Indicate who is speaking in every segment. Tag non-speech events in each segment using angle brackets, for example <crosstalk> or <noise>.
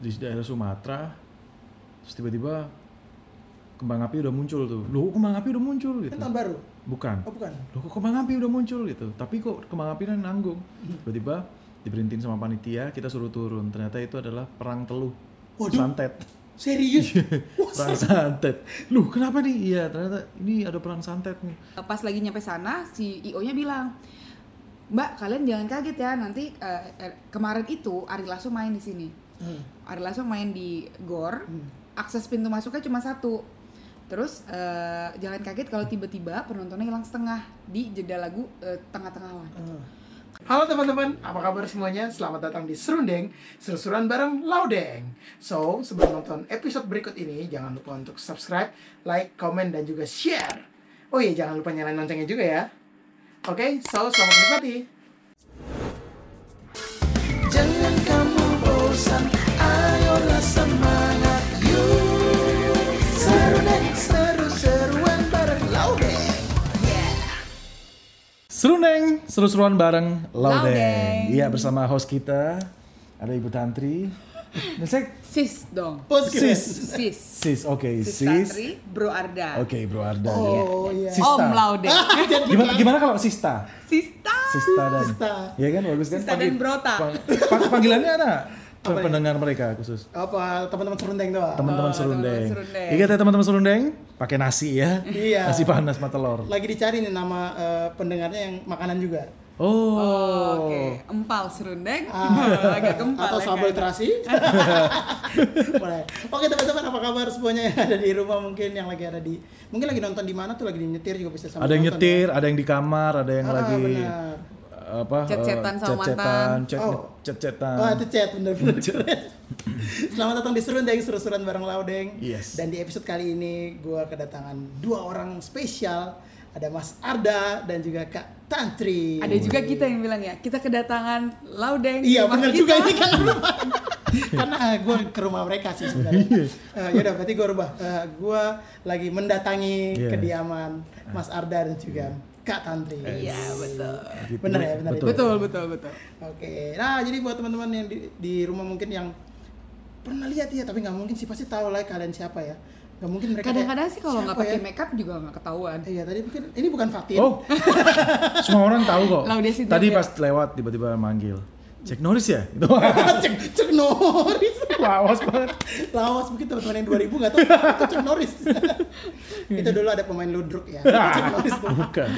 Speaker 1: di daerah Sumatera terus tiba-tiba kembang api udah muncul tuh. Loh kok kembang api udah muncul gitu?
Speaker 2: Kan tahun baru?
Speaker 1: bukan.
Speaker 2: Oh bukan?
Speaker 1: loh kok kembang api udah muncul gitu? Tapi kok kembang api nanggung? Tiba-tiba diberhentiin sama panitia kita suruh turun. Ternyata itu adalah perang teluh.
Speaker 2: Waduh.
Speaker 1: santet.
Speaker 2: Serius? Wah,
Speaker 1: perang santet. Loh kenapa nih? Iya ternyata ini ada perang santet nih.
Speaker 3: Pas lagi nyampe sana, si IO-nya bilang, Mbak, kalian jangan kaget ya, nanti eh, eh, kemarin itu Ari Lasso main di sini.
Speaker 2: Hmm.
Speaker 3: Ari Lasso main di GOR,
Speaker 2: Hmm.
Speaker 3: akses pintu masuknya cuma satu. Terus eh, jangan kaget kalau tiba-tiba penontonnya hilang setengah di jeda lagu eh, tengah-tengahan.
Speaker 2: Hmm. Halo teman-teman, apa kabar semuanya? Selamat datang di Serundeng, seru-seruan bareng Laudeng. So, sebelum nonton episode berikut ini, jangan lupa untuk subscribe, like, komen, dan juga share. Oh iya, jangan lupa nyalain loncengnya juga ya. Oke, so selamat menikmati. Serundeng, seru-seruan bareng Laudeng.
Speaker 1: Laudeng. Iya bersama host kita ada Ibu Tantri. Dan saya
Speaker 3: Sis dong.
Speaker 1: Sis,
Speaker 3: Sis.
Speaker 1: sis, oke
Speaker 3: Sis
Speaker 1: sis.
Speaker 3: Tantri, Bro Arda.
Speaker 1: Oke Bro Arda.
Speaker 2: Oh
Speaker 1: ya.
Speaker 2: iya.
Speaker 1: Sista.
Speaker 3: Om Laude.
Speaker 1: Gimana gimana kalau Sista?
Speaker 3: Sista.
Speaker 1: Sista dan
Speaker 2: Sista.
Speaker 1: Iya kan bagus kan?
Speaker 3: Sista dan Brota.
Speaker 1: pang- pang- panggilannya ada
Speaker 2: Apa ya?
Speaker 1: pendengar mereka khusus.
Speaker 2: Apa teman-teman serundeng doang?
Speaker 1: Teman-teman
Speaker 3: Oh,
Speaker 1: serundeng.
Speaker 3: teman-teman serundeng.
Speaker 1: Ingat ya teman-teman serundeng, pakai nasi ya.
Speaker 2: Iya.
Speaker 1: Nasi panas sama telur.
Speaker 2: Lagi dicari nih nama eh, pendengarnya yang makanan juga.
Speaker 1: Oh.
Speaker 3: Oh, Oke, empal serundeng.
Speaker 2: Ah. <laughs>
Speaker 3: Agak gempal
Speaker 2: Atau
Speaker 3: ya
Speaker 2: sambal
Speaker 3: kan?
Speaker 2: terasi. <laughs> Boleh. Oke teman-teman apa kabar semuanya yang ada di rumah mungkin yang lagi ada di mungkin lagi nonton di mana tuh lagi nyetir juga bisa sambil
Speaker 1: Ada yang
Speaker 2: nonton
Speaker 1: nyetir, ada yang di kamar, ada yang
Speaker 2: Ah,
Speaker 1: lagi
Speaker 2: benar.
Speaker 1: Apa? Eh,
Speaker 3: sama
Speaker 1: chat-chatan,
Speaker 3: mantan.
Speaker 2: Oh. ya. Oh itu chat bener-bener Selamat datang di Serundeng seru-seruan bareng Laudeng.
Speaker 1: Yes.
Speaker 2: Dan di episode kali ini gua kedatangan dua orang spesial. Ada Mas Arda dan juga Kak Tantri.
Speaker 3: Ada juga kita yang bilang ya, kita kedatangan Laudeng.
Speaker 2: Iya benar
Speaker 3: kita.
Speaker 2: juga ini kan. <laughs> Karena gue ke rumah mereka sih sebenarnya. uh, yaudah berarti gue rubah. Eh, gue lagi mendatangi
Speaker 1: Yes.
Speaker 2: kediaman Mas Arda dan juga Kak Tantri.
Speaker 3: Iya, betul.
Speaker 1: Gitu.
Speaker 2: Bener ya, bener ya?
Speaker 3: Betul, betul, betul.
Speaker 2: Oke. Nah jadi buat teman-teman yang di, di rumah mungkin yang pernah lihat ya, tapi nggak mungkin sih pasti tahu lah kalian siapa ya. Nggak mungkin mereka.
Speaker 3: Kadang-kadang
Speaker 2: kayak,
Speaker 3: sih kalau nggak
Speaker 2: "Siapa
Speaker 3: pakai
Speaker 2: ya?"
Speaker 3: makeup juga nggak ketahuan.
Speaker 2: Iya tadi mungkin ini bukan Fatin.
Speaker 1: Oh, <laughs> semua orang tahu kok. Tadi
Speaker 3: ya?
Speaker 1: pas lewat tiba-tiba manggil. Cek Norris ya? Itu <laughs>
Speaker 2: cek cek Norris.
Speaker 1: Lawas banget.
Speaker 2: Lawas mungkin teman-teman yang 2000 nggak tahu itu Chuck Norris. <laughs> itu dulu ada pemain ludruk ya. Chuck Norris.
Speaker 1: Bukan.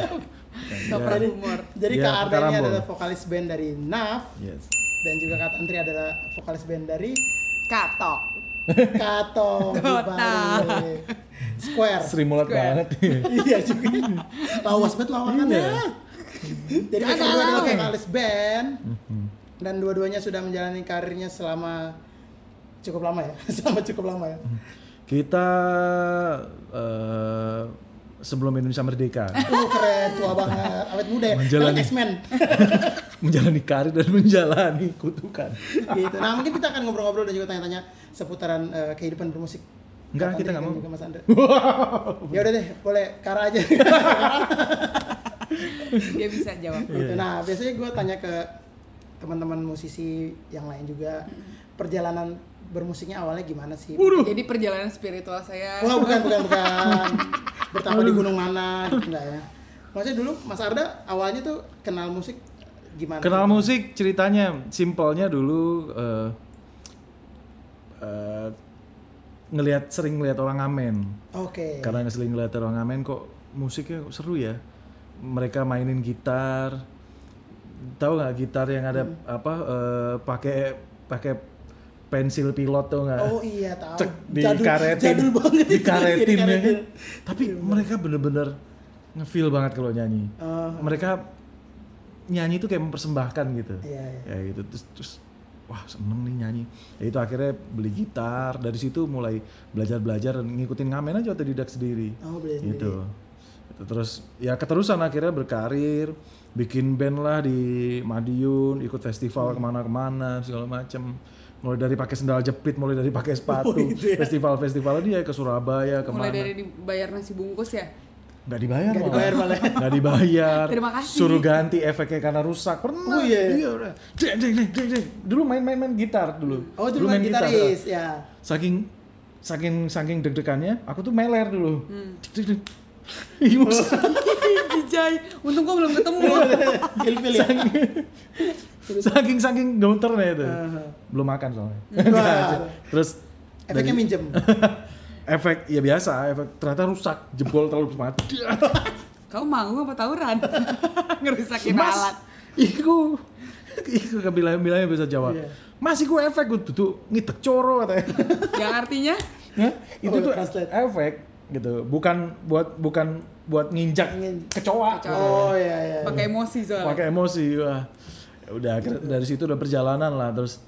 Speaker 3: Nggak pernah humor.
Speaker 2: Jadi
Speaker 1: Ya,
Speaker 2: Kak Arda ini adalah vokalis band dari NAF
Speaker 1: Yes.
Speaker 2: dan juga Kak Tantri adalah vokalis band dari
Speaker 3: Katok.
Speaker 2: Kato <laughs> di
Speaker 3: Kota.
Speaker 2: Square.
Speaker 1: Sri mulat
Speaker 3: Square.
Speaker 1: banget. <laughs>
Speaker 2: iya juga. Lawas banget lawakannya. Jadi mereka berdua adalah vokalis band
Speaker 1: Mhm.
Speaker 2: dan dua-duanya sudah menjalani karirnya selama cukup lama ya. <laughs> selama cukup lama ya.
Speaker 1: Kita eh, sebelum Indonesia merdeka <laughs>
Speaker 2: Oh keren, tua banget, awet muda ya.
Speaker 1: Menjalani.
Speaker 2: X-Men. <laughs>
Speaker 1: menjalani karir dan menjalani kutukan.
Speaker 2: gitu. Nah mungkin kita akan ngobrol-ngobrol dan juga tanya-tanya seputaran eh, kehidupan bermusik.
Speaker 1: Enggak, kita nggak mau.
Speaker 2: Juga Mas Andra. ya udah deh, boleh Kara aja.
Speaker 3: Dia bisa jawab.
Speaker 2: Gitu. Nah biasanya gue tanya ke teman-teman musisi yang lain juga perjalanan bermusiknya awalnya gimana sih?
Speaker 3: Jadi perjalanan spiritual saya.
Speaker 2: Wah bukan bukan bukan. <laughs> Bertapa di gunung mana gitu enggak ya? Maksudnya dulu Mas Arda awalnya tuh kenal musik gimana?
Speaker 1: Kenal musik ceritanya simpelnya dulu eh eh, ngelihat sering ngelihat orang ngamen.
Speaker 2: Oke.
Speaker 1: Karena sering ngelihat orang ngamen kok musiknya kok seru ya. Mereka mainin gitar. Tahu nggak gitar yang ada
Speaker 2: Hmm.
Speaker 1: apa eh, pakai pakai pensil pilot tuh nggak?
Speaker 2: Oh iya tahu.
Speaker 1: Cek
Speaker 2: Jadul-
Speaker 1: dikaretin.
Speaker 2: Jadul banget itu.
Speaker 1: Dikaretin ya kan.
Speaker 2: Dikaretin.
Speaker 1: Tapi mereka bener-bener ngefeel banget kalau nyanyi.
Speaker 2: Oh,
Speaker 1: Mereka nyanyi itu kayak mempersembahkan gitu.
Speaker 2: Iya, iya.
Speaker 1: Ya gitu terus, terus wah seneng nih nyanyi. Ya itu akhirnya beli gitar. Dari situ mulai belajar-belajar ngikutin ngamen aja otodidak sendiri.
Speaker 2: Oh, beli sendiri.
Speaker 1: Gitu. Gitu. Terus ya keterusan akhirnya berkarir, bikin band lah di Madiun, ikut festival
Speaker 2: Hmm.
Speaker 1: ke mana-kemana segala macem. Mulai dari pakai sendal jepit, mulai dari pakai sepatu,
Speaker 2: gitu ya.
Speaker 1: festival-festival dia ke Surabaya ke mana.
Speaker 3: Mulai dari dibayar nasi bungkus ya.
Speaker 1: nggak dibayar
Speaker 2: Nggak
Speaker 1: malah.
Speaker 2: dibayar malah. <laughs>
Speaker 1: nggak dibayar
Speaker 3: Terima kasih.
Speaker 1: suruh ganti efeknya karena rusak pernah
Speaker 2: Oh, iya.
Speaker 1: iya udah deng deng deng deng deng. dulu main main gitar dulu
Speaker 2: Oh, dulu main gitaris, ya.
Speaker 1: saking saking saking deg-degannya aku tuh meler dulu
Speaker 2: Hmm. <laughs>
Speaker 3: Jijai. Untung gua belum ketemu. <laughs>
Speaker 2: Ilfil ya.
Speaker 1: saking saking gemeternya itu belum makan soalnya <laughs> terus
Speaker 2: Efeknya
Speaker 1: dari-
Speaker 2: minjem.
Speaker 1: efek ya biasa efek ternyata rusak jebol terlalu semangat
Speaker 3: Kau manggung apa tawuran? Ngerusakin
Speaker 1: mas
Speaker 3: alat.
Speaker 1: iku iku kebilang bilangnya bisa jawab
Speaker 2: Iya.
Speaker 1: mas iku efek gue tuh ngidek coro katanya
Speaker 3: Yang artinya
Speaker 1: Hah? itu
Speaker 2: Oh,
Speaker 1: tuh
Speaker 2: translate.
Speaker 1: efek gitu bukan buat bukan buat nginjak
Speaker 2: Ngin-
Speaker 1: kecoa
Speaker 3: Kecoa.
Speaker 2: Oh iya iya.
Speaker 3: pakai emosi soalnya.
Speaker 1: pakai emosi wah Ya udah akhirnya dari situ udah perjalanan lah terus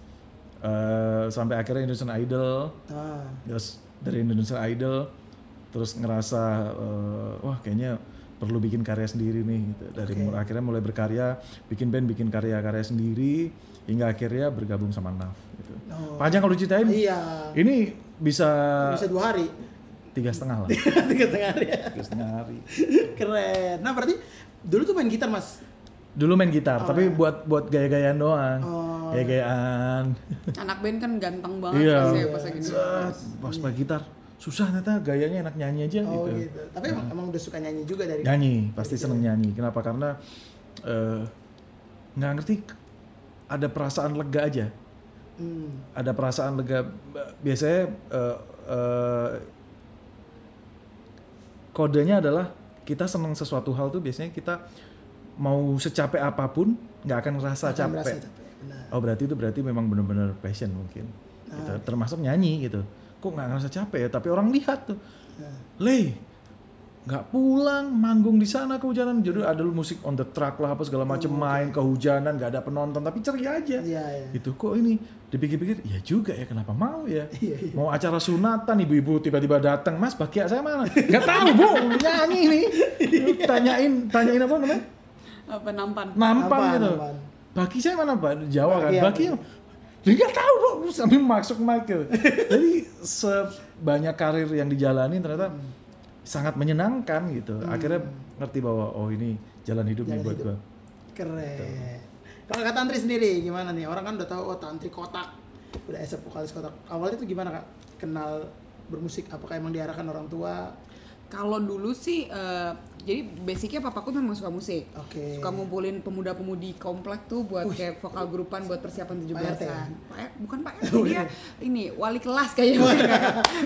Speaker 1: eh, sampai akhirnya Indonesian Idol
Speaker 2: Ah.
Speaker 1: terus dari Indonesian Idol terus ngerasa eh, wah kayaknya perlu bikin karya sendiri nih gitu dari
Speaker 2: Oke.
Speaker 1: mulai akhirnya mulai berkarya bikin band bikin karya-karya sendiri hingga akhirnya bergabung sama Naf gitu.
Speaker 2: Oh.
Speaker 1: panjang kalau ceritain
Speaker 2: Iya.
Speaker 1: ini bisa
Speaker 2: Bisa dua hari.
Speaker 1: Tiga setengah lah <laughs>
Speaker 2: Tiga setengah hari ya.
Speaker 1: tiga setengah hari
Speaker 2: Keren. Nah berarti dulu tuh main gitar mas.
Speaker 1: dulu main gitar tapi buat buat gaya-gayaan doang
Speaker 2: Oh.
Speaker 1: gaya-gayaan
Speaker 3: Anak band kan ganteng banget
Speaker 1: Iya.
Speaker 3: ya pas lagi
Speaker 1: pas main gitar susah ternyata gayanya enak nyanyi aja
Speaker 2: Oh
Speaker 1: gitu
Speaker 2: gitu. Tapi emang, emang udah suka nyanyi juga dari.
Speaker 1: nyanyi pasti seneng nyanyi kenapa karena eh, nggak ngerti ada perasaan lega aja
Speaker 2: Hmm.
Speaker 1: ada perasaan lega biasanya eh, eh, kodenya adalah kita seneng sesuatu hal tuh biasanya kita mau secapek apa pun nggak akan ngerasa
Speaker 2: Akan
Speaker 1: capek
Speaker 2: merasa capek. Benar.
Speaker 1: oh berarti itu berarti memang benar-benar passion mungkin gitu. termasuk nyanyi gitu kok nggak ngerasa capek ya tapi orang lihat tuh
Speaker 2: Nah.
Speaker 1: le nggak pulang manggung di sana kehujanan jadi ada lu musik on the track lah apa segala macem main kehujanan nggak ada penonton tapi ceria aja
Speaker 2: Iya iya.
Speaker 1: itu kok ini dipikir-pikir ya juga ya kenapa mau ya? <laughs>
Speaker 2: Iya,
Speaker 1: mau acara sunatan ibu-ibu tiba-tiba datang mas bakia saya mana? Nggak tahu bu <laughs> nyanyi ini. Lu tanyain tanyain apa namanya?
Speaker 3: Apa nampan.
Speaker 1: nampan
Speaker 2: Nampan,
Speaker 1: gitu.
Speaker 2: nampan.
Speaker 1: baki saya mana pak? Jawa kan
Speaker 2: Baki
Speaker 1: dia nggak tahu bu. Sambil masuk mic gitu. <laughs> jadi sebanyak karir yang dijalani ternyata sangat menyenangkan gitu. Akhirnya ngerti bahwa oh ini jalan hidup nih
Speaker 2: Jalan
Speaker 1: buat
Speaker 2: hidup.
Speaker 1: gua.
Speaker 2: Keren. Kalau kata Tantri sendiri gimana nih? Orang kan udah tahu oh Tantri kotak. Udah esep vokalis kotak. Awalnya tuh gimana kak? Kenal bermusik? Apakah emang diarahkan orang tua?
Speaker 3: Kalau dulu sih, eh, jadi basicnya papaku memang suka musik.
Speaker 2: Oke.
Speaker 3: Suka ngumpulin pemuda-pemudi komplek tuh buat kayak vokal grupan buat persiapan 17-an.
Speaker 2: Pak RT ya?
Speaker 3: Pak R- bukan Pak RT, <laughs> dia ini wali kelas kayaknya.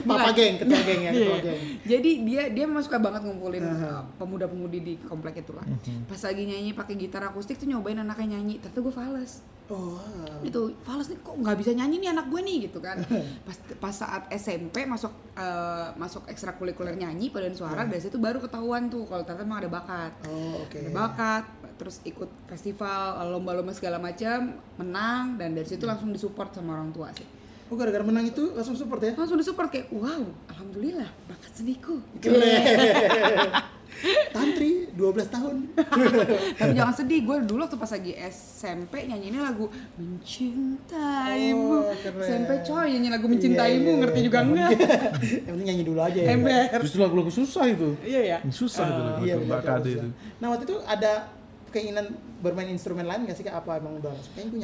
Speaker 2: Papa
Speaker 3: Bukan.
Speaker 2: geng, ketua geng ya, ketua
Speaker 3: Iya.
Speaker 2: geng.
Speaker 3: Jadi dia dia memang suka banget ngumpulin
Speaker 2: Aha.
Speaker 3: uh, pemuda-pemudi di komplek itu lah.
Speaker 1: Mhm.
Speaker 3: Pas lagi nyanyi pakai gitar akustik tuh nyobain anaknya nyanyi, ternyata gue fales.
Speaker 2: Oh.
Speaker 3: Itu fales nih kok nggak bisa nyanyi nih anak gue nih gitu kan. <laughs> Pas pas saat SMP masuk uh, masuk ekstrakurikuler nyanyi paduan suara dari situ baru ketahuan tuh kalau ternyata emang ada bakat.
Speaker 2: Oh oke.
Speaker 3: Ada bakat, terus ikut festival, lomba-lomba segala macam, menang dan dari situ langsung disupport sama orang tua sih.
Speaker 2: Oh gara-gara menang itu langsung support ya?
Speaker 3: Langsung disupport kayak wow, alhamdulillah bakat seniku.
Speaker 2: Keren. <laughs> Tantri 12 tahun. <laughs>
Speaker 3: Tapi jangan sedih, gue dulu waktu pas lagi SMP nyanyi ini lagu Mencintaimu.
Speaker 2: Oh, keren.
Speaker 3: SMP coy nyanyi lagu Mencintaimu,
Speaker 2: Iya, iya,
Speaker 3: ngerti
Speaker 2: iya.
Speaker 3: juga enggak? <laughs>
Speaker 2: Yang penting nyanyi dulu aja ya.
Speaker 3: Ember.
Speaker 1: justru lagu-lagu susah itu
Speaker 3: Iya ya.
Speaker 1: susah itu lagu
Speaker 2: Iya,
Speaker 1: Mbak
Speaker 2: benar,
Speaker 1: Kade itu
Speaker 2: Nah waktu itu ada keinginan bermain instrumen lain gak sih kak? Apa emang udah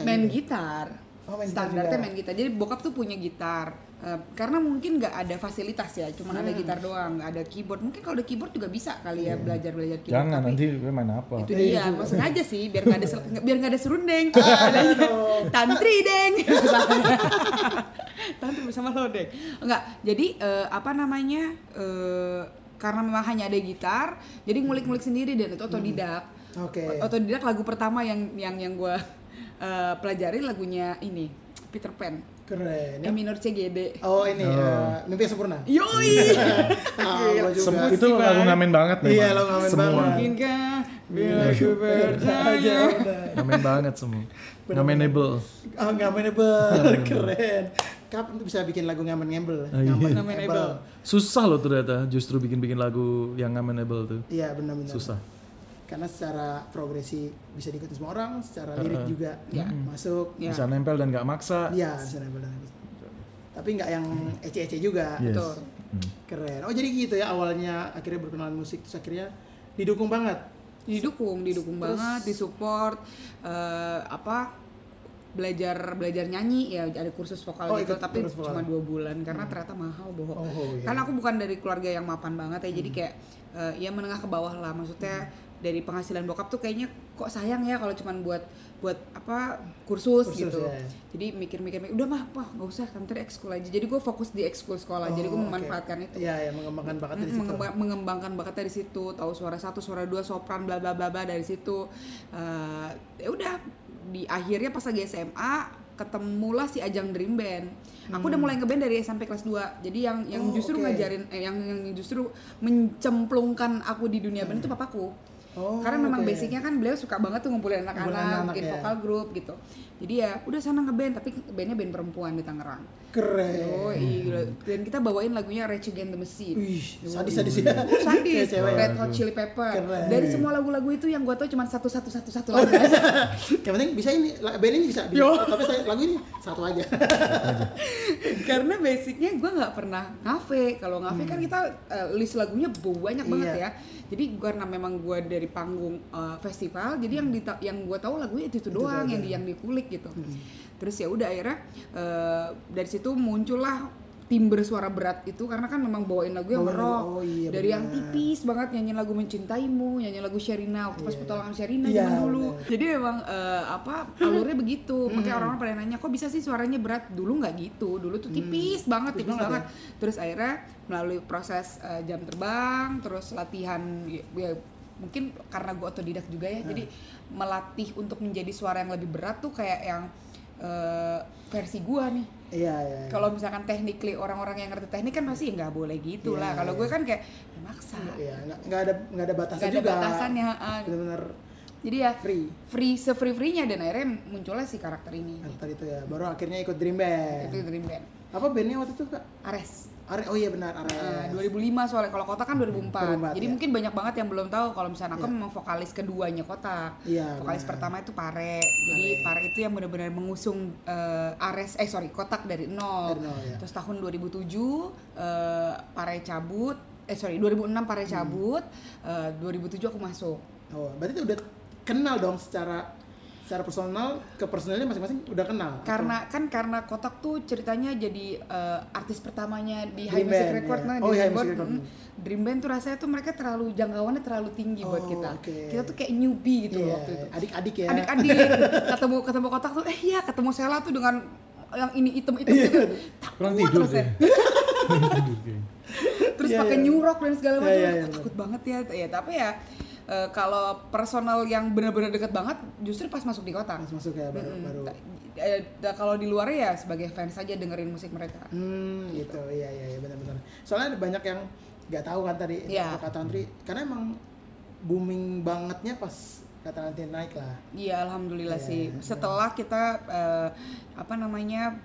Speaker 3: Main
Speaker 2: deh.
Speaker 3: gitar.
Speaker 2: Oh, main gitar
Speaker 3: Standarnya
Speaker 2: juga.
Speaker 3: main gitar. Jadi bokap tuh punya gitar. Eh, karena mungkin nggak ada fasilitas ya, cuma ada
Speaker 2: Hmm.
Speaker 3: gitar doang, nggak ada keyboard. Mungkin kalau ada keyboard juga bisa kali ya belajar belajar keyboard.
Speaker 1: jangan
Speaker 3: tapi
Speaker 1: nanti gue main apa
Speaker 3: itu
Speaker 2: Iya
Speaker 3: dia,
Speaker 2: juga.
Speaker 3: maksud aja sih biar nggak ada biar nggak ada serundeng. <laughs> Tantri deng. Tantri bersama lo deng. Enggak, jadi eh, apa namanya? eh, karena memang hanya ada gitar, jadi ngulik-ngulik sendiri dan itu otodidak.
Speaker 2: Oke.
Speaker 3: Otodidak lagu pertama yang yang yang gue pelajari lagunya ini Peter Pan.
Speaker 2: Keren.
Speaker 3: E
Speaker 2: Ya.
Speaker 3: minor CGD.
Speaker 2: Oh ini
Speaker 1: Oh.
Speaker 2: eh, mimpi sempurna.
Speaker 3: Yoi. <laughs>
Speaker 2: Ah,
Speaker 1: itu lagu ngamen banget nih
Speaker 2: Iya, lagu ngamen
Speaker 1: semua
Speaker 2: banget.
Speaker 3: Mungkinkah bila
Speaker 2: Iya,
Speaker 3: ku bertanya
Speaker 1: ngamen banget semua ngamenable
Speaker 2: Ah, ngamenable. Keren. Kapan tuh bisa bikin lagu ngamen ngembel?
Speaker 1: Oh, iya.
Speaker 3: Ngamenable.
Speaker 1: susah loh ternyata justru bikin-bikin lagu yang ngamenable tuh
Speaker 2: Iya benar-benar.
Speaker 1: susah
Speaker 2: Karena secara progresi bisa diikuti semua orang, secara lirik juga
Speaker 3: Ya.
Speaker 2: masuk.
Speaker 3: Ya.
Speaker 1: bisa nempel dan nggak maksa
Speaker 2: Iya bisa nempel dan Tapi nggak yang ece-ece juga.
Speaker 1: Yes.
Speaker 3: Betul.
Speaker 1: Hmm.
Speaker 2: Keren. Oh jadi gitu ya awalnya akhirnya berkenalan musik terus akhirnya didukung banget.
Speaker 3: didukung didukung
Speaker 2: Terus-
Speaker 3: banget disupport eh, apa belajar belajar nyanyi ya ada kursus vokal
Speaker 2: Oh,
Speaker 3: gitu
Speaker 2: ikut
Speaker 3: tapi
Speaker 2: kursus vokal.
Speaker 3: cuma dua bulan karena ternyata mahal bohong
Speaker 2: Oh, oh, iya.
Speaker 3: kan aku bukan dari keluarga yang mapan banget ya jadi kayak eh, ya menengah ke bawah lah maksudnya dari penghasilan bokap tuh kayaknya kok sayang ya kalau cuman buat buat apa kursus,
Speaker 2: Kursus,
Speaker 3: gitu.
Speaker 2: ya.
Speaker 3: jadi mikir-mikir mikir, udah mah apa nggak usah nanti ekskul aja. Jadi gue fokus di ekskul sekolah jadi gue
Speaker 2: Oh,
Speaker 3: memanfaatkan itu.
Speaker 2: Iya, ya mengembangkan bakatnya di situ.
Speaker 3: Mengemba- mengembangkan bakat dari situ tahu suara satu suara dua sopran bla bla bla bla dari situ. Eh, ya udah di akhirnya pas lagi SMA ketemulah si ajang Dream Band. Aku udah mulai ngeband dari SMP kelas 2 jadi yang yang
Speaker 2: Hmm. Oh,
Speaker 3: justru
Speaker 2: oke.
Speaker 3: ngajarin eh, yang yang justru mencemplungkan aku di dunia band itu papaku
Speaker 2: Oh,
Speaker 3: karena memang
Speaker 2: oke.
Speaker 3: basicnya kan beliau suka banget tuh ngumpulin anak-anak, bikin
Speaker 2: ya.
Speaker 3: vokal grup gitu. Jadi ya udah sana ngeband tapi bandnya band perempuan di Tangerang.
Speaker 2: Keren.
Speaker 3: Yoi, gila. Dan kita bawain lagunya Rage Against the Machine.
Speaker 2: Wih, ya.
Speaker 3: Oh, sadis, <laughs>
Speaker 2: Kayak cewek.
Speaker 3: Red Hot Chili Pepper.
Speaker 2: Keren.
Speaker 3: Dari semua lagu-lagu itu yang gua tau cuma satu satu satu satu lagu aja.
Speaker 2: Yang penting bisa ini, band ini bisa.
Speaker 3: Yo.
Speaker 2: Tapi saya lagu ini satu aja. <laughs>
Speaker 3: Karena basicnya gua nggak pernah ngafe. Kalau ngafe kan kita eh, list lagunya banyak banget
Speaker 2: Hmm. Iya.
Speaker 3: ya. Jadi karena memang gua dari panggung eh, festival, jadi yang dita- yang gua tahu lagunya itu, itu doang yang di yang dikulik gitu.
Speaker 2: Hmm.
Speaker 3: Terus ya udah akhirnya eh, dari situ muncullah timbre suara berat itu karena kan memang bawain lagu yang
Speaker 2: lagu,
Speaker 3: rock
Speaker 2: oh iya,
Speaker 3: dari yang
Speaker 2: benar.
Speaker 3: tipis banget nyanyi lagu mencintaimu nyanyi lagu Sherina waktu pas
Speaker 2: Iya.
Speaker 3: petualangan Sherina
Speaker 2: Iya,
Speaker 3: zaman dulu
Speaker 2: benar.
Speaker 3: jadi memang eh, apa alurnya begitu makanya orang-orang pada nanya kok bisa sih suaranya berat dulu nggak gitu dulu tuh tipis banget
Speaker 2: Tipis
Speaker 3: tipis
Speaker 2: banget
Speaker 3: banget, terus akhirnya melalui proses eh, jam terbang terus latihan ya, ya, mungkin karena gue otodidak juga ya jadi melatih untuk menjadi suara yang lebih berat tuh kayak yang eh, versi gua nih
Speaker 2: Iya, iya. iya.
Speaker 3: kalau misalkan technically orang-orang yang ngerti teknik kan pasti nggak boleh gitu lah
Speaker 2: Iya,
Speaker 3: kalau
Speaker 2: iya.
Speaker 3: gue kan kayak ya maksa
Speaker 2: Iya, nggak ada nggak ada batasan
Speaker 3: nggak ada
Speaker 2: juga.
Speaker 3: batasannya ah.
Speaker 2: Benar-benar
Speaker 3: jadi ya
Speaker 2: free.
Speaker 3: free se-free freenya dan akhirnya munculnya si karakter ini
Speaker 2: Karakter itu ya. Baru akhirnya ikut Dream Band.
Speaker 3: itu Dream Band
Speaker 2: Apa bandnya waktu itu kak?
Speaker 3: Ares
Speaker 2: Are, oh iya benar Ares.
Speaker 3: Eh, 2005 soalnya kalau Kotak kan 2004,
Speaker 2: 2004,
Speaker 3: jadi
Speaker 2: ya.
Speaker 3: mungkin banyak banget yang belum tahu kalau misalnya aku
Speaker 2: Iya.
Speaker 3: memang vokalis keduanya Kotak
Speaker 2: Iya,
Speaker 3: vokalis
Speaker 2: benar.
Speaker 3: pertama itu Pare jadi
Speaker 2: Pare.
Speaker 3: Pare itu yang benar-benar mengusung eh, Ares eh sorry Kotak dari nol,
Speaker 2: Dari nol, ya.
Speaker 3: terus tahun 2007 eh, Pare cabut eh sorry 2006
Speaker 2: Hmm.
Speaker 3: Pare cabut eh, 2007 aku masuk
Speaker 2: Oh, berarti udah kenal dong secara secara personal ke personalnya masing-masing udah kenal.
Speaker 3: karena kan karena kotak tuh ceritanya jadi eh, artis pertamanya di
Speaker 2: Dream
Speaker 3: High Music
Speaker 2: Band,
Speaker 3: Record
Speaker 2: ya.
Speaker 3: nah
Speaker 2: Oh,
Speaker 3: di
Speaker 2: High
Speaker 3: Dream
Speaker 2: Music Record.
Speaker 3: mm, Dream Band tuh rasanya tuh mereka terlalu jangkauannya terlalu tinggi buat
Speaker 2: Oh,
Speaker 3: kita
Speaker 2: oke.
Speaker 3: kita tuh kayak newbie gitu
Speaker 2: Iya,
Speaker 3: waktu itu
Speaker 2: adik-adik ya.
Speaker 3: adik-adik <laughs> ketemu ketemu kotak tuh eh iya ketemu Sela tuh dengan yang ini item-item
Speaker 2: Iya.
Speaker 3: gitu takut terus ya. Terus
Speaker 2: Iya,
Speaker 3: pakai
Speaker 2: iya.
Speaker 3: new rock dan segala
Speaker 2: Iya,
Speaker 3: macam
Speaker 2: iya,
Speaker 3: Aku
Speaker 2: iya,
Speaker 3: takut banget ya ya tapi ya eh, kalau personal yang benar-benar deket banget justru pas masuk di kotak
Speaker 2: Pas masuk ya baru
Speaker 3: Mm-mm.
Speaker 2: baru.
Speaker 3: Eh, kalau di luar ya sebagai fans saja dengerin musik mereka.
Speaker 2: Hmm, gitu. Iya, iya, iya benar-benar. Soalnya ada banyak yang nggak tahu kan tadi
Speaker 3: Iya.
Speaker 2: kata Antri karena emang booming bangetnya pas kata nanti naik lah.
Speaker 3: Iya, alhamdulillah
Speaker 2: Iya,
Speaker 3: sih.
Speaker 2: iya.
Speaker 3: Setelah kita eh, apa namanya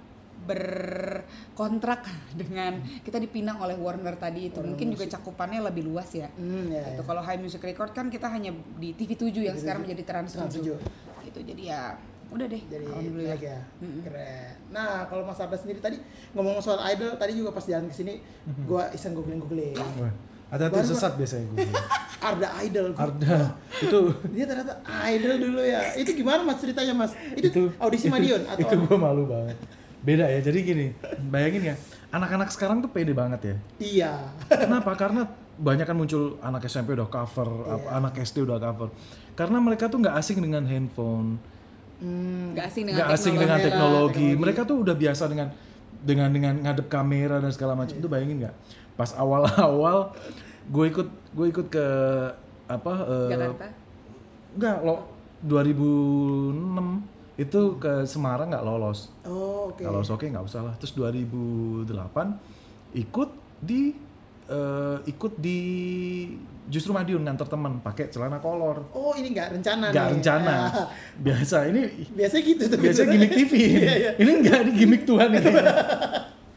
Speaker 3: berkontrak dengan kita dipinang oleh Warner tadi itu
Speaker 2: Warner
Speaker 3: mungkin juga
Speaker 2: Music.
Speaker 3: cakupannya lebih luas ya.
Speaker 2: Hmm, ya.
Speaker 3: Gitu.
Speaker 2: ya.
Speaker 3: Kalau High Music Record kan kita hanya di TV7 yang
Speaker 2: TV7.
Speaker 3: sekarang menjadi Trans
Speaker 2: Trans
Speaker 3: 7.
Speaker 2: 7.
Speaker 3: Gitu. Jadi ya udah deh.
Speaker 2: Jadi
Speaker 3: alhamdulillah.
Speaker 2: ya.
Speaker 3: Mm-mm.
Speaker 2: Keren. Nah, kalau Mas Arda sendiri tadi ngomong soal idol tadi juga pas jalan ke sini gua iseng googling-googling.
Speaker 1: Wah, Hati-hati
Speaker 2: Baru-
Speaker 1: sesat biasanya gue. <laughs>
Speaker 2: Arda idol. Gua-
Speaker 1: Arda itu
Speaker 2: Dia ternyata idol dulu ya. Itu gimana Mas ceritanya Mas? Itu, audisi <laughs>
Speaker 1: itu-
Speaker 2: Madiun atau
Speaker 1: itu gue malu banget beda ya jadi gini bayangin ya anak-anak sekarang tuh pede banget ya
Speaker 2: Iya.
Speaker 1: kenapa karena banyak kan muncul anak SMP udah cover
Speaker 2: Iya.
Speaker 1: anak SD udah cover karena mereka tuh nggak asing dengan handphone
Speaker 2: Hmm.
Speaker 3: Gak asing dengan
Speaker 1: nggak asing
Speaker 3: teknologi.
Speaker 1: dengan teknologi.
Speaker 2: teknologi.
Speaker 1: mereka tuh udah biasa dengan dengan dengan ngadep kamera dan segala macam
Speaker 2: Iya.
Speaker 1: itu bayangin nggak pas awal-awal gue ikut gue ikut ke apa eh,
Speaker 3: Jakarta.
Speaker 1: Enggak, lo 2006 itu ke Semarang nggak lolos.
Speaker 2: Oh, oke.
Speaker 1: Nggak lolos oke nggak usah lah. Terus 2008 ikut di eh, ikut di justru Madiun nganter teman pakai celana kolor.
Speaker 2: Oh, ini nggak rencana
Speaker 1: Nggak
Speaker 2: nih.
Speaker 1: rencana.
Speaker 2: Ya.
Speaker 1: Biasa ini
Speaker 2: Biasanya gitu tuh.
Speaker 1: biasa gimmick TV.
Speaker 2: Iya, iya.
Speaker 1: Ini enggak di gimmick Tuhan ini.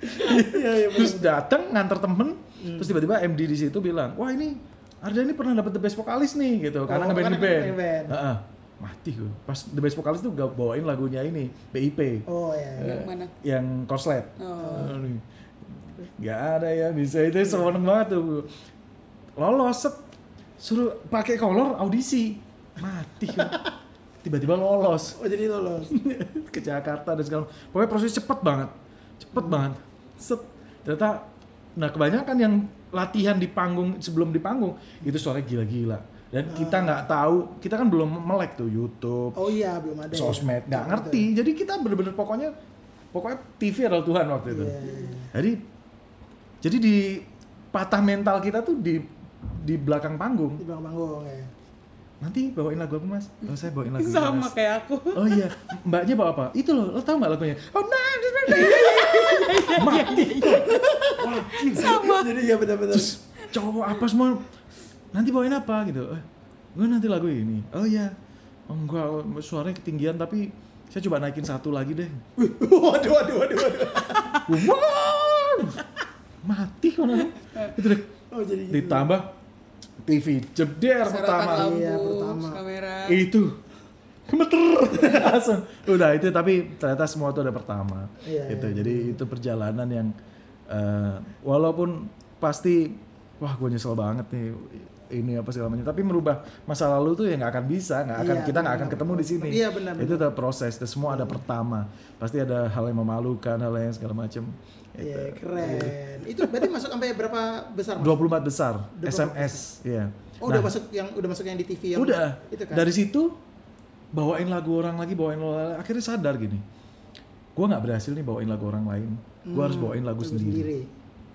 Speaker 2: Iya, iya. <laughs>
Speaker 1: terus datang nganter temen, terus tiba-tiba MD di situ bilang, wah ini Arda ini pernah dapat the best vokalis nih gitu, karena
Speaker 2: Oh, karena
Speaker 1: ngeband.
Speaker 2: ngeband.
Speaker 1: Heeh. Mati gue. Pas the best vokalis tuh gak bawain lagunya ini BIP
Speaker 2: Oh, iya. iya.
Speaker 3: Yang mana?
Speaker 1: yang Korslet.
Speaker 3: Oh.
Speaker 1: Nggak ada ya bisa itu seneng banget tuh lolos set suruh pakai kolor audisi mati <laughs> tiba-tiba lolos
Speaker 2: Oh jadi lolos. <laughs>
Speaker 1: ke Jakarta dan segala pokoknya proses cepet banget cepet banget set ternyata nah kebanyakan yang latihan di panggung sebelum di panggung itu suaranya gila-gila dan kita nggak tahu kita kan belum melek tuh YouTube
Speaker 2: Oh iya belum ada. ya?
Speaker 1: sosmed nggak
Speaker 2: Betul,
Speaker 1: ngerti jadi kita bener-bener pokoknya pokoknya TV adalah Tuhan waktu itu
Speaker 2: Iya, iya, iya.
Speaker 1: jadi jadi di patah mental kita tuh di di belakang panggung
Speaker 2: Di belakang panggung ya.
Speaker 1: nanti bawain lagu apa mas? Oh saya bawain lagu
Speaker 3: Sama
Speaker 1: Mas.
Speaker 3: kayak aku.
Speaker 1: Oh iya, mbaknya bawa apa? Itu loh, lo tau nggak lagunya? Oh nah, mati.
Speaker 3: Sama.
Speaker 2: Jadi ya benar-benar.
Speaker 1: Cowok apa semua? Nanti bawain apa gitu? Eh, gue nanti lagu ini. Oh iya, oh enggak, suaranya ketinggian tapi saya coba naikin satu lagi deh. <laughs>
Speaker 2: waduh, waduh, waduh, waduh.
Speaker 1: Wow, mati mana? Itu deh.
Speaker 2: Oh jadi gitu.
Speaker 1: Ditambah TV jeder pertama.
Speaker 3: lampu,
Speaker 2: Iya, pertama.
Speaker 3: kamera.
Speaker 1: itu gemeter <laughs> langsung udah itu tapi ternyata semua itu ada pertama
Speaker 2: Iya,
Speaker 1: gitu
Speaker 2: iya.
Speaker 1: jadi itu perjalanan yang eh, walaupun pasti wah gue nyesel banget nih ini apa segala macam. Tapi merubah masa lalu tuh ya nggak akan bisa nggak akan
Speaker 2: Iya,
Speaker 1: kita nggak akan ketemu di sini.
Speaker 2: Iya, benar,
Speaker 1: itu udah proses dan semua ada pertama. Pasti ada hal yang memalukan hal yang segala macam.
Speaker 2: Iya, keren. Itu berarti masuk sampai berapa besar? Mas?
Speaker 1: 24 besar
Speaker 2: 24
Speaker 1: SMS ya
Speaker 2: Oh, udah masuk yang udah masuk yang di TV yang
Speaker 1: udah.
Speaker 2: itu kan.
Speaker 1: dari situ bawain lagu orang lagi bawain lagu akhirnya sadar gini gue nggak berhasil nih bawain lagu orang lain. Gue harus
Speaker 2: Hmm,
Speaker 1: bawain lagu
Speaker 2: lagu
Speaker 1: sendiri.
Speaker 2: sendiri.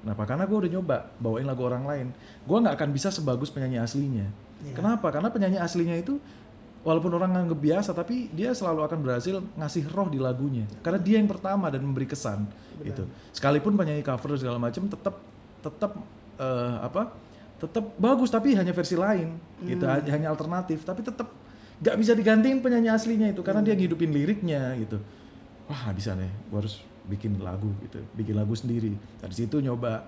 Speaker 1: Kenapa? Karena gue udah nyoba bawain lagu orang lain. Gue nggak akan bisa sebagus penyanyi aslinya.
Speaker 2: Iya.
Speaker 1: kenapa? Karena penyanyi aslinya itu walaupun orang nganggep biasa tapi dia selalu akan berhasil ngasih roh di lagunya. Karena dia yang pertama dan memberi kesan gitu. Sekalipun penyanyi cover segala macam tetap tetap eh, apa tetap bagus tapi hanya versi lain gitu.
Speaker 2: Hmm.
Speaker 1: hanya hanya alternatif tapi tetap nggak bisa digantiin penyanyi aslinya itu karena dia
Speaker 2: Hmm.
Speaker 1: ngidupin liriknya gitu. Wah bisa nih gue harus bikin lagu gitu bikin lagu sendiri dari situ nyoba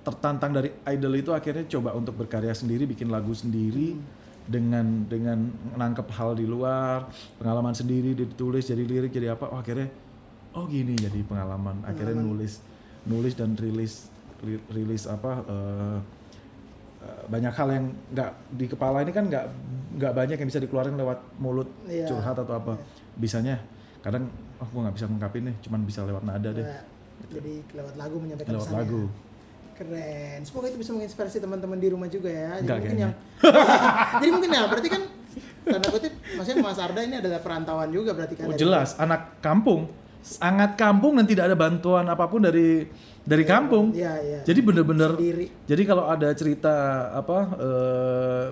Speaker 1: tertantang dari idol itu akhirnya coba untuk berkarya sendiri bikin lagu sendiri
Speaker 2: Hmm.
Speaker 1: dengan dengan nangkep hal di luar pengalaman sendiri ditulis jadi lirik jadi apa oh akhirnya oh gini jadi pengalaman akhirnya nulis nulis dan rilis ri- rilis apa eh, banyak hal yang nggak di kepala ini kan nggak nggak banyak yang bisa dikeluarin lewat mulut
Speaker 2: Iya.
Speaker 1: curhat atau apa bisanya kadang oh gua nggak bisa ngungkapin nih cuman bisa lewat nada deh
Speaker 2: Nah, jadi lewat lagu menyampaikan
Speaker 1: lewat
Speaker 2: pesannya.
Speaker 1: lagu
Speaker 2: Keren. Semoga itu bisa menginspirasi teman-teman di rumah juga ya. Jadi
Speaker 1: Enggak
Speaker 2: mungkin
Speaker 1: kayaknya.
Speaker 2: yang <laughs> Jadi mungkin ya berarti kan tanda kutip maksudnya Mas Arda ini adalah perantauan juga berarti kan.
Speaker 1: Oh, jelas anak kampung sangat kampung dan tidak ada bantuan apa pun dari dari kampung
Speaker 2: Iya, iya.
Speaker 1: jadi bener-bener jadi kalau ada cerita apa eh,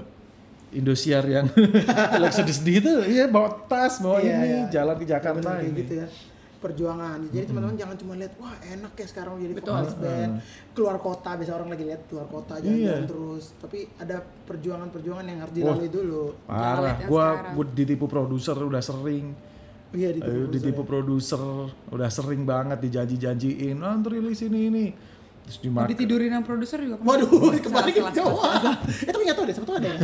Speaker 1: Indosiar yang <laughs> lagi sedih itu ya bawa tas bawa
Speaker 2: Iya,
Speaker 1: ini
Speaker 2: iya.
Speaker 1: jalan ke Jakarta
Speaker 2: Bener
Speaker 1: ini
Speaker 2: gitu ya. Perjuangan. Jadi teman-teman jangan cuma lihat wah enak ya sekarang jadi
Speaker 3: Betul.
Speaker 2: vokalis band. Keluar kota biasa orang lagi lihat keluar kota
Speaker 1: Iya.
Speaker 2: terus. Tapi ada perjuangan-perjuangan yang harus
Speaker 1: Wah.
Speaker 2: dilalui dulu.
Speaker 1: parah
Speaker 3: Jalan
Speaker 1: gua gua ditipu produser udah sering
Speaker 2: Iya di
Speaker 1: Ayo, ditipu produser udah sering banget dijanji-janjiin ntar rilis ini ini terus
Speaker 3: Mau
Speaker 1: dimakan
Speaker 3: ditidurin sama produser juga pernah.
Speaker 2: Waduh, kembali ke cowok. Itu punya tuh deh, siapa tuh ada ya?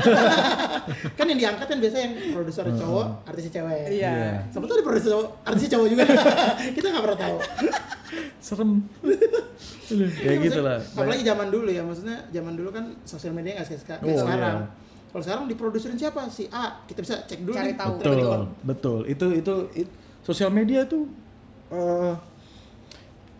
Speaker 2: <laughs> kan yang diangkat kan biasa yang produser cowok, artisnya cewek.
Speaker 3: Iya.
Speaker 2: Siapa tuh ada produser cowok, artisnya cowok juga. <laughs> Kita nggak pernah tahu.
Speaker 1: serem ya gitu lah
Speaker 2: Apalagi zaman dulu ya, maksudnya zaman dulu kan sosial media nggak kayak
Speaker 1: Oh,
Speaker 2: sekarang.
Speaker 1: iya.
Speaker 2: Kalau sekarang diproduserin siapa? Si A. Kita bisa cek dulu
Speaker 3: Cari
Speaker 2: nih.
Speaker 3: tahu.
Speaker 1: betul betul itu itu, it- sosial media itu eh,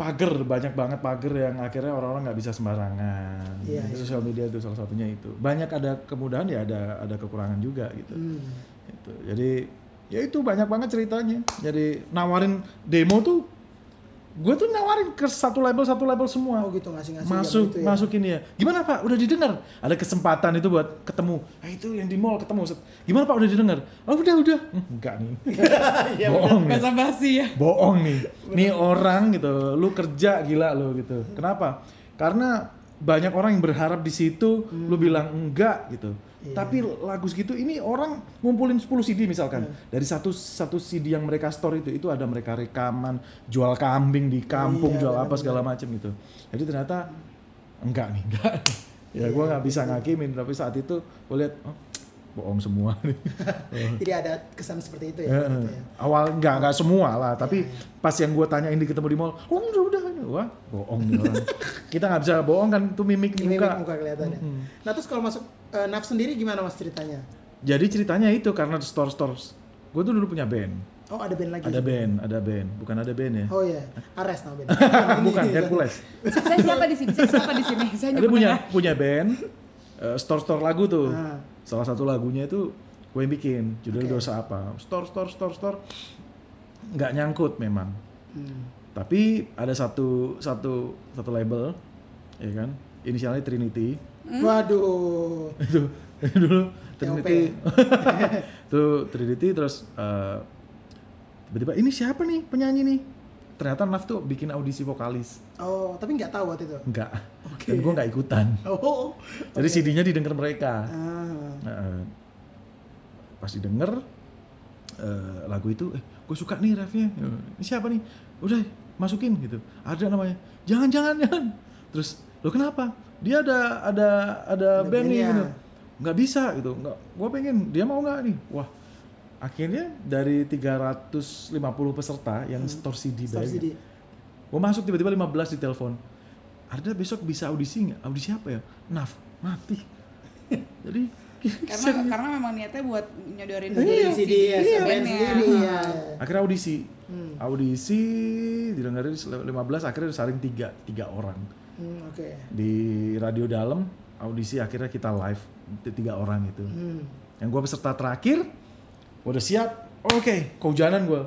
Speaker 1: pagar banyak banget pagar yang akhirnya orang-orang nggak bisa sembarangan Itu
Speaker 2: iya.
Speaker 1: sosial media itu salah satunya itu banyak ada kemudahan ya ada ada kekurangan juga gitu
Speaker 2: Hmm.
Speaker 1: Gitu. jadi ya itu banyak banget ceritanya jadi nawarin demo tuh gue tuh nawarin ke satu label satu label semua.
Speaker 2: Oh gitu ngasih-ngasih
Speaker 1: masuk
Speaker 2: gitu ya.
Speaker 1: masukin ya. Gimana pak? Udah didengar? Ada kesempatan itu buat ketemu. Ah itu yang di mall ketemu gimana pak? Udah didengar? Oh udah udah. Hmm, enggak nih. <laughs>
Speaker 2: Iya,
Speaker 1: bohong nih.
Speaker 3: Basi ya.
Speaker 1: bohong nih. Nih orang gitu lu kerja gila lu gitu. Kenapa? Karena banyak orang yang berharap di situ lu bilang enggak gitu
Speaker 2: Iya.
Speaker 1: tapi lagu segitu ini orang ngumpulin 10 CD misalkan. Dari satu satu CD yang mereka store itu itu ada mereka rekaman jual kambing di kampung
Speaker 2: Iya,
Speaker 1: jual apa segala macam gitu. Jadi ternyata enggak nih enggak. <laughs> Ya gua nggak bisa ngakimin tapi saat itu gue lihat oh, bohong semua <laughs> nih. <laughs>
Speaker 2: Jadi ada kesan seperti itu ya.
Speaker 1: Eh,
Speaker 2: gitu ya.
Speaker 1: awal nggak nggak semua lah tapi pas yang gue tanyain di ketemu di mall oh udah udah. Wah bohong nih orang. Kita nggak bisa bohong kan itu mimik
Speaker 2: Ini
Speaker 1: muka.
Speaker 2: muka kelihatannya. Nah terus kalau masuk eh, Naf sendiri gimana mas ceritanya?
Speaker 1: jadi ceritanya itu karena store stores gue tuh dulu punya band
Speaker 2: Oh ada band lagi.
Speaker 1: ada band ada band bukan ada band ya
Speaker 2: Oh iya, Ares nama band. <laughs>
Speaker 1: bukan Hercules
Speaker 3: Saya siapa di sini? Saya siapa di sini? Saya
Speaker 1: ada
Speaker 3: hanya
Speaker 1: punya punya band eh, store store lagu tuh
Speaker 2: Ah.
Speaker 1: salah satu lagunya itu gue yang bikin judulnya
Speaker 2: Oke.
Speaker 1: dosa apa store store store store nggak nyangkut memang
Speaker 2: Hmm.
Speaker 1: tapi ada satu satu satu label ya kan inisialnya Trinity
Speaker 2: Waduh.
Speaker 1: itu <laughs> dulu. Trinity. Itu <laughs> Trinity terus eh, tiba-tiba ini siapa nih penyanyi nih? Ternyata Naf tuh bikin audisi vokalis.
Speaker 2: Oh tapi nggak tahu waktu itu.
Speaker 1: enggak
Speaker 2: Oke.
Speaker 1: dan gue nggak ikutan. <laughs>
Speaker 2: Oh.
Speaker 1: jadi CD-nya didengar mereka.
Speaker 2: Ah.
Speaker 1: Eh, pas didengar eh, lagu itu eh gue suka nih refnya ini siapa nih? Udah masukin gitu. Ada namanya. Jangan jangan jangan. Terus lo kenapa dia ada ada ada
Speaker 2: Ada
Speaker 1: band nih gitu. nggak bisa gitu. Nggak gue pengen dia mau nggak nih? Wah akhirnya dari 350 peserta yang store CD
Speaker 2: CD.
Speaker 1: gue masuk tiba-tiba 15 di telepon. Ada besok bisa audisi nggak? Audisi apa ya? Naf mati. <laughs> Jadi
Speaker 3: Karena karena memang niatnya buat nyodorin
Speaker 2: Iya, CD ya,
Speaker 3: CD
Speaker 2: band
Speaker 3: bandnya.
Speaker 2: sendiri ya.
Speaker 1: akhirnya audisi.
Speaker 2: Hmm.
Speaker 1: audisi didengarin 15 akhirnya disaring tiga tiga orang
Speaker 2: Hmm, Oke.
Speaker 1: di radio dalam audisi akhirnya kita live di tiga orang itu
Speaker 2: Hmm.
Speaker 1: yang gue peserta terakhir gua udah siap oke kehujanan gue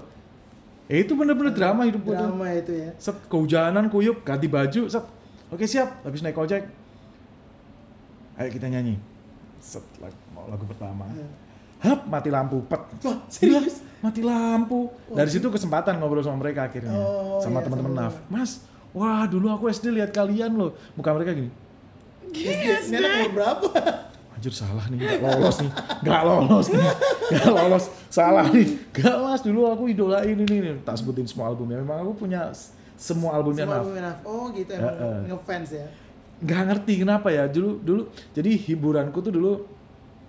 Speaker 1: eh, itu bener-bener drama hidup gue tuh
Speaker 2: Drama itu ya.
Speaker 1: set kehujanan kuyup ganti baju set oke siap habis naik ojek ayo kita nyanyi set lag- mau lagu pertama
Speaker 2: Hmm.
Speaker 1: hap mati lampu pet
Speaker 2: Wah serius?
Speaker 1: mati lampu. Dari situ kesempatan ngobrol sama mereka akhirnya.
Speaker 2: Oh,
Speaker 1: sama
Speaker 2: iya,
Speaker 1: teman-teman Naf. Mas, wah dulu aku SD lihat kalian loh. Muka mereka gini.
Speaker 2: Ini anak umur berapa?
Speaker 1: Anjir salah nih, gak lolos nih. Gak lolos nih. Gak lolos. Salah nih. Gak mas, dulu aku idolain ini nih. Tak sebutin semua albumnya. Memang aku punya semua albumnya
Speaker 2: Semua
Speaker 1: Naf.
Speaker 2: album Naf. Oh gitu emang
Speaker 1: Heeh.
Speaker 2: ngefans ya.
Speaker 1: Gak ngerti kenapa ya. Dulu dulu jadi hiburanku tuh dulu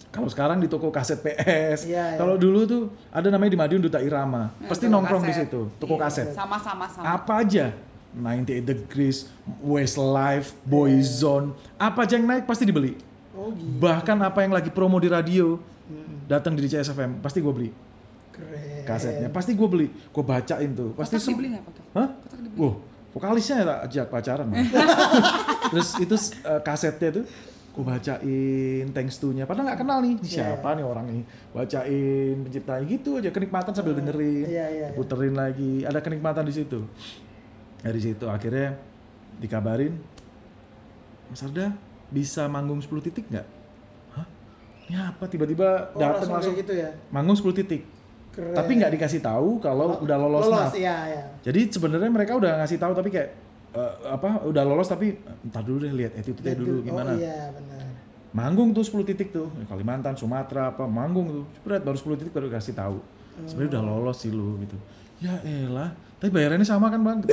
Speaker 1: kalau sekarang di toko kaset PS.
Speaker 2: Iya, iya.
Speaker 1: Kalau dulu tuh ada namanya di Madiun Duta Irama.
Speaker 3: Nah,
Speaker 1: Pasti
Speaker 3: toko
Speaker 1: nongkrong di
Speaker 3: kaset.
Speaker 1: situ, toko
Speaker 2: Iya,
Speaker 1: kaset.
Speaker 3: Sama-sama sama.
Speaker 1: apa aja 98 Degrees, Westlife, Boyzone, apa aja yang naik pasti dibeli.
Speaker 2: Oh gitu.
Speaker 1: Bahkan apa yang lagi promo di radio, datang di DCS FM, pasti gue beli
Speaker 2: Keren.
Speaker 1: kasetnya. Pasti gue beli, gue bacain tuh. Pasti
Speaker 3: Kotak dibeli nggak kotak?
Speaker 1: Hah?
Speaker 3: Kotak dibeli.
Speaker 1: Wah, vokalisnya tak ajak pacaran. <laughs> Terus itu eh, kasetnya tuh gue bacain thanks to-nya. Padahal nggak kenal nih,
Speaker 2: Iya.
Speaker 1: siapa nih orang ini. Bacain penciptanya gitu aja kenikmatan sambil dengerin.
Speaker 2: Iya, iya, iya.
Speaker 1: Puterin lagi, ada kenikmatan di situ. Dari situ akhirnya dikabarin, Mas Arda bisa manggung 10 titik nggak? Hah? Ini apa? Tiba-tiba
Speaker 2: Oh,
Speaker 1: datang
Speaker 2: langsung gitu ya.
Speaker 1: manggung 10 titik.
Speaker 2: Keren.
Speaker 1: Tapi nggak dikasih tahu kalau udah lolos,
Speaker 2: Lolos, iya, iya.
Speaker 1: Jadi sebenarnya mereka udah ngasih tahu tapi kayak eh, apa udah lolos tapi entar dulu deh lihat
Speaker 2: Lihat
Speaker 1: dulu
Speaker 2: dulu.
Speaker 1: gimana.
Speaker 2: Oh iya, benar.
Speaker 1: Manggung tuh 10 titik tuh. Kalimantan, Sumatera apa manggung tuh. Berat baru 10 titik baru kasih tahu. Sebenarnya udah lolos sih lu gitu. Ya elah, tapi bayarannya sama kan, Bang? <laughs>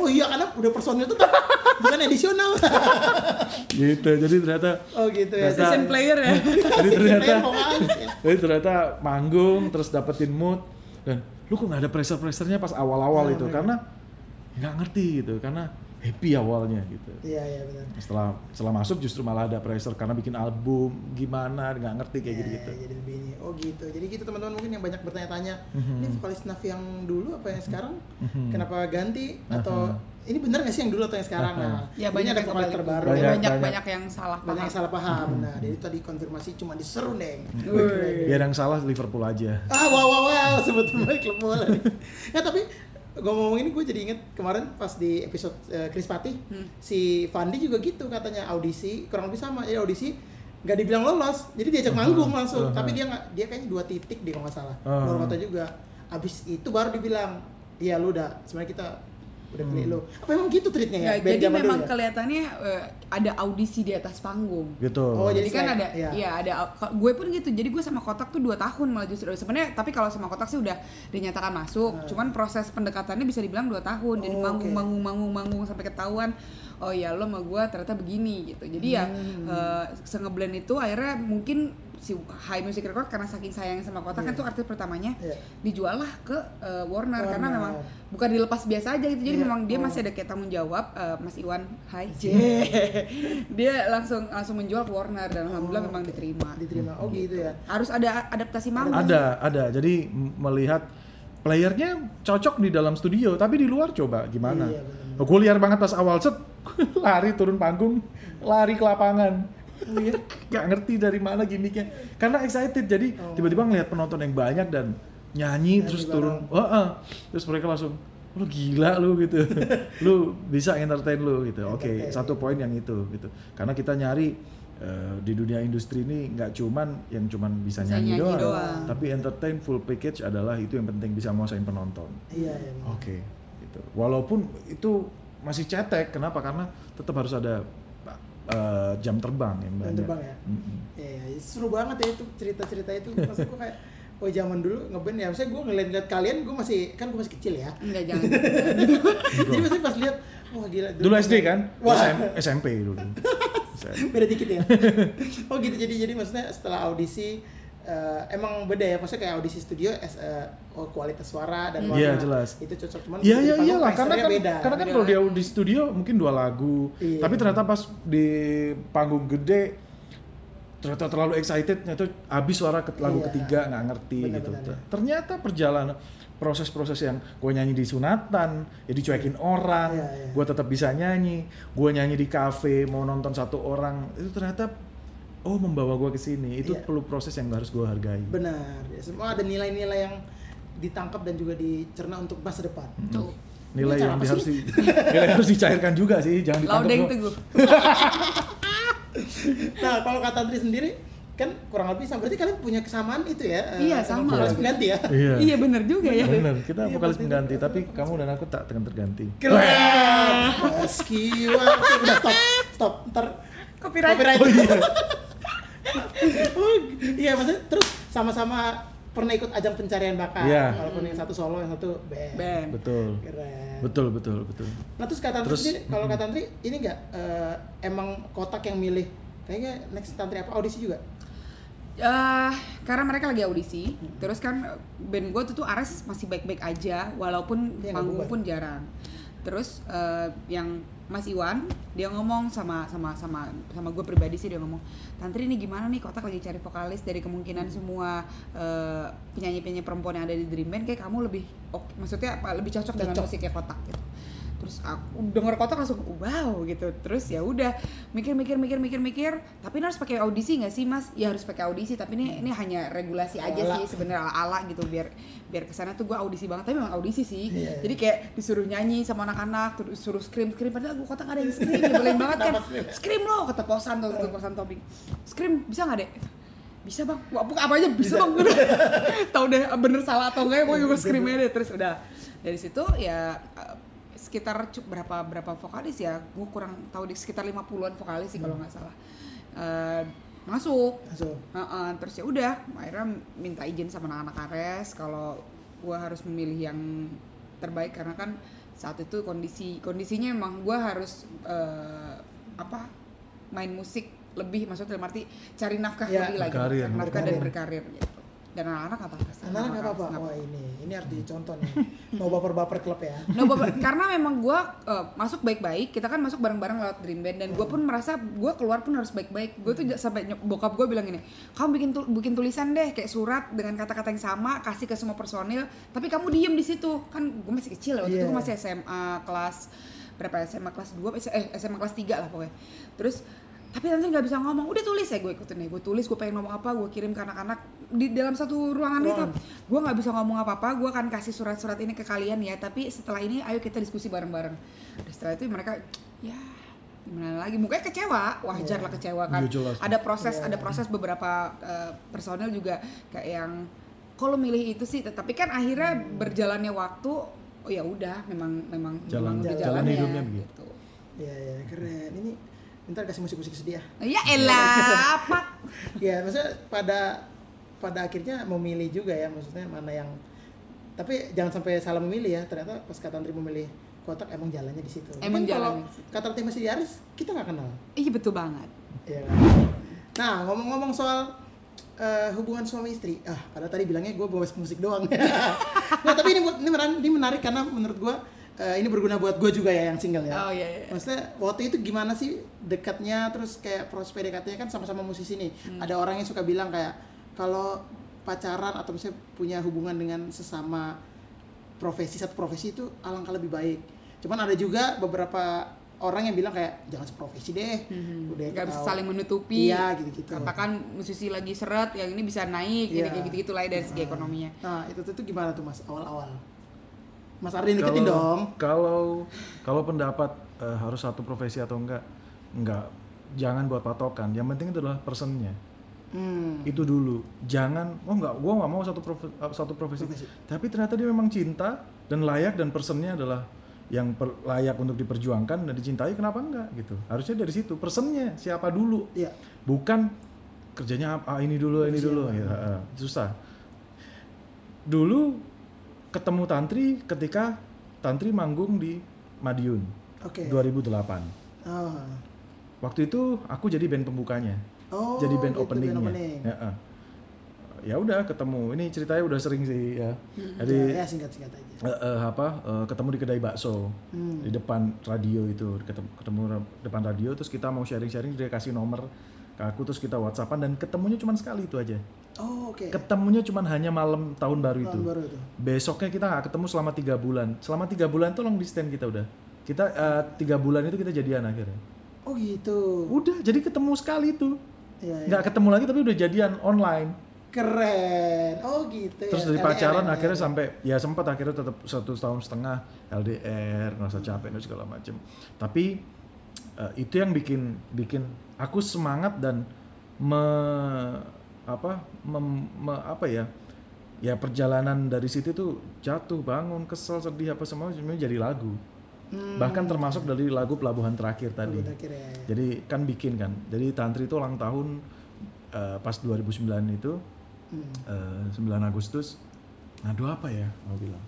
Speaker 2: Oh iya, karena udah personil tuh bukan edisional. <laughs>
Speaker 1: gitu. Jadi ternyata
Speaker 2: oh gitu ya.
Speaker 1: Ternyata-
Speaker 3: Session player ya. <laughs>
Speaker 1: jadi ternyata
Speaker 2: ya.
Speaker 1: jadi ternyata manggung terus dapetin mood dan lu kok nggak ada pressure pressernya pas awal-awal
Speaker 2: Nah,
Speaker 1: itu
Speaker 2: mereka-
Speaker 1: karena nggak ngerti gitu karena happy awalnya gitu
Speaker 2: Iya, iya benar.
Speaker 1: setelah setelah masuk justru malah ada pressure karena bikin album gimana nggak ngerti kayak
Speaker 2: Ya,
Speaker 1: gitu gitu
Speaker 2: Jadi lebih ini. Oh gitu. Jadi gitu teman-teman mungkin yang banyak bertanya-tanya,
Speaker 1: Mhm.
Speaker 2: ini vokalis Naf yang dulu apa yang sekarang?
Speaker 1: Mhm.
Speaker 2: Kenapa ganti atau ini bener gak sih yang dulu atau yang sekarang? Nah,
Speaker 3: Ya banyak
Speaker 2: ada
Speaker 3: yang
Speaker 2: vokalis terbaru.
Speaker 3: Banyak,
Speaker 1: Banyak,
Speaker 3: banyak,
Speaker 1: banyak.
Speaker 3: banyak yang salah
Speaker 2: Banyak yang
Speaker 3: paham.
Speaker 2: salah paham. Nah, jadi tadi konfirmasi cuma diseru deh.
Speaker 1: biar yang salah Liverpool aja
Speaker 2: Ah wow wow wow sebut baik klub bola. Nah tapi gue ngomong ini gue jadi inget kemarin pas di episode eh, Chris Pati
Speaker 3: Hmm.
Speaker 2: si Fandi juga gitu katanya audisi kurang lebih sama ya audisi nggak dibilang lolos jadi diajak manggung langsung
Speaker 1: uh-huh.
Speaker 2: tapi dia nggak dia kayaknya dua titik dia kalau nggak salah
Speaker 1: Uh-huh.
Speaker 2: baru kata juga abis itu baru dibilang iya lu udah sebenarnya kita udah pilih lu apa emang gitu treatnya ya,
Speaker 3: Ya,
Speaker 2: Band
Speaker 3: jadi
Speaker 2: dulu
Speaker 3: memang
Speaker 2: ya?
Speaker 3: kelihatannya eh, ada audisi di atas panggung.
Speaker 1: gitu
Speaker 2: Oh,
Speaker 3: Jadi,
Speaker 2: Jadi
Speaker 3: kan ada,
Speaker 2: iya.
Speaker 3: ya ada. Gue pun gitu. Jadi gue sama kotak tuh dua tahun malah justru. Sebenarnya tapi kalau sama kotak sih udah dinyatakan masuk. Cuman proses pendekatannya bisa dibilang dua tahun. Jadi
Speaker 2: Oh,
Speaker 3: manggung,
Speaker 2: oke.
Speaker 3: manggung, manggung, manggung sampai ketahuan. Oh ya lo sama gue ternyata begini gitu. Jadi ya
Speaker 2: Hmm.
Speaker 3: eh, sengeblend itu akhirnya mungkin si High Music Record karena saking sayang sama Kotak kan
Speaker 2: Iya.
Speaker 3: tuh artis pertamanya
Speaker 2: Iya.
Speaker 3: dijual lah ke uh, Warner, karena
Speaker 2: Warner.
Speaker 3: memang bukan dilepas biasa aja gitu jadi
Speaker 2: Iya.
Speaker 3: memang dia
Speaker 2: Oh.
Speaker 3: masih ada kayak tanggung jawab uh, Mas Iwan Hai
Speaker 2: Iya. <laughs>
Speaker 3: dia langsung langsung menjual ke Warner dan alhamdulillah
Speaker 2: Oh,
Speaker 3: memang diterima
Speaker 2: Diterima. Oh gitu ya.
Speaker 3: harus ada adaptasi manggung
Speaker 1: Ada, ada. Jadi melihat playernya cocok di dalam studio, tapi di luar coba gimana?
Speaker 2: Iya.
Speaker 1: Oh, gue liar banget pas awal set, <laughs> lari turun panggung, lari ke lapangan. Gak ngerti dari mana gimmicknya. Karena excited, jadi
Speaker 2: Oh.
Speaker 1: tiba-tiba ngelihat penonton yang banyak dan nyanyi,
Speaker 2: Nyanyi
Speaker 1: terus
Speaker 2: bareng.
Speaker 1: turun, Wah, ah. terus mereka langsung, lu gila lu gitu, <laughs> lu bisa entertain lu gitu. Oke,
Speaker 2: Entertain.
Speaker 1: satu poin yang itu gitu. Karena kita nyari eh, di dunia industri ini nggak cuman yang cuman bisa,
Speaker 3: Bisa
Speaker 1: nyanyi,
Speaker 3: nyanyi
Speaker 1: doang,
Speaker 3: doang.
Speaker 1: tapi entertain full package adalah itu yang penting bisa nguasain penonton.
Speaker 2: Iya, iya.
Speaker 1: Oke, gitu. Walaupun itu masih cetek, kenapa? Karena tetap harus ada eh, jam terbang yang
Speaker 2: Jam
Speaker 1: banyak.
Speaker 2: terbang ya? Iya, iya. seru banget ya itu cerita-cerita itu. Maksud gue kayak Oh zaman dulu ngeband ya, maksudnya gue ngeliat-ngeliat kalian, gue masih, kan gue masih kecil ya
Speaker 3: enggak jangan <laughs>
Speaker 2: Jadi maksudnya pas lihat, wah gila
Speaker 1: Dulu SD kan?
Speaker 2: Wah,
Speaker 1: SM SMP dulu. <laughs>
Speaker 2: Beda dikit ya <laughs> Oh gitu, jadi jadi maksudnya setelah audisi eh, Emang beda ya, maksudnya kayak audisi studio as, eh, oh, kualitas suara dan
Speaker 1: Iya,
Speaker 2: warna
Speaker 1: jelas.
Speaker 2: Itu cocok, cuman
Speaker 1: Iya
Speaker 2: di
Speaker 1: iya
Speaker 2: panggung
Speaker 1: iyalah karena kan
Speaker 2: beda
Speaker 1: karena kan
Speaker 3: Beda
Speaker 1: kalau dia
Speaker 3: lagi.
Speaker 1: di studio mungkin dua lagu,
Speaker 2: Iya.
Speaker 1: tapi ternyata pas di panggung gede ternyata terlalu excited itu habis suara ke lagu
Speaker 2: Iya.
Speaker 1: ketiga nggak ngerti
Speaker 2: Benar,
Speaker 1: gitu.
Speaker 2: benar, ya.
Speaker 1: Ternyata perjalanan proses-proses yang gue nyanyi di sunatan, ya dicuekin orang,
Speaker 2: Iya, iya.
Speaker 1: gue tetap bisa nyanyi, gue nyanyi di kafe mau nonton satu orang itu ternyata oh membawa gue ke sini. Itu
Speaker 2: Iya.
Speaker 1: perlu proses yang harus gue hargai.
Speaker 2: Benar, ya, semua ada nilai-nilai yang ditangkap dan juga dicerna untuk masa depan.
Speaker 3: Tuh.
Speaker 1: Nilai
Speaker 2: Ini cara <laughs>
Speaker 1: yang harus di, nilai harus dicairkan juga sih, jangan ditangkap
Speaker 3: tuh gue <laughs>
Speaker 2: Nah, kalau kata Andri sendiri kan kurang lebih sama. Berarti kalian punya kesamaan itu ya? Eh,
Speaker 3: Iya, sama.
Speaker 2: vokalis pengganti ya?
Speaker 1: Iya. <laughs>
Speaker 3: iya bener juga ya.
Speaker 1: Bener, kita
Speaker 2: Iya,
Speaker 1: vokalis pengganti, tapi kamu dan aku tak akan terganti.
Speaker 2: keren. Meski udah stop. Stop. Ntar
Speaker 3: Copyright.
Speaker 2: copyright.
Speaker 1: Oh iya.
Speaker 2: Oh, iya maksudnya terus sama-sama pernah ikut ajang pencarian bakat.
Speaker 1: Iya.
Speaker 2: walaupun yang satu solo yang satu band,
Speaker 3: band.
Speaker 1: Betul.
Speaker 2: keren.
Speaker 1: Betul, betul, betul.
Speaker 2: nah terus kata sendiri kalau kata Andri ini enggak emang kotak yang milih? Kayaknya next Tantri apa? Audisi juga?
Speaker 3: Eh, karena mereka lagi audisi, terus kan band gue tuh tuh Ares masih baik-baik aja, walaupun manggung
Speaker 2: bubar.
Speaker 3: pun jarang. Terus eh, yang Mas Iwan dia ngomong sama sama sama sama gue pribadi sih dia ngomong, Tantri ini gimana nih kotak lagi cari vokalis dari kemungkinan semua eh, penyanyi-penyanyi perempuan yang ada di Dream Band kayak kamu lebih oke, maksudnya apa lebih cocok, dengan
Speaker 2: Cocok.
Speaker 3: musiknya kotak gitu. Terus aku denger kotak langsung wow gitu. Terus ya udah mikir-mikir mikir-mikir mikir, tapi ini harus pakai audisi nggak sih Mas? Ya harus pakai audisi, tapi ini ini hanya regulasi aja
Speaker 2: Ala-ala.
Speaker 3: sih sebenarnya ala-ala gitu biar biar ke sana tuh gue audisi banget. Tapi memang audisi sih.
Speaker 2: Iya.
Speaker 3: jadi kayak disuruh nyanyi sama anak-anak terus suruh scream scream padahal gue kotak ada yang scream nyebelin banget kan.
Speaker 2: Scream?
Speaker 3: lo kata posan tuh kata posan topik scream bisa nggak deh bisa bang. Wah, apa aja bisa, bang. <laughs> Tahu deh bener salah atau enggak gue juga scream aja deh. Terus udah dari situ ya sekitar berapa berapa vokalis ya? Gue kurang tahu di sekitar 50-an vokalis sih kalau nggak salah. Eh, masuk.
Speaker 2: Masuk.
Speaker 3: Heeh, terus ya udah akhirnya minta izin sama anak-anak Ares kalau gua harus memilih yang terbaik karena kan saat itu kondisi kondisinya emang gua harus eh, apa main musik lebih maksudnya dalam arti cari nafkah
Speaker 2: Ya,
Speaker 3: lebih lagi nafkah dan
Speaker 2: berkarir
Speaker 3: gitu dan anak-anak apa
Speaker 2: anak nggak apa-apa wah ini ini harus dicontoh nih mau baper-baper klub ya <laughs>
Speaker 3: No, Bapak, karena memang gue masuk baik-baik, kita kan masuk bareng-bareng lewat Dream Band dan gue pun merasa gue keluar pun harus baik-baik. Gue tuh sampai bokap gue bilang gini, kamu bikin tul- bikin tulisan deh kayak surat dengan kata-kata yang sama, kasih ke semua personil, tapi kamu diem di situ. Kan gue masih kecil ya, waktu itu
Speaker 2: Iya.
Speaker 3: gue masih SMA kelas berapa ya? SMA kelas 2 eh SMA kelas 3 lah pokoknya. Terus tapi nanti nggak bisa ngomong. Udah tulis ya gue ikutin nih gue tulis gue pengen ngomong apa gue kirim ke anak-anak di dalam satu ruangan itu.
Speaker 2: Ruangan.
Speaker 3: gue nggak bisa ngomong apa apa gue akan kasih surat-surat ini ke kalian ya. Tapi setelah ini ayo kita diskusi bareng-bareng. Setelah itu mereka ya gimana lagi? Mukanya kecewa. Wajar lah kecewa kan.
Speaker 1: Iya, jelas.
Speaker 3: ada proses
Speaker 2: Iya.
Speaker 3: ada proses beberapa eh, personel juga kayak yang kalau milih itu sih? Tapi kan akhirnya berjalannya waktu oh ya udah memang memang
Speaker 1: Jalan-
Speaker 3: memang
Speaker 2: jalan
Speaker 3: jalannya,
Speaker 1: hidupnya begitu.
Speaker 2: ya ya keren. Ini ntar kasih musik-musik sedih ya
Speaker 3: ya elah <laughs> apa
Speaker 2: ya maksudnya pada pada akhirnya memilih juga ya maksudnya mana yang tapi jangan sampai salah memilih ya ternyata pas kata Andri memilih kotak emang jalannya di situ
Speaker 3: Emang
Speaker 2: kalau
Speaker 3: situ.
Speaker 2: kata Andri masih di Aris kita nggak kenal
Speaker 3: iya betul banget
Speaker 2: ya nah ngomong-ngomong soal eh, hubungan suami istri. Ah, padahal tadi bilangnya gue bahas musik doang. <laughs> nah, tapi ini buat- ini menarik, ini menarik karena menurut gue eh, ini berguna buat gue juga ya yang single ya.
Speaker 3: Oh iya iya.
Speaker 2: Maksudnya waktu itu gimana sih dekatnya terus kayak proses PDKT-nya kan sama-sama musisi nih. Ada orang yang suka bilang kayak kalau pacaran atau misalnya punya hubungan dengan sesama profesi satu profesi itu alangkah lebih baik. Cuman ada juga beberapa orang yang bilang kayak jangan seprofesi deh. Udah
Speaker 3: nggak bisa saling menutupi
Speaker 2: Iya gitu-gitu.
Speaker 3: katakan musisi lagi seret yang ini bisa naik kayak gitu gitu lah ya dari segi ekonominya
Speaker 2: Nah, itu tuh gimana tuh Mas awal-awal? Mas Ardi deketin dong.
Speaker 1: Kalau kalau pendapat eh, harus satu profesi atau enggak, enggak. Jangan buat patokan. Yang penting itu adalah personnya.
Speaker 2: Hmm.
Speaker 1: Itu dulu. Jangan, oh enggak, gua nggak mau satu profe- eh, satu profesi.
Speaker 2: Profesi.
Speaker 1: Tapi ternyata dia memang cinta dan layak dan personnya adalah yang per- layak untuk diperjuangkan dan dicintai. Kenapa enggak gitu? Harusnya dari situ. Personnya siapa dulu?
Speaker 2: Iya.
Speaker 1: bukan kerjanya apa ah, ini dulu ini
Speaker 2: Siapa?
Speaker 1: dulu ya, susah dulu ketemu tantri ketika tantri manggung di Madiun
Speaker 2: Oke.
Speaker 1: 2008
Speaker 2: Oh.
Speaker 1: waktu itu aku jadi band pembukanya
Speaker 2: Oh,
Speaker 1: jadi band
Speaker 2: gitu,
Speaker 1: openingnya
Speaker 2: opening.
Speaker 1: ya, eh. ya udah ketemu ini ceritanya udah sering sih ya jadi
Speaker 2: Ya, ya singkat-singkat aja.
Speaker 1: eh, eh, apa eh, ketemu di kedai bakso
Speaker 2: Hmm.
Speaker 1: di depan radio itu ketemu, ketemu depan radio terus kita mau sharing-sharing dia kasih nomor aku terus kita whatsappan dan ketemunya cuma sekali itu aja
Speaker 2: Oh, oke.
Speaker 1: ketemunya cuma hanya malam tahun baru itu
Speaker 2: Tahun baru itu.
Speaker 1: besoknya kita nggak ketemu selama tiga bulan selama tiga bulan tolong di stand kita udah kita eh, tiga bulan itu kita jadian akhirnya
Speaker 2: Oh, gitu.
Speaker 1: udah jadi ketemu sekali itu
Speaker 2: Iya, iya.
Speaker 1: nggak ketemu lagi tapi udah jadian online
Speaker 2: Keren. Oh, gitu ya.
Speaker 1: terus dari
Speaker 2: LDR,
Speaker 1: pacaran
Speaker 2: LDR.
Speaker 1: akhirnya sampai ya sempat akhirnya tetap satu tahun setengah LDR ngerasa capek dan segala macem tapi eh, itu yang bikin bikin aku semangat dan me apa mem- me- apa ya ya perjalanan dari situ tuh jatuh bangun kesel sedih apa semua semuanya jadi lagu
Speaker 2: Hmm.
Speaker 1: bahkan termasuk dari lagu pelabuhan terakhir tadi
Speaker 2: Udah kira ya.
Speaker 1: jadi kan bikin kan jadi tantri itu ulang tahun eh, pas 2009 itu
Speaker 2: Hmm.
Speaker 1: eh, 9 Agustus ngadu apa ya mau bilang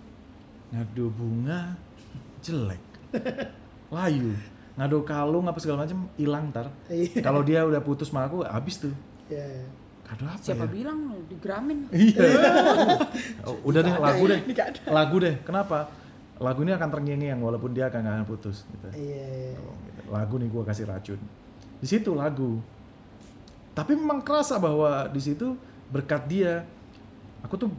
Speaker 1: ngadu bunga jelek <laughs> layu ngadu kalung apa segala macam hilang ntar.
Speaker 2: Iya.
Speaker 1: kalau dia udah putus sama aku habis tuh.
Speaker 2: Iya, iya.
Speaker 1: ngadu apa
Speaker 3: siapa
Speaker 1: ya?
Speaker 3: bilang lo di Gramin.
Speaker 1: Iya. Oh, udah deh lagu deh.
Speaker 2: Nggak
Speaker 1: lagu deh. Kenapa? Lagu ini akan terngiang walaupun dia akan akan putus gitu.
Speaker 2: Iya.
Speaker 1: Oh, gitu. lagu nih gua kasih racun. Di situ lagu. Tapi memang kerasa bahwa di situ berkat dia aku tuh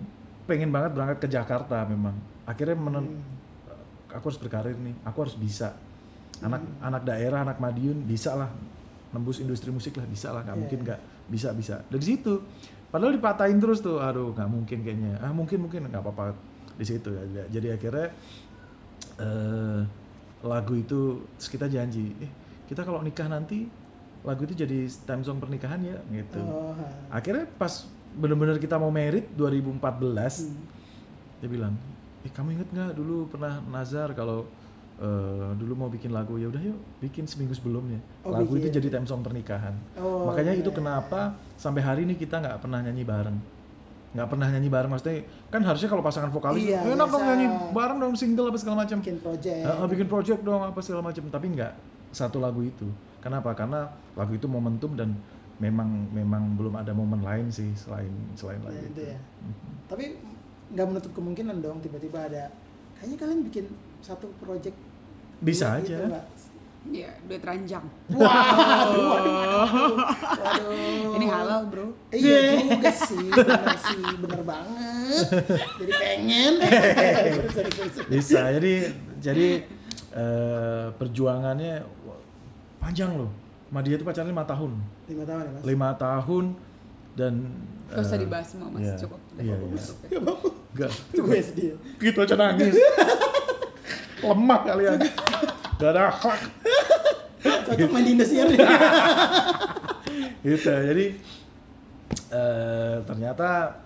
Speaker 1: pengen banget berangkat ke Jakarta memang. Akhirnya menen
Speaker 2: Hmm.
Speaker 1: aku harus berkarir nih. Aku harus bisa anak anak daerah anak Madiun bisa lah. Nembus industri musik lah bisa lah. Nggak
Speaker 2: Iya,
Speaker 1: mungkin nggak bisa bisa. Dari situ. Padahal dipatahin terus tuh. Aduh nggak mungkin kayaknya. Ah mungkin mungkin. Nggak apa-apa di situ ya. Jadi akhirnya eh lagu itu terus kita janji eh kita kalau nikah nanti lagu itu jadi time song pernikahan ya gitu.
Speaker 2: Oh,
Speaker 1: akhirnya pas bener-bener kita mau merit 2014
Speaker 2: Hmm.
Speaker 1: dia bilang eh kamu inget nggak dulu pernah nazar kalau eh, dulu mau bikin lagu ya udah yuk bikin seminggu sebelumnya
Speaker 2: Oh,
Speaker 1: lagu itu
Speaker 2: bikin.
Speaker 1: jadi time song pernikahan
Speaker 2: Oh,
Speaker 1: makanya
Speaker 2: iya,
Speaker 1: itu
Speaker 2: iya.
Speaker 1: kenapa sampai hari ini kita nggak pernah nyanyi bareng nggak pernah nyanyi bareng maksudnya kan harusnya kalau pasangan vokalis
Speaker 2: Iya,
Speaker 1: enak dong
Speaker 2: biasa.
Speaker 1: nyanyi bareng dong single apa segala macam
Speaker 2: bikin project.
Speaker 1: Bikin project dong apa segala macam tapi nggak satu lagu itu kenapa karena lagu itu momentum dan memang memang belum ada momen lain sih selain selain lagu itu,
Speaker 2: itu ya. Tapi nggak menutup kemungkinan dong tiba-tiba ada kayaknya kalian bikin satu project
Speaker 1: bisa
Speaker 2: gitu,
Speaker 1: aja.
Speaker 3: Iya, duit ranjang.
Speaker 2: Waduh, <laughs> waduh, waduh, waduh.
Speaker 3: Ini halal, bro.
Speaker 2: Iya juga sih, bener sih, bener banget. Jadi pengen. <laughs>
Speaker 1: Bisa jadi jadi eh, perjuangannya panjang loh sama dia tuh pacarnya lima tahun
Speaker 2: Lima tahun ya mas.
Speaker 1: lima tahun dan
Speaker 3: Gak usah
Speaker 1: eh,
Speaker 3: dibahas semua, Mas.
Speaker 1: iya,
Speaker 3: Cukup.
Speaker 1: iya,
Speaker 3: Cukup,
Speaker 1: iya.
Speaker 3: cukup.
Speaker 2: Gak Itu gue sedih.
Speaker 1: gitu aja nangis <laughs> lemah kalian gak ada akhlak.
Speaker 2: Cocok main di Indosiar nih. <laughs>
Speaker 1: gitu. Jadi eh, ternyata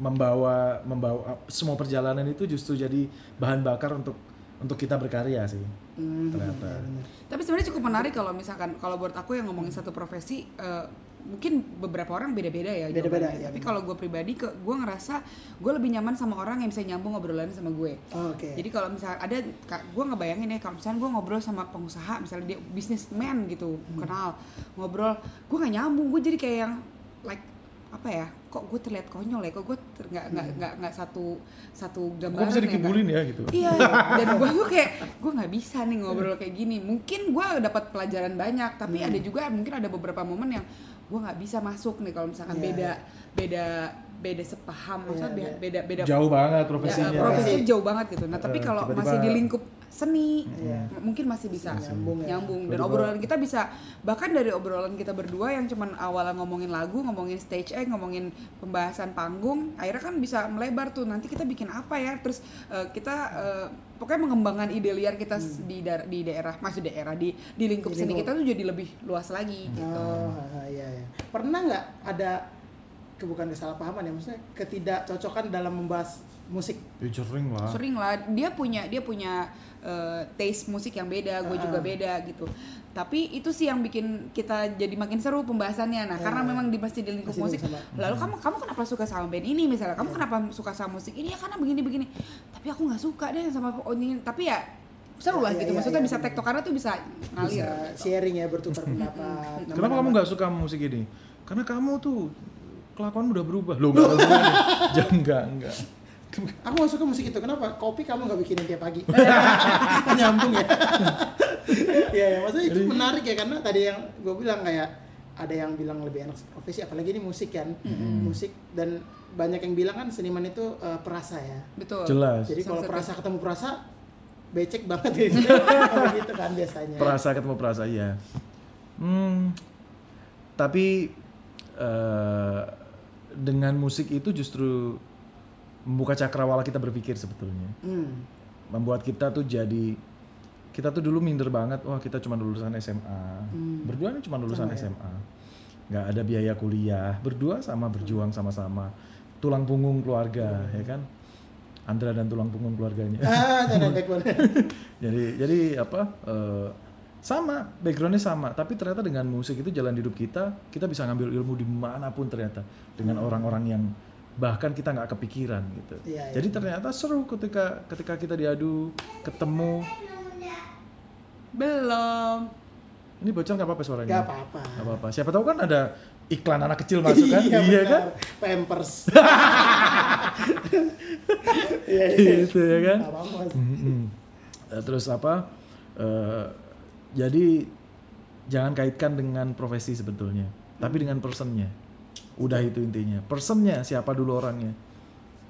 Speaker 1: membawa membawa semua perjalanan itu justru jadi bahan bakar untuk untuk kita berkarya sih.
Speaker 2: Hmm,
Speaker 1: ternyata.
Speaker 3: Tapi sebenarnya cukup menarik kalau misalkan kalau buat aku yang ngomongin satu profesi eh, mungkin beberapa orang beda-beda ya.
Speaker 2: Beda-beda,
Speaker 3: jawabannya.
Speaker 2: ya,
Speaker 3: Tapi kalau gue pribadi ke gue ngerasa gue lebih nyaman sama orang yang bisa nyambung ngobrolan sama gue.
Speaker 2: Oh, Oke.
Speaker 3: Jadi kalau misalnya ada gue ngebayangin ya kalau misalnya gue ngobrol sama pengusaha misalnya dia businessman gitu
Speaker 2: Hmm.
Speaker 3: kenal ngobrol gue nggak nyambung gue jadi kayak yang like apa ya kok gue terlihat konyol ya kok gue nggak nggak nggak nggak satu satu
Speaker 1: Kok
Speaker 3: gambaran
Speaker 1: bisa
Speaker 3: ya,
Speaker 1: dikibulin
Speaker 3: Kak?
Speaker 1: ya gitu.
Speaker 3: Iya, <laughs> dan gue tuh kayak gue nggak bisa nih ngobrol kayak gini. Mungkin gue dapat pelajaran banyak, tapi
Speaker 2: Hmm.
Speaker 3: ada juga mungkin ada beberapa momen yang gue nggak bisa masuk nih kalau misalkan
Speaker 2: Iya,
Speaker 3: beda
Speaker 2: iya.
Speaker 3: beda beda sepaham, maksudnya
Speaker 2: Iya,
Speaker 3: beda beda beda
Speaker 1: Jauh banget
Speaker 3: ya,
Speaker 1: profesinya.
Speaker 3: profesinya jauh banget gitu. Nah tapi
Speaker 1: Eh,
Speaker 3: kalau masih di lingkup seni,
Speaker 2: Iya.
Speaker 3: m- mungkin masih bisa
Speaker 2: Nyambung ya.
Speaker 3: nyambung. Dan
Speaker 1: Tiba-tiba-
Speaker 3: obrolan kita bisa bahkan dari obrolan kita berdua yang cuman awalnya ngomongin lagu, ngomongin stage act, ngomongin pembahasan panggung, akhirnya kan bisa melebar tuh. Nanti kita bikin apa ya? Terus eh, kita eh, pokoknya mengembangkan ide liar kita s- di dar- di daerah, masih daerah di di lingkup seni kita tuh jadi lebih luas lagi gitu.
Speaker 2: Oh, iya ya. Pernah nggak ada ke bukan kesalahpahaman ya maksudnya ketidakcocokan dalam membahas musik?
Speaker 1: Ya sering lah.
Speaker 3: sering lah dia punya dia punya eh, taste musik yang beda gue juga
Speaker 2: Ah.
Speaker 3: beda gitu tapi itu sih yang bikin kita jadi makin seru pembahasannya nah
Speaker 2: Ya.
Speaker 3: karena memang di masih di lingkup
Speaker 2: Masih
Speaker 3: musik
Speaker 2: sama.
Speaker 3: lalu kamu kamu kenapa suka sama band ini misalnya kamu kenapa suka sama musik ini ya karena begini begini tapi aku nggak suka deh sama oh, ini tapi ya seru lah
Speaker 2: ya,
Speaker 3: gitu
Speaker 2: ya,
Speaker 3: maksudnya
Speaker 2: ya,
Speaker 3: bisa
Speaker 2: benar.
Speaker 3: tektokannya tuh bisa ngalir
Speaker 2: Bisa
Speaker 3: gitu.
Speaker 2: sharing ya bertukar pendapat.
Speaker 1: Kenapa kamu nggak suka musik ini? Karena kamu tuh kelakuan udah berubah. Loh. <laughs> Jangan enggak, enggak.
Speaker 2: Aku gak suka musik itu. Kenapa? Kopi kamu gak bikinin tiap pagi. <laughs> <laughs> Nyambung ya. <laughs> Iya, ya, maksudnya itu menarik ya karena tadi yang gue bilang kayak ada yang bilang lebih enak profesi apalagi ini musik kan. Musik dan banyak yang bilang kan seniman itu eh, perasa ya.
Speaker 3: betul
Speaker 1: Jelas.
Speaker 2: Jadi kalau perasa ketemu perasa becek banget gitu. Kalau gitu kan biasanya.
Speaker 1: Perasa ketemu perasa iya. Hmm, tapi eh, dengan musik itu justru membuka cakrawala kita berpikir sebetulnya.
Speaker 2: Hmm.
Speaker 1: Membuat kita tuh jadi kita tuh dulu minder banget, wah kita cuma lulusan SMA.
Speaker 2: Hmm.
Speaker 1: Berdua nih cuma lulusan
Speaker 2: Sama ya?
Speaker 1: SMA. nggak ada biaya kuliah, berdua sama berjuang sama-sama. Tulang punggung keluarga, ya kan? Andra dan tulang punggung keluarganya.
Speaker 2: Ah, <laughs>
Speaker 1: jadi jadi apa eh, sama backgroundnya sama tapi ternyata dengan musik itu jalan hidup kita kita bisa ngambil ilmu di mana pun ternyata dengan orang-orang yang bahkan kita nggak kepikiran gitu
Speaker 2: Iya, iya.
Speaker 1: jadi ternyata seru ketika ketika kita diadu ketemu
Speaker 3: belum
Speaker 1: ini bocor nggak apa-apa suaranya
Speaker 2: Gak apa-apa.
Speaker 1: Nggak apa-apa siapa tahu kan ada iklan anak kecil masuk kan
Speaker 2: iya,
Speaker 1: iya kan
Speaker 2: Pampers. <laughs> Iya, iya.
Speaker 1: gitu ya kan
Speaker 2: Gak apa-apa.
Speaker 1: Eh, Terus apa? eh, jadi jangan kaitkan dengan profesi sebetulnya, tapi dengan personnya. Udah itu intinya. Personnya siapa dulu orangnya.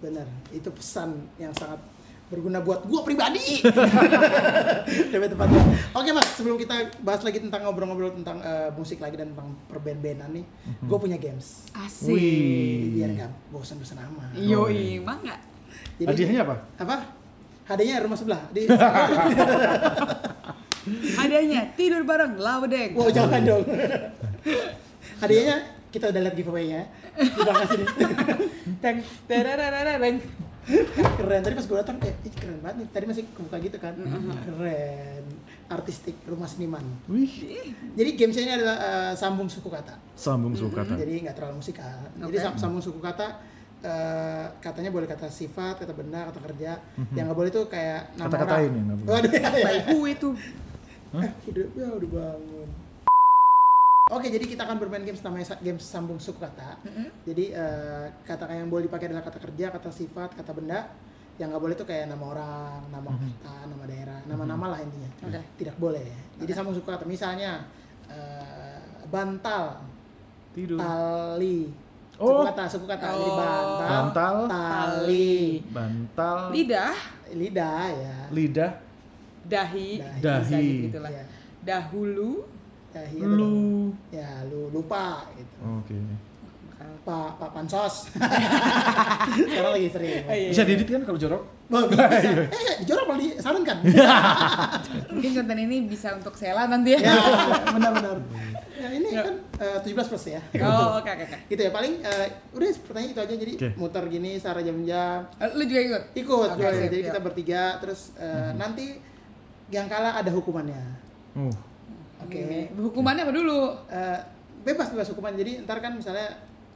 Speaker 2: Benar, itu pesan yang sangat berguna buat gua pribadi. <laughs> Lebih tepatnya. Oke mas, sebelum kita bahas lagi tentang ngobrol-ngobrol tentang eh, musik lagi dan tentang perband-bandan nih, gue punya games.
Speaker 3: asik
Speaker 1: Wih.
Speaker 2: Biar gak bosan-bosan amat.
Speaker 3: yoi mangga
Speaker 2: Jadi-
Speaker 1: Hadiahnya apa?
Speaker 2: Apa? Hadiahnya rumah sebelah. Di, <laughs>
Speaker 3: hadiahnya tidur bareng lawedeng
Speaker 2: wow jangan dong. Hadiahnya kita udah lihat giveaway-nya. Terima kasih nih. <laughs>
Speaker 3: teng terererereng
Speaker 2: keren. Tadi pas gue datang eh ih, keren banget nih. Tadi masih kebuka gitu kan? Keren. Artistik rumah seniman.
Speaker 1: Wih,
Speaker 2: jadi games ini adalah eh, sambung suku kata.
Speaker 1: Sambung suku kata.
Speaker 2: jadi nggak terlalu musikal. Jadi
Speaker 3: Oke.
Speaker 2: sam- sambung suku kata eh, katanya boleh kata sifat kata benda kata kerja. Yang nggak boleh tuh kayak nama orang
Speaker 1: ya, nggak boleh.
Speaker 2: Waduh, ya, ya.
Speaker 3: baikku itu.
Speaker 2: Eh, hidupnya udah bangun Oke, jadi kita akan bermain games namanya sa- games sambung suku kata. Jadi eh, kata yang boleh dipakai adalah kata kerja, kata sifat, kata benda. Yang nggak boleh tuh kayak nama orang, nama kota, nama daerah, nama-nama lah intinya.
Speaker 3: Oke.
Speaker 2: Tidak boleh. Jadi sambung suku kata. Misalnya eh, bantal,
Speaker 1: Tidur.
Speaker 2: tali.
Speaker 1: Oh.
Speaker 2: Suku kata, suku kata. Jadi
Speaker 3: Oh.
Speaker 2: bantal,
Speaker 1: Bantal.
Speaker 2: tali,
Speaker 1: Bantal.
Speaker 3: lidah
Speaker 2: lidah ya.
Speaker 1: Lidah.
Speaker 3: dahi,
Speaker 2: Dahi.
Speaker 1: Dahi.
Speaker 3: gitu lah
Speaker 2: Ya.
Speaker 3: dahulu
Speaker 2: Dahi,
Speaker 1: Lu.
Speaker 2: Ya, lu lupa gitu.
Speaker 1: Oke.
Speaker 2: Pak Pak Pansos. <laughs> Sekarang lagi sering.
Speaker 3: Oh, iya.
Speaker 1: Bisa diedit kan kalau jorok?
Speaker 2: Wah, <laughs> bisa. Eh, jorok malah disarankan. <laughs>
Speaker 3: mungkin konten ini bisa untuk Sela nanti
Speaker 2: ya,
Speaker 3: ya
Speaker 2: benar-benar. Ya, ini kan eh, 17 plus ya.
Speaker 3: oh oke oke oke
Speaker 2: Gitu ya, paling eh, udah pertanyaan itu aja jadi
Speaker 1: Oke.
Speaker 2: muter gini secara jam-jam.
Speaker 3: Lu juga ikut
Speaker 2: Ikut,
Speaker 3: sip,
Speaker 2: jadi
Speaker 3: siap.
Speaker 2: kita bertiga terus eh, nanti yang kalah ada hukumannya.
Speaker 1: Uh,
Speaker 2: Oke.
Speaker 3: Ini, hukumannya apa dulu
Speaker 2: Eh, bebas bebas hukuman. Jadi ntar kan misalnya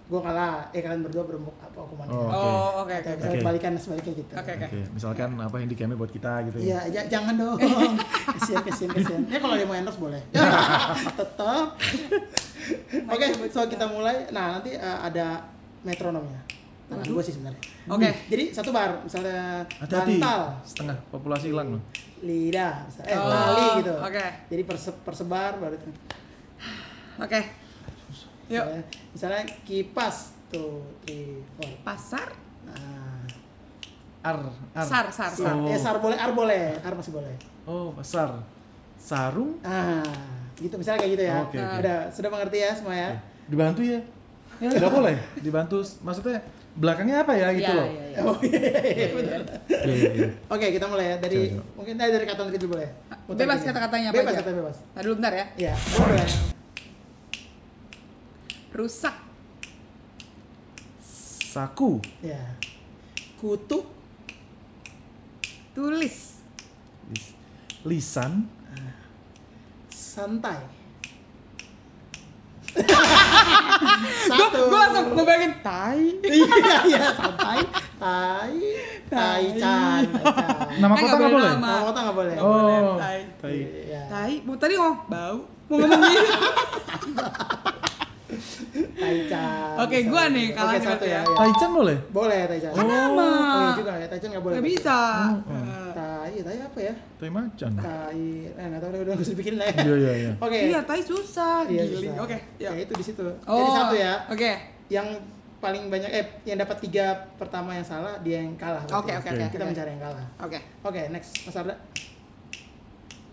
Speaker 2: gue kalah, eh kalian berdua berembuk apa hukumannya?
Speaker 1: Oh. Oke.
Speaker 3: oh oke oke
Speaker 2: Atau
Speaker 3: oke
Speaker 2: misalnya
Speaker 1: Oke.
Speaker 2: balikan sebaliknya gitu.
Speaker 3: Oke, oke.
Speaker 1: Oke, misalkan apa handicapnya buat kita gitu ya.
Speaker 2: Iya, ja- jangan dong. <laughs> kesian, kesian, kesian. Ya kalau dia mau endorse boleh. <laughs> Tetap. Oke, so kita mulai. Nah, nanti uh, ada metronomnya. Nah, dua sih sebenarnya.
Speaker 3: Oke.
Speaker 2: Jadi satu bar, misalnya
Speaker 1: Hati-hati.
Speaker 2: bantal,
Speaker 1: Setengah populasi hilang loh.
Speaker 2: Lidah, misalnya, eh
Speaker 3: Oh,
Speaker 2: tali gitu.
Speaker 3: oke.
Speaker 2: Jadi perse- persebar baru itu.
Speaker 3: Oke. Yuk.
Speaker 2: Misalnya, misalnya kipas tuh, three, four.
Speaker 3: Pasar.
Speaker 2: Nah,
Speaker 1: Ar, ar.
Speaker 3: Sar, sar,
Speaker 2: sar.
Speaker 1: Oh.
Speaker 2: eh sar boleh, ar boleh, ar masih boleh.
Speaker 1: Oh, pasar. Sarung.
Speaker 2: Ah, gitu misalnya kayak gitu ya.
Speaker 1: Oke, oke.
Speaker 2: Udah, sudah mengerti ya semua ya?
Speaker 1: Dibantu ya? Nggak boleh. Dibantu. Maksudnya belakangnya apa ya gitu loh.
Speaker 3: iya, iya.
Speaker 2: Oh iya, iya.
Speaker 1: Iya, iya, iya. <laughs>
Speaker 2: Oke, kita mulai ya dari
Speaker 1: Coba, coba.
Speaker 2: mungkin dari dari kata kecil boleh.
Speaker 3: Bebas kata-katanya apa
Speaker 2: Bebas
Speaker 3: aja?
Speaker 2: kata bebas.
Speaker 3: Nah, dulu bentar ya.
Speaker 2: Iya, boleh.
Speaker 3: Rusak.
Speaker 1: Saku.
Speaker 2: Ya. Kutu,
Speaker 3: Tulis.
Speaker 1: Lis- Lisan.
Speaker 2: santai.
Speaker 3: Gue gue langsung ngebayangin tai.
Speaker 2: Iya, iya, santai. Tai, tai chan, tai chan.
Speaker 1: Nama kota
Speaker 3: nggak
Speaker 1: boleh?
Speaker 3: nama.
Speaker 2: Kota nggak boleh.
Speaker 1: Oh,
Speaker 3: tai.
Speaker 1: tai.
Speaker 2: Iya.
Speaker 3: Tai. Mau tadi ngomong bau. Mau ngomong gitu.
Speaker 2: Tai chan.
Speaker 3: Oke,
Speaker 2: Bisa.
Speaker 3: gua nih,
Speaker 2: Oke,
Speaker 3: kalah
Speaker 2: satu ya.
Speaker 3: ya.
Speaker 1: Taichan boleh?
Speaker 2: Boleh tai chan.
Speaker 3: Kan nama.
Speaker 2: Oh, iya juga ya, tai chan nggak boleh.
Speaker 3: Gak bisa.
Speaker 1: Oh,
Speaker 3: Eh,
Speaker 2: Tai, tai apa ya?
Speaker 1: Tai macan.
Speaker 2: Tai, eh nggak tahu deh, udah nggak usah dipikirin lah ya.
Speaker 1: Iya, iya, iya. <laughs>
Speaker 2: Oke.
Speaker 3: Iya, tai susah.
Speaker 2: Iya.
Speaker 3: Oke, ya.
Speaker 2: Ya, itu di situ.
Speaker 3: Oh,
Speaker 2: Jadi satu ya.
Speaker 3: Oke.
Speaker 2: Yang paling banyak eh yang dapat tiga pertama yang salah dia yang kalah.
Speaker 3: Oke, oke, oke.
Speaker 2: Kita
Speaker 3: oke.
Speaker 2: mencari yang kalah.
Speaker 3: Oke.
Speaker 2: Oke, next Mas Arda.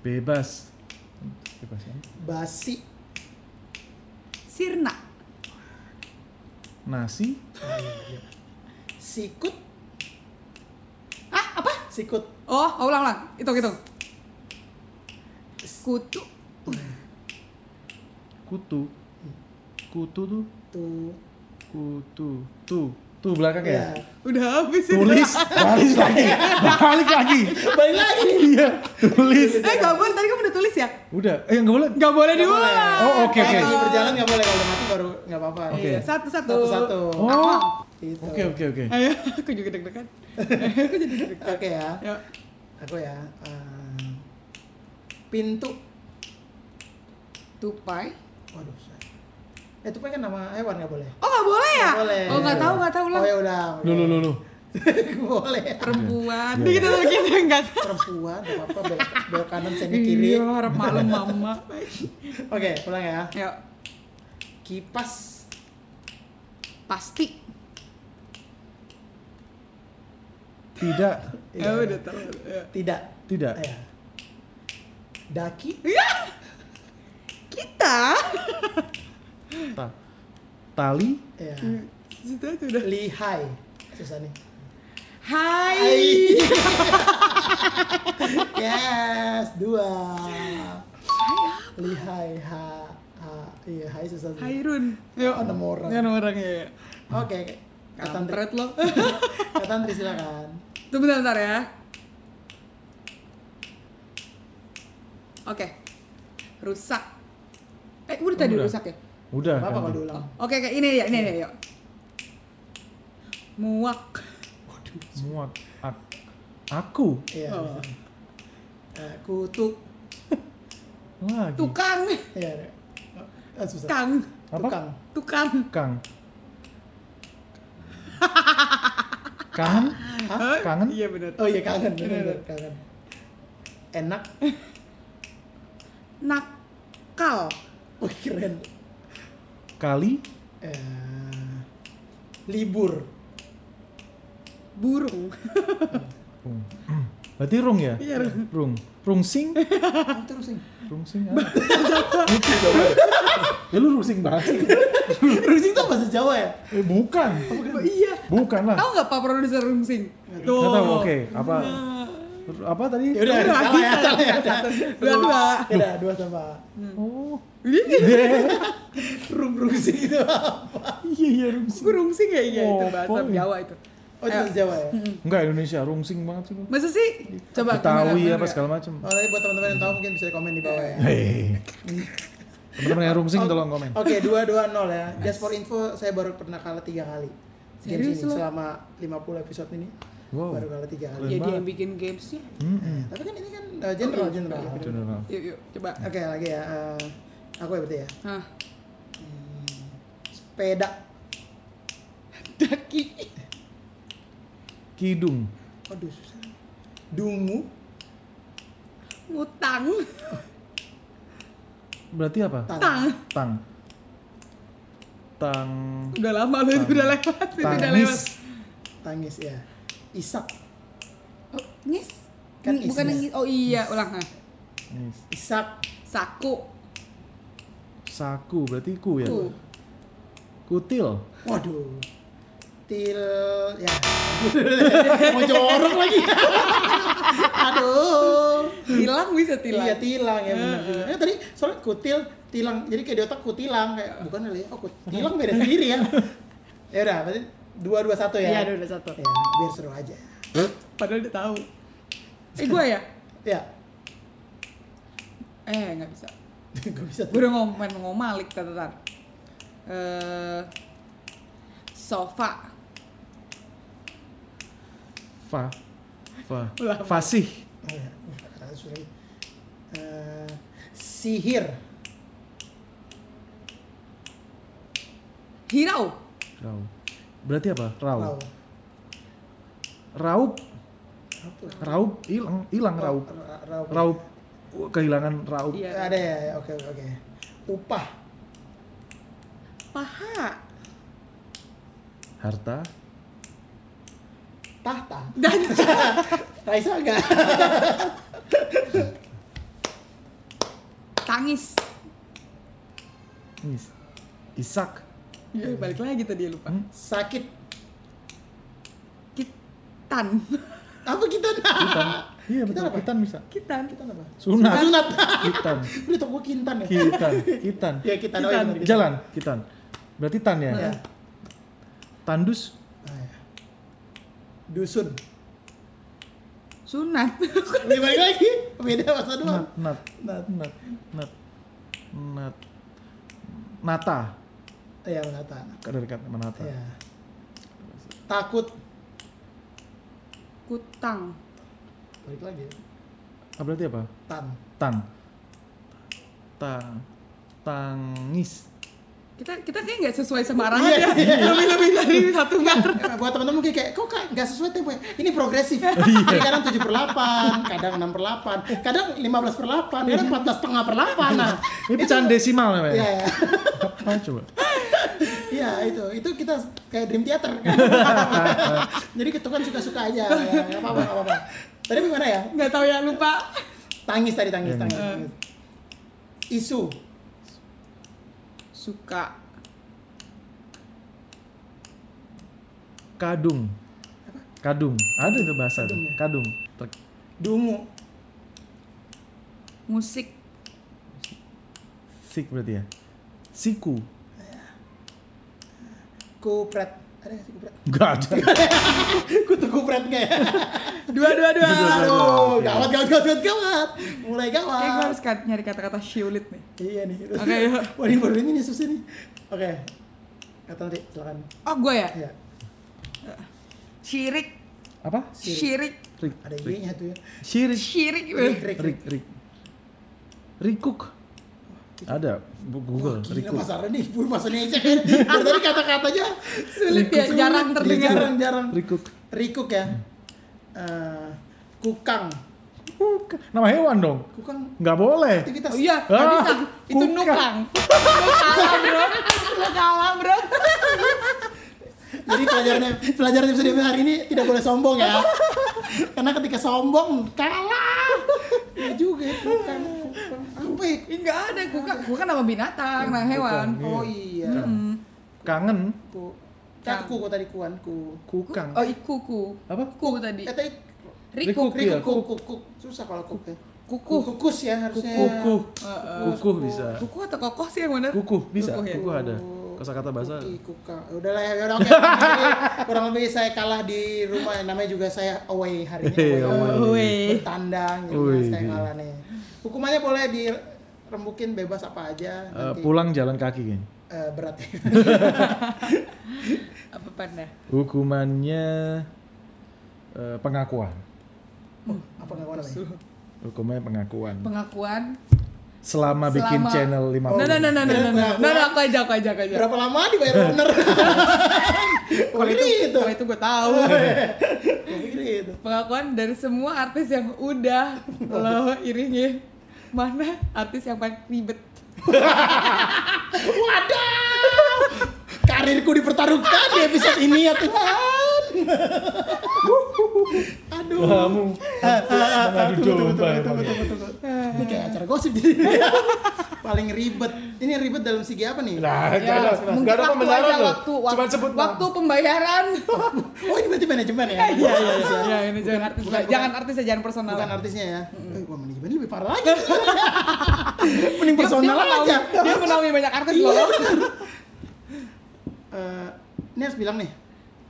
Speaker 1: Bebas. Bebas kan?
Speaker 2: Basi.
Speaker 3: Sirna.
Speaker 1: Nasi.
Speaker 2: Sikut.
Speaker 3: Ah, apa?
Speaker 2: Sikut.
Speaker 3: Oh, oh, ulang ulang. Hitung hitung. Kutu.
Speaker 1: Kutu. Kutu tuh.
Speaker 2: Tuh.
Speaker 1: Kutu. Tuh. Tuh belakang ya?
Speaker 2: Ya.
Speaker 3: Udah habis ini.
Speaker 1: Tulis. <laughs> Balik lagi. Balik lagi.
Speaker 2: Balik lagi.
Speaker 1: Iya. Tulis.
Speaker 3: Eh, gak boleh. Tadi kamu udah tulis ya?
Speaker 1: Udah. Eh nggak boleh.
Speaker 3: Gak boleh
Speaker 2: Nggak boleh.
Speaker 3: diulang.
Speaker 1: Oh, oke, oke.
Speaker 2: Lagi berjalan nggak boleh kalau mati baru nggak apa-apa.
Speaker 1: Oke.
Speaker 3: Iya, satu satu.
Speaker 2: Satu-satu.
Speaker 1: Oh.
Speaker 2: Gitu.
Speaker 1: Oke oke oke.
Speaker 3: Ayo, <laughs> aku juga deg-degan. aku jadi deg-degan.
Speaker 2: Oke ya.
Speaker 3: Yuk.
Speaker 2: Aku ya. eh, pintu.
Speaker 3: Tupai.
Speaker 2: Waduh. saya- Eh, tupai kan nama hewan nggak boleh.
Speaker 3: Oh, gak boleh ya?
Speaker 2: Nggak boleh.
Speaker 3: Oh, gak tahu, gak tahu
Speaker 2: Oh
Speaker 3: ulang.
Speaker 2: ya udah.
Speaker 1: Lu lu lu lu. <laughs>
Speaker 2: boleh.
Speaker 3: Perempuan.
Speaker 1: Iya.
Speaker 3: Gitu tuh kita enggak.
Speaker 2: Perempuan, gak apa-apa belok, belok kanan sini kiri.
Speaker 3: Iya, harap malam mama.
Speaker 2: Oke, pulang ya.
Speaker 3: Yuk.
Speaker 2: Kipas.
Speaker 3: Pasti.
Speaker 1: Tidak.
Speaker 3: Ya udah tahu. Ya.
Speaker 2: Tidak.
Speaker 1: Tidak.
Speaker 2: Ya. Daki.
Speaker 3: Kita.
Speaker 1: Ta tali.
Speaker 2: Ya.
Speaker 3: Aja udah.
Speaker 2: Lihai. Susah nih.
Speaker 3: Hai. <laughs>
Speaker 2: yes, dua. Lihai, ha, ha. Iya, hai susah sih.
Speaker 3: Hairun. Yuk.
Speaker 2: Oh, enam orang.
Speaker 3: Ya, enam orang ya.
Speaker 2: Oke, oke. Kak Tantri,
Speaker 3: Kampret lo. <laughs>
Speaker 2: Kak Tantri silakan.
Speaker 3: Tunggu bentar, bentar ya. Oke. Rusak. Eh, udah tadi
Speaker 1: Udah.
Speaker 3: rusak ya?
Speaker 1: Udah.
Speaker 2: Apa kalau diulang?
Speaker 3: Oke, oke, ini ya, ini ya, yuk. Muak.
Speaker 1: Muak. Ak aku.
Speaker 2: Iya.
Speaker 3: Oh.
Speaker 2: Eh, kutu.
Speaker 1: Lagi.
Speaker 3: Tukang.
Speaker 2: Iya. Oh, susah.
Speaker 3: Kang.
Speaker 1: Apa?
Speaker 2: Tukang.
Speaker 3: Tukang.
Speaker 1: Kang. <laughs> Kangen?
Speaker 2: Hah?
Speaker 1: Kangen?
Speaker 3: Iya benar.
Speaker 2: Oh iya kangen, bener, bener, kangen. Enak.
Speaker 3: Nakal.
Speaker 2: Wih keren.
Speaker 1: Kali?
Speaker 2: Eh, libur.
Speaker 3: Burung.
Speaker 1: Rung. Berarti rung ya?
Speaker 3: Iya, rung.
Speaker 1: Rung. Rungsing?
Speaker 2: Oh, terus sing.
Speaker 1: Rungsing apa? <laughs> Itu coba. Ya lu rungsing banget sih.
Speaker 2: Rusing tuh bahasa Jawa ya?
Speaker 1: Eh, bukan.
Speaker 3: Oh, iya.
Speaker 1: Bukan lah.
Speaker 3: Tahu nggak Pak produser Rungsing?
Speaker 1: Nggak tahu, oke. Apa? Apa tadi?
Speaker 2: Ya udah, salah ya, salah ya. udah.
Speaker 3: Dua-dua.
Speaker 2: Ya udah, dua sama.
Speaker 1: Oh.
Speaker 2: Rum rusing itu apa?
Speaker 1: Iya, iya rungsing.
Speaker 3: Gue Rungsing ya iya itu
Speaker 1: Oh,
Speaker 3: bahasa? Jawa itu.
Speaker 2: Oh, bahasa Jawa ya?
Speaker 1: Enggak Indonesia, rungsing banget sih.
Speaker 3: Masa sih? Coba
Speaker 1: Betawi apa segala macam.
Speaker 2: Oh, tapi buat teman-teman yang tahu mungkin bisa komen di bawah ya.
Speaker 1: Hei. Teman-teman yang rungsing tolong komen.
Speaker 2: Oke, dua dua nol ya. Just for info, saya baru pernah kalah tiga kali. Games
Speaker 3: Serius
Speaker 2: ini
Speaker 3: lo?
Speaker 2: selama 50 episode ini
Speaker 1: Wow.
Speaker 2: baru kalah tiga kali.
Speaker 3: Ya
Speaker 1: Keren
Speaker 3: dia yang bikin gamesnya.
Speaker 1: Mm-mm.
Speaker 2: Tapi kan ini kan uh, general,
Speaker 3: iya,
Speaker 2: general.
Speaker 3: iya.
Speaker 1: General.
Speaker 3: Yuk yuk coba.
Speaker 2: Oke, lagi ya. eh, aku ya berarti ya.
Speaker 3: Hah.
Speaker 2: Hmm, sepeda. <laughs>
Speaker 3: Daki.
Speaker 1: Kidung.
Speaker 2: Aduh susah. Dungu.
Speaker 3: Ngutang.
Speaker 1: Berarti apa?
Speaker 2: Tang.
Speaker 3: Tang.
Speaker 1: Tang.
Speaker 3: Udah lama lu itu udah lewat. Itu udah lewat.
Speaker 1: Tangis.
Speaker 2: Tangis ya. Isak.
Speaker 3: Oh, ngis.
Speaker 2: Kan
Speaker 3: Bukan
Speaker 2: isnya.
Speaker 3: ngis. Oh iya, ulang. Nah.
Speaker 1: Nis.
Speaker 2: Isak.
Speaker 3: Saku.
Speaker 1: Saku berarti ku ya.
Speaker 3: Ku.
Speaker 1: Kutil.
Speaker 2: Waduh. Til ya. <laughs> Mau jorok lagi. <laughs> Aduh.
Speaker 3: Tilang bisa tilang.
Speaker 2: Iya tilang ya benar juga. Eh, tadi soalnya kutil tilang. Jadi kayak di otak kutilang kayak bukan kali ya. Oh kut- tilang beda sendiri ya. <laughs> Ya udah, berarti dua dua satu ya.
Speaker 3: Iya, udah, udah satu.
Speaker 2: Ya, biar seru aja.
Speaker 3: Padahal udah tahu. Eh gua ya?
Speaker 2: Ya.
Speaker 3: Eh nggak bisa.
Speaker 2: Gak bisa
Speaker 3: Gue udah ngomong main ngomalik tetar. Eh sofa.
Speaker 1: Fa. Fa. Fasih.
Speaker 2: Oh, ya. Lagi. Eh, sihir.
Speaker 3: Hirau.
Speaker 1: Rau. Berarti apa? Rau.
Speaker 2: Rau.
Speaker 1: Raup. Raup hilang, hilang raup.
Speaker 2: ra- Raup.
Speaker 1: Raup. Kehilangan raup.
Speaker 3: Iya.
Speaker 2: Ada ya, ya, oke oke oke. Upah.
Speaker 3: Paha.
Speaker 1: Harta.
Speaker 2: Tahta.
Speaker 3: Dan <laughs>
Speaker 2: Raisa enggak?
Speaker 3: tangis.
Speaker 1: Nis. Isak.
Speaker 3: Iya, balik lagi tadi lupa.
Speaker 1: Hmm?
Speaker 2: Sakit.
Speaker 3: Kitan.
Speaker 2: Apa kita?
Speaker 1: Kitan. Iya betul.
Speaker 2: Kitan apa?
Speaker 1: Kitan bisa.
Speaker 3: Kitan.
Speaker 2: Kita apa?
Speaker 1: Sunat.
Speaker 2: Sunat.
Speaker 1: Kitan.
Speaker 2: Udah tau gue kintan ya.
Speaker 1: Kitan. Kitan.
Speaker 2: Ya kita
Speaker 3: Kitan.
Speaker 1: Jalan. Kitan. Berarti tan ya.
Speaker 2: Ya.
Speaker 1: Tandus.
Speaker 2: Dusun.
Speaker 3: Sunat. <laughs>
Speaker 2: Lebih balik lagi. Beda masa doang.
Speaker 1: Nat.
Speaker 2: Nat.
Speaker 1: Nat. Nat. Nat. Nat. Nata.
Speaker 2: Ya menata.
Speaker 1: Dari kata menata.
Speaker 2: Ya. Takut.
Speaker 3: Kutang.
Speaker 2: Balik lagi.
Speaker 1: Ah, berarti apa?
Speaker 2: Tan.
Speaker 1: Tan. Ta. Tangis.
Speaker 3: Kita kita kayak nggak sesuai sama arahnya.
Speaker 2: Iya, iya.
Speaker 3: Lebih lebih dari satu meter.
Speaker 2: Ya, buat teman-teman mungkin kayak kok kak nggak sesuai tempo ya? Ini progresif. Jadi kadang 7 per 8, kadang 6 per 8, kadang 15 per 8, kadang 14 setengah per 8. Nah,
Speaker 1: Ini pecahan desimal
Speaker 2: Iya,
Speaker 1: namanya.
Speaker 2: ya.
Speaker 1: Apa coba?
Speaker 2: Iya, itu. Itu kita kayak dream theater. <laughs> Jadi itu kan suka-suka aja. Ya, <laughs> nggak apa-apa, nggak apa-apa. Tadi gimana ya?
Speaker 3: Nggak tahu ya lupa.
Speaker 2: Tangis tadi tangis,
Speaker 1: Iya,
Speaker 2: tangis.
Speaker 3: iya.
Speaker 2: tangis. Isu.
Speaker 3: Suka.
Speaker 1: Kadung. Kadung. Ada itu bahasa.
Speaker 2: Kadung ya?
Speaker 1: Kadung. Ter-
Speaker 2: Dungu.
Speaker 3: Musik.
Speaker 1: Sik berarti ya. Siku.
Speaker 2: Kupret. Ada nggak sih kupret?
Speaker 1: Enggak ada. <laughs>
Speaker 2: Kutu kupret ya?
Speaker 3: Dua dua dua.
Speaker 2: Oh,
Speaker 1: Oke.
Speaker 2: gawat, gawat, gawat, gawat, gawat. Mulai
Speaker 3: Kayak gue
Speaker 2: gawat.
Speaker 3: harus kat- nyari kata-kata sulit nih.
Speaker 2: Iya nih.
Speaker 3: Oke, yuk. <laughs>
Speaker 2: Wah, ini baru ini nih susah nih. Oke. Kata nanti, silakan.
Speaker 3: Oh gue ya.
Speaker 2: Iya.
Speaker 3: Syirik.
Speaker 1: Apa?
Speaker 3: Syirik.
Speaker 1: Rik.
Speaker 2: Ada. Y-nya tuh ya.
Speaker 1: Syirik.
Speaker 3: Syirik.
Speaker 2: Rik, rik,
Speaker 1: Rik. Rik. Rikuk. Ada. Bu- Google.
Speaker 2: Wah, gila
Speaker 1: Rikuk.
Speaker 2: pasarnya nih, pur bahasa Indonesia kan. Dari tadi kata-katanya
Speaker 3: Sulit ya, jarang
Speaker 2: Iya,
Speaker 3: terdengar.
Speaker 2: Jarang, jarang.
Speaker 1: Rikuk.
Speaker 2: Rikuk ya. Eh, kukang.
Speaker 1: Bukan. Nama hewan dong.
Speaker 2: Kukang
Speaker 1: Nggak boleh.
Speaker 2: aktivitas.
Speaker 3: Oh iya,
Speaker 1: Ah,
Speaker 3: bisa. Itu
Speaker 1: kukang.
Speaker 3: nukang. <laughs> Lo kalah bro. Lo kalah bro.
Speaker 2: Jadi pelajaran pelajaran episode hari ini tidak boleh sombong ya. Karena ketika sombong kalah. Ya juga ya, kukang. Kukang. Apa ya?
Speaker 3: Ih, Nggak ada kukang. Kukang nama binatang, nama hewan.
Speaker 1: Kukang.
Speaker 2: Oh iya.
Speaker 3: Hmm.
Speaker 1: Kangen.
Speaker 2: Ku. Kan ku kok tadi kuan ku.
Speaker 1: Kukang.
Speaker 3: Oh, ikuku.
Speaker 1: Apa?
Speaker 3: Ku tadi.
Speaker 2: Eh tadi
Speaker 3: Rikuk.
Speaker 1: Rikuk. Iya,
Speaker 2: Rikuk, kuk, kuk. Susah kalau kuk ya.
Speaker 3: Kuku.
Speaker 2: Kukus ya harusnya.
Speaker 1: Kukuh.
Speaker 3: Heeh.
Speaker 1: Kukuh bisa.
Speaker 3: Kuku atau kokoh sih yang mana?
Speaker 1: Kukuh bisa.
Speaker 3: Kukuh ya?
Speaker 1: Kukuh ada. Kosakata bahasa.
Speaker 2: Kuki, kuka. Udah lah ya, udah oke. Kurang lebih saya kalah di rumah. Namanya juga saya away hari ini. Away. Bertandang.
Speaker 1: Wih.
Speaker 2: saya kalah nih. Hukumannya boleh dirembukin bebas apa aja.
Speaker 1: Eh,
Speaker 2: Nanti,
Speaker 1: pulang jalan kaki kayaknya.
Speaker 2: eh, berat ya. <laughs>
Speaker 3: Apa panda?
Speaker 1: Hukumannya eh, pengakuan.
Speaker 2: apa nggak namanya?
Speaker 1: Hukumannya pengakuan.
Speaker 3: Pengakuan
Speaker 1: selama, bikin
Speaker 3: Selama-
Speaker 1: channel 50.
Speaker 3: Nah, nah, nah, nah, nah, nah, nah, nah, nah, aku aja, aku aja, aku aja.
Speaker 2: Berapa lama dibayar owner? <laughs>
Speaker 3: Kalau itu,
Speaker 2: gitu.
Speaker 3: kalau itu gue tahu. <laughs>
Speaker 2: Gitu.
Speaker 3: Pengakuan dari semua artis yang udah lo iringi, mana artis yang paling ribet? <laughs>
Speaker 2: Waduh. Karirku dipertaruhkan di episode ini ya Tuhan. <laughs> Aduh.
Speaker 1: Kamu mengadu domba
Speaker 2: Tunggu,
Speaker 1: emang
Speaker 2: tunggu,
Speaker 1: ya.
Speaker 2: tunggu. Ini kayak acara gosip jadi. <laughs> Paling ribet. Ini ribet dalam segi apa nih?
Speaker 1: Nah,
Speaker 3: Ya,
Speaker 1: gak ada,
Speaker 3: mungkin
Speaker 1: gak ada
Speaker 3: waktu
Speaker 1: pembenaran loh.
Speaker 3: waktu,
Speaker 1: Cuma sebut
Speaker 3: waktu pembayaran. <laughs>
Speaker 2: Oh ini berarti manajemen ya? Iya iya iya.
Speaker 3: ya ini jangan artis,
Speaker 2: bukan-
Speaker 3: jangan artis ya, jangan personal.
Speaker 2: Bukan artisnya ya? Eh, Wah manajemen lebih parah lagi. Mending personal aja.
Speaker 3: Dia menaungi banyak artis
Speaker 2: Iya,
Speaker 3: loh.
Speaker 2: Eh, ini harus bilang nih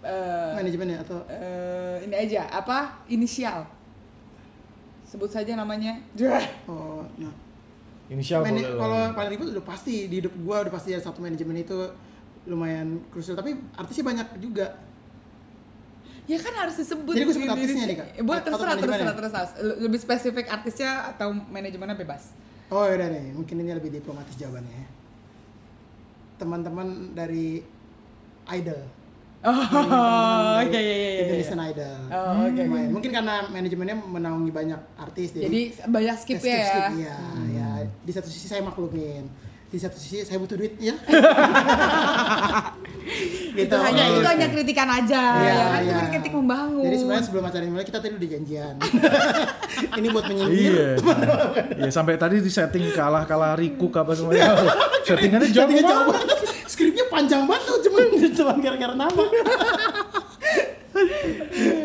Speaker 3: Eh,
Speaker 2: manajemennya atau?
Speaker 3: eh, ini aja. Apa? Inisial. Sebut saja namanya. <laughs>
Speaker 2: Oh nah.
Speaker 1: Inisial
Speaker 2: Mani-
Speaker 1: boleh
Speaker 2: kalau paling ribet udah pasti di hidup gua udah pasti ada satu manajemen itu lumayan krusial. Tapi artisnya banyak juga.
Speaker 3: Ya kan harus disebut
Speaker 2: Jadi gue sebut artisnya nih, Kak?
Speaker 3: Eh, boleh terserah terserah terserah. Lebih spesifik artisnya atau manajemennya bebas.
Speaker 2: Oh ya nih mungkin ini lebih diplomatis jawabannya. Ya. teman-teman dari idol
Speaker 3: oh iya iya iya iya
Speaker 2: Indonesian Idol
Speaker 3: Oh, oke,
Speaker 2: Lumayan.
Speaker 3: oke.
Speaker 2: mungkin karena manajemennya menaungi banyak artis jadi,
Speaker 3: jadi banyak skip ya
Speaker 2: skip,
Speaker 3: ya
Speaker 2: iya, ya. di satu sisi saya maklumin di satu sisi saya butuh duit ya <laughs>
Speaker 3: itu hanya
Speaker 1: Oh,
Speaker 3: itu
Speaker 1: oke.
Speaker 3: hanya kritikan aja
Speaker 2: Iya,
Speaker 3: ya kan itu
Speaker 2: iya.
Speaker 3: kritik membangun
Speaker 2: Jadi sebenarnya sebelum acara ini mulai kita tadi udah janjian. <laughs> ini buat menyindir.
Speaker 1: Iya. Iya, sampai tadi di setting kalah-kalah Riku apa semuanya. <laughs> Settingannya jauh banget.
Speaker 2: Skripnya panjang banget tuh, cuman <laughs> cuman gara-gara nama. <laughs>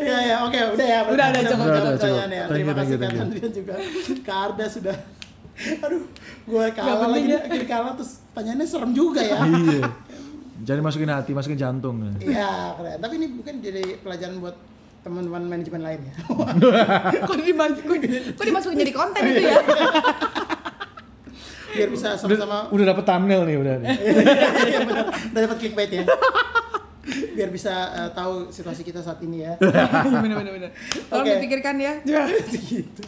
Speaker 2: ya ya oke udah ya
Speaker 3: Udah, udah, cukup,
Speaker 1: cukup,
Speaker 2: ya. Terima kasih Kak. Andrian juga <laughs> Kak Arda sudah aduh gue kalah lagi
Speaker 3: ya.
Speaker 2: akhirnya kalah terus pertanyaannya serem juga ya
Speaker 1: Iya. Jadi masukin hati, masukin jantung.
Speaker 2: iya keren tapi ini bukan jadi pelajaran buat teman-teman manajemen lain ya
Speaker 3: kok dimas- kok, kok dimasukin jadi konten itu ya
Speaker 2: biar bisa sama-sama
Speaker 1: Udah, udah dapet thumbnail nih udah nih. <laughs>
Speaker 2: Iya benar. Udah dapat clickbait ya. Biar bisa eh, tahu situasi kita saat ini ya. <laughs>
Speaker 3: bener bener bener tolong
Speaker 2: Oke.
Speaker 3: dipikirkan ya <laughs>
Speaker 2: gitu.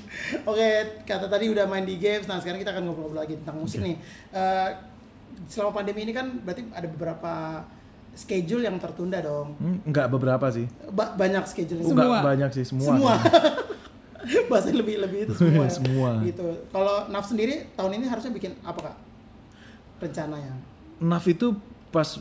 Speaker 2: Oke, kata tadi udah main di games. Nah, sekarang kita akan ngobrol-ngobrol lagi tentang musik nih. Eh, selama pandemi ini kan berarti ada beberapa schedule yang tertunda dong.
Speaker 1: Hmm, enggak beberapa sih.
Speaker 2: Ba- banyak schedule.
Speaker 1: Enggak banyak sih, semua.
Speaker 2: semua. <laughs> Bahasa lebih lebih itu <laughs> semua. ya.
Speaker 1: Semua.
Speaker 2: Gitu. Kalau Naf sendiri tahun ini harusnya bikin apa, Kak? Rencananya.
Speaker 1: Naf itu pas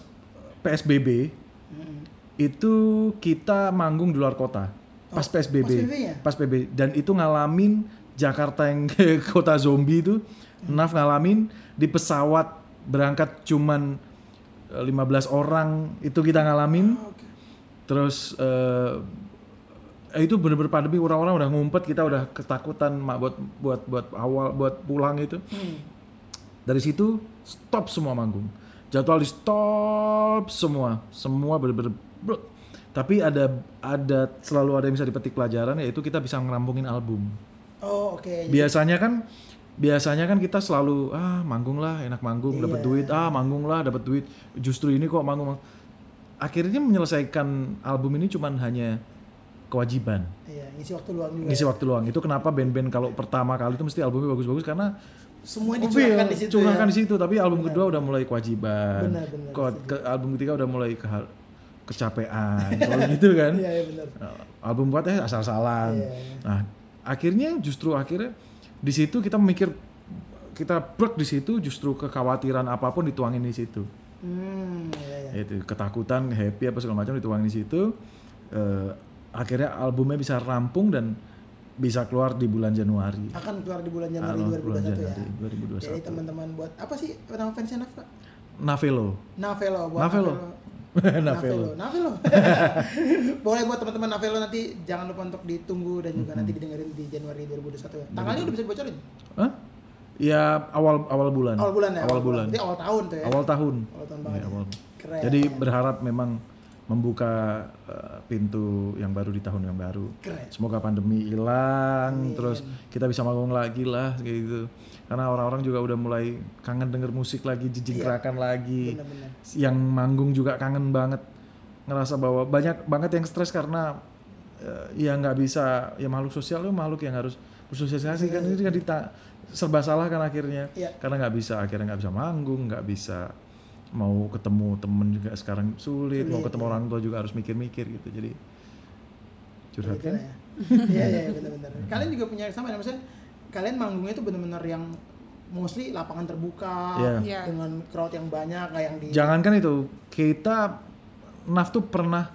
Speaker 1: PSBB
Speaker 2: Mm-mm.
Speaker 1: itu kita manggung di luar kota. Pas
Speaker 2: Oh,
Speaker 1: PSBB.
Speaker 2: pas PSBB ya?
Speaker 1: Pas PSBB dan itu ngalamin Jakarta yang <laughs> kota zombie itu Naf ngalamin di pesawat berangkat cuman eh, 15 orang itu kita ngalamin.
Speaker 2: Oh, oke.
Speaker 1: Terus eh eh, itu bener-bener pandemi orang-orang udah ngumpet kita udah ketakutan mak buat buat buat awal buat pulang itu.
Speaker 2: Hmm.
Speaker 1: Dari situ stop semua manggung. Jadwal di stop semua, semua bener-bener bro. Tapi ada ada selalu ada yang bisa dipetik pelajaran yaitu kita bisa ngerampungin album.
Speaker 2: Oh, oke.
Speaker 1: Biasanya kan biasanya kan kita selalu ah manggung lah enak manggung dapat
Speaker 2: Iya.
Speaker 1: duit ah manggung lah dapat duit justru ini kok manggung mang-" akhirnya menyelesaikan album ini cuman hanya kewajiban
Speaker 2: Iya, ngisi waktu luang juga.
Speaker 1: ngisi waktu luang itu kenapa band-band kalau pertama kali itu mesti albumnya bagus-bagus karena
Speaker 2: Semua
Speaker 1: Oh,
Speaker 2: dicurahkan
Speaker 1: iya,
Speaker 2: di situ
Speaker 1: curahkan
Speaker 2: ya.
Speaker 1: di situ tapi album kedua udah mulai kewajiban
Speaker 2: Benar, benar, setuju.
Speaker 1: ke album ketiga udah mulai ke kecapean <laughs> kalau gitu kan
Speaker 2: Iya, iya benar.
Speaker 1: Nah, album buat eh asal-asalan
Speaker 2: Iya, iya.
Speaker 1: nah akhirnya justru akhirnya di situ kita memikir kita brek di situ justru kekhawatiran apa pun dituangin di situ
Speaker 2: Hmm, iya, iya.
Speaker 1: itu ketakutan happy apa segala macam dituangin di situ Eh, akhirnya albumnya bisa rampung dan bisa keluar di bulan Januari
Speaker 2: Akan keluar di bulan Januari
Speaker 1: bulan
Speaker 2: 2021 ya.
Speaker 1: Januari 2021.
Speaker 2: Jadi teman-teman buat apa sih nama fansnya Naf?
Speaker 1: Navelo
Speaker 2: Navelo buat
Speaker 1: Navelo.
Speaker 2: Navelo. <laughs>
Speaker 1: Navelo.
Speaker 2: Navelo. <laughs> Boleh buat teman-teman Navelo nanti jangan lupa untuk ditunggu dan juga nanti didengerin di Januari 2021 ya. Tanggalnya udah bisa dibocorin?
Speaker 1: Hah? Ya awal awal bulan.
Speaker 2: Awal bulan ya.
Speaker 1: Awal bulan.
Speaker 2: Berarti awal tahun tuh ya.
Speaker 1: Awal tahun.
Speaker 2: Awal tahun banget.
Speaker 1: Ya,
Speaker 2: ya.
Speaker 1: awal.
Speaker 2: Keren.
Speaker 1: Jadi berharap memang membuka eh, pintu yang baru di tahun yang baru.
Speaker 2: Keren.
Speaker 1: Semoga pandemi hilang,
Speaker 2: Amin.
Speaker 1: terus kita bisa manggung lagi lah kayak gitu. Karena orang-orang juga udah mulai kangen denger musik lagi, jijik-gerakan lagi.
Speaker 2: Iya. Benar-benar.
Speaker 1: Yang manggung juga kangen banget, ngerasa bahwa banyak banget yang stres karena eh, ya nggak bisa ya makhluk sosial itu makhluk yang harus bersosialisasi kan ini kan dita serba salah kan akhirnya
Speaker 2: Iya.
Speaker 1: karena nggak bisa akhirnya nggak bisa manggung nggak bisa mau ketemu temen juga sekarang sulit, mau
Speaker 2: Sulit,
Speaker 1: ketemu
Speaker 2: iya.
Speaker 1: orang tua juga harus mikir-mikir gitu jadi curhat
Speaker 2: Gitu
Speaker 1: kan
Speaker 2: ya. <laughs> Iya iya benar-benar. Kalian juga punya sama ya, maksudnya kalian manggungnya itu benar-benar yang mostly lapangan terbuka
Speaker 1: Iya.
Speaker 3: Iya.
Speaker 2: dengan crowd yang banyak kayak yang di
Speaker 1: jangankan itu kita Naf tuh pernah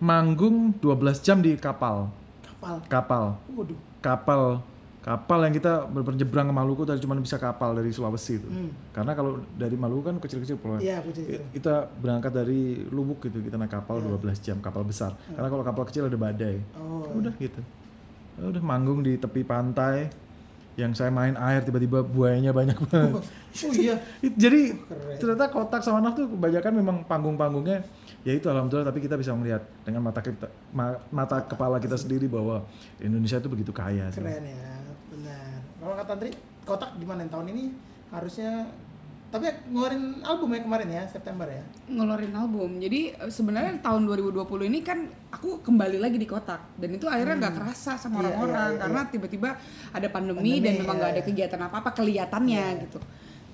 Speaker 1: manggung 12 jam di kapal
Speaker 2: kapal.
Speaker 1: kapal
Speaker 2: Waduh.
Speaker 1: kapal kapal yang kita ber- berjebrang ke Maluku tadi cuma bisa kapal dari Sulawesi itu
Speaker 2: Hmm.
Speaker 1: karena kalau dari Maluku kan kecil-kecil pulau
Speaker 2: Iya,
Speaker 1: kita berangkat dari Lubuk gitu kita naik kapal 12 jam kapal besar karena kalau kapal kecil ada badai
Speaker 2: Oh.
Speaker 1: udah gitu Ya udah manggung di tepi pantai yang saya main air tiba-tiba buayanya banyak banget
Speaker 2: Oh iya. <laughs>
Speaker 1: Jadi
Speaker 2: Keren.
Speaker 1: ternyata kotak sama Naf tuh kebanyakan memang panggung-panggungnya ya itu alhamdulillah tapi kita bisa melihat dengan mata kita ma- mata kepala kita sendiri bahwa Indonesia itu begitu kaya sih.
Speaker 2: Keren ya. Kalau kata Andri, kotak gimana tahun ini harusnya tapi ngeluarin album ya kemarin ya September ya.
Speaker 3: ngeluarin album. Jadi eh, sebenarnya tahun 2020 ini kan aku kembali lagi di kotak dan itu akhirnya nggak kerasa sama
Speaker 2: Iya,
Speaker 3: orang-orang
Speaker 2: iya, iya,
Speaker 3: karena tiba-tiba ada pandemi,
Speaker 2: Pandemi,
Speaker 3: dan memang nggak
Speaker 2: iya.
Speaker 3: ada kegiatan apa-apa kelihatannya
Speaker 2: Iya.
Speaker 3: gitu.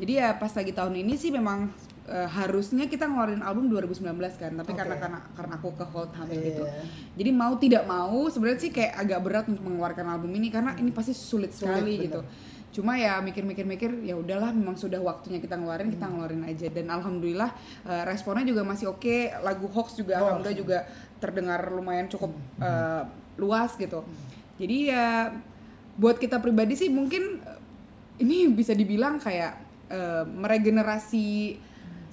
Speaker 3: Jadi ya pas lagi tahun ini sih memang eh, harusnya kita ngeluarin album 2019 kan, tapi
Speaker 2: Oke.
Speaker 3: karena karena karena aku ke hold hamil
Speaker 2: Iya.
Speaker 3: gitu. Jadi mau tidak mau sebenarnya sih kayak agak berat untuk mengeluarkan album ini karena ini pasti sulit
Speaker 2: Sulit,
Speaker 3: sekali
Speaker 2: bener.
Speaker 3: gitu. Cuma ya mikir-mikir-mikir ya udahlah memang sudah waktunya kita ngeluarin kita ngeluarin aja dan alhamdulillah eh, responnya juga masih oke lagu hoax juga
Speaker 2: Hoax.
Speaker 3: alhamdulillah juga terdengar lumayan cukup eh, luas gitu. Jadi ya buat kita pribadi sih mungkin ini bisa dibilang kayak eh, meregenerasi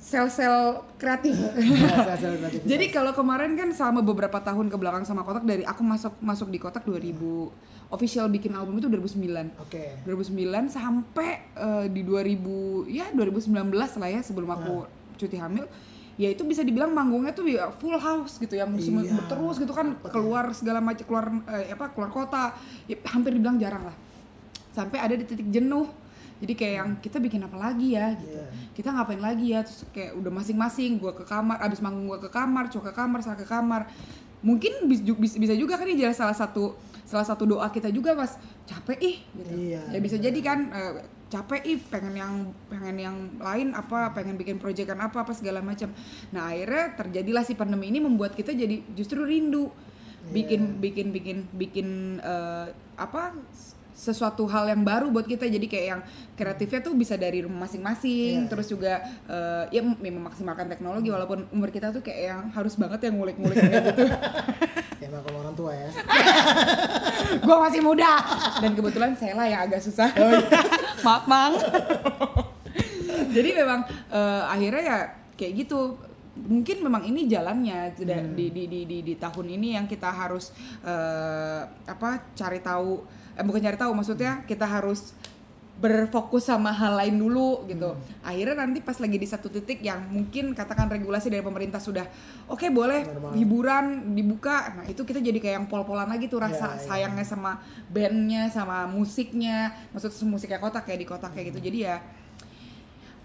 Speaker 3: sel-sel kreatif.
Speaker 2: Iya, Hasil kreatif. <laughs>
Speaker 3: Jadi kalau kemarin kan selama beberapa tahun ke belakang sama Kotak dari aku masuk masuk di Kotak 2000 official bikin album itu 2009.
Speaker 2: Oke.
Speaker 3: 2009 sampai eh, di 2000 ya 2019 lah ya sebelum aku cuti hamil ya itu bisa dibilang manggungnya tuh ya full house gitu yang
Speaker 2: Iya.
Speaker 3: terus gitu kan keluar segala macam keluar eh, apa keluar kota ya, hampir dibilang jarang lah sampai ada di titik jenuh jadi kayak yang kita bikin apa lagi ya gitu.
Speaker 2: Iya.
Speaker 3: kita ngapain lagi ya? Terus kayak udah masing-masing gua ke kamar abis manggung gua ke kamar cowok ke kamar saya ke kamar. Mungkin bisa juga kan ini jadi salah satu salah satu doa kita juga pas capek ih gitu.
Speaker 2: Iya,
Speaker 3: ya bisa jadi kan eh, capek ih pengen yang pengen yang lain apa pengen bikin proyekan apa apa segala macam. Nah akhirnya terjadilah si pandemi ini membuat kita jadi justru rindu. Bikin bikin bikin bikin eh, apa sesuatu hal yang baru buat kita. Jadi kayak yang kreatifnya tuh bisa dari rumah masing-masing
Speaker 2: Iya.
Speaker 3: terus juga eh, ya mem- memaksimalkan teknologi walaupun umur kita tuh kayak yang harus banget yang ngulik-ngulik <laughs> gitu.
Speaker 2: Ya emang kalau orang tua ya. <laughs>
Speaker 3: gue masih muda. Dan kebetulan saya lah yang agak susah. <laughs> Maaf mang. Jadi memang eh, akhirnya ya kayak gitu. Mungkin memang ini jalannya sudah di, di, di, di, di tahun ini yang kita harus eh, apa cari tahu eh, bukan cari tahu maksudnya kita harus berfokus sama hal lain dulu gitu. Akhirnya nanti pas lagi di satu titik yang mungkin katakan regulasi dari pemerintah sudah oke boleh
Speaker 2: Benar banget.
Speaker 3: hiburan dibuka. Nah, itu kita jadi kayak yang pol-polan lagi tuh rasa
Speaker 2: iya.
Speaker 3: sayangnya sama bandnya, sama musiknya. Maksudnya musiknya kotak kayak di kotak kayak gitu. Jadi ya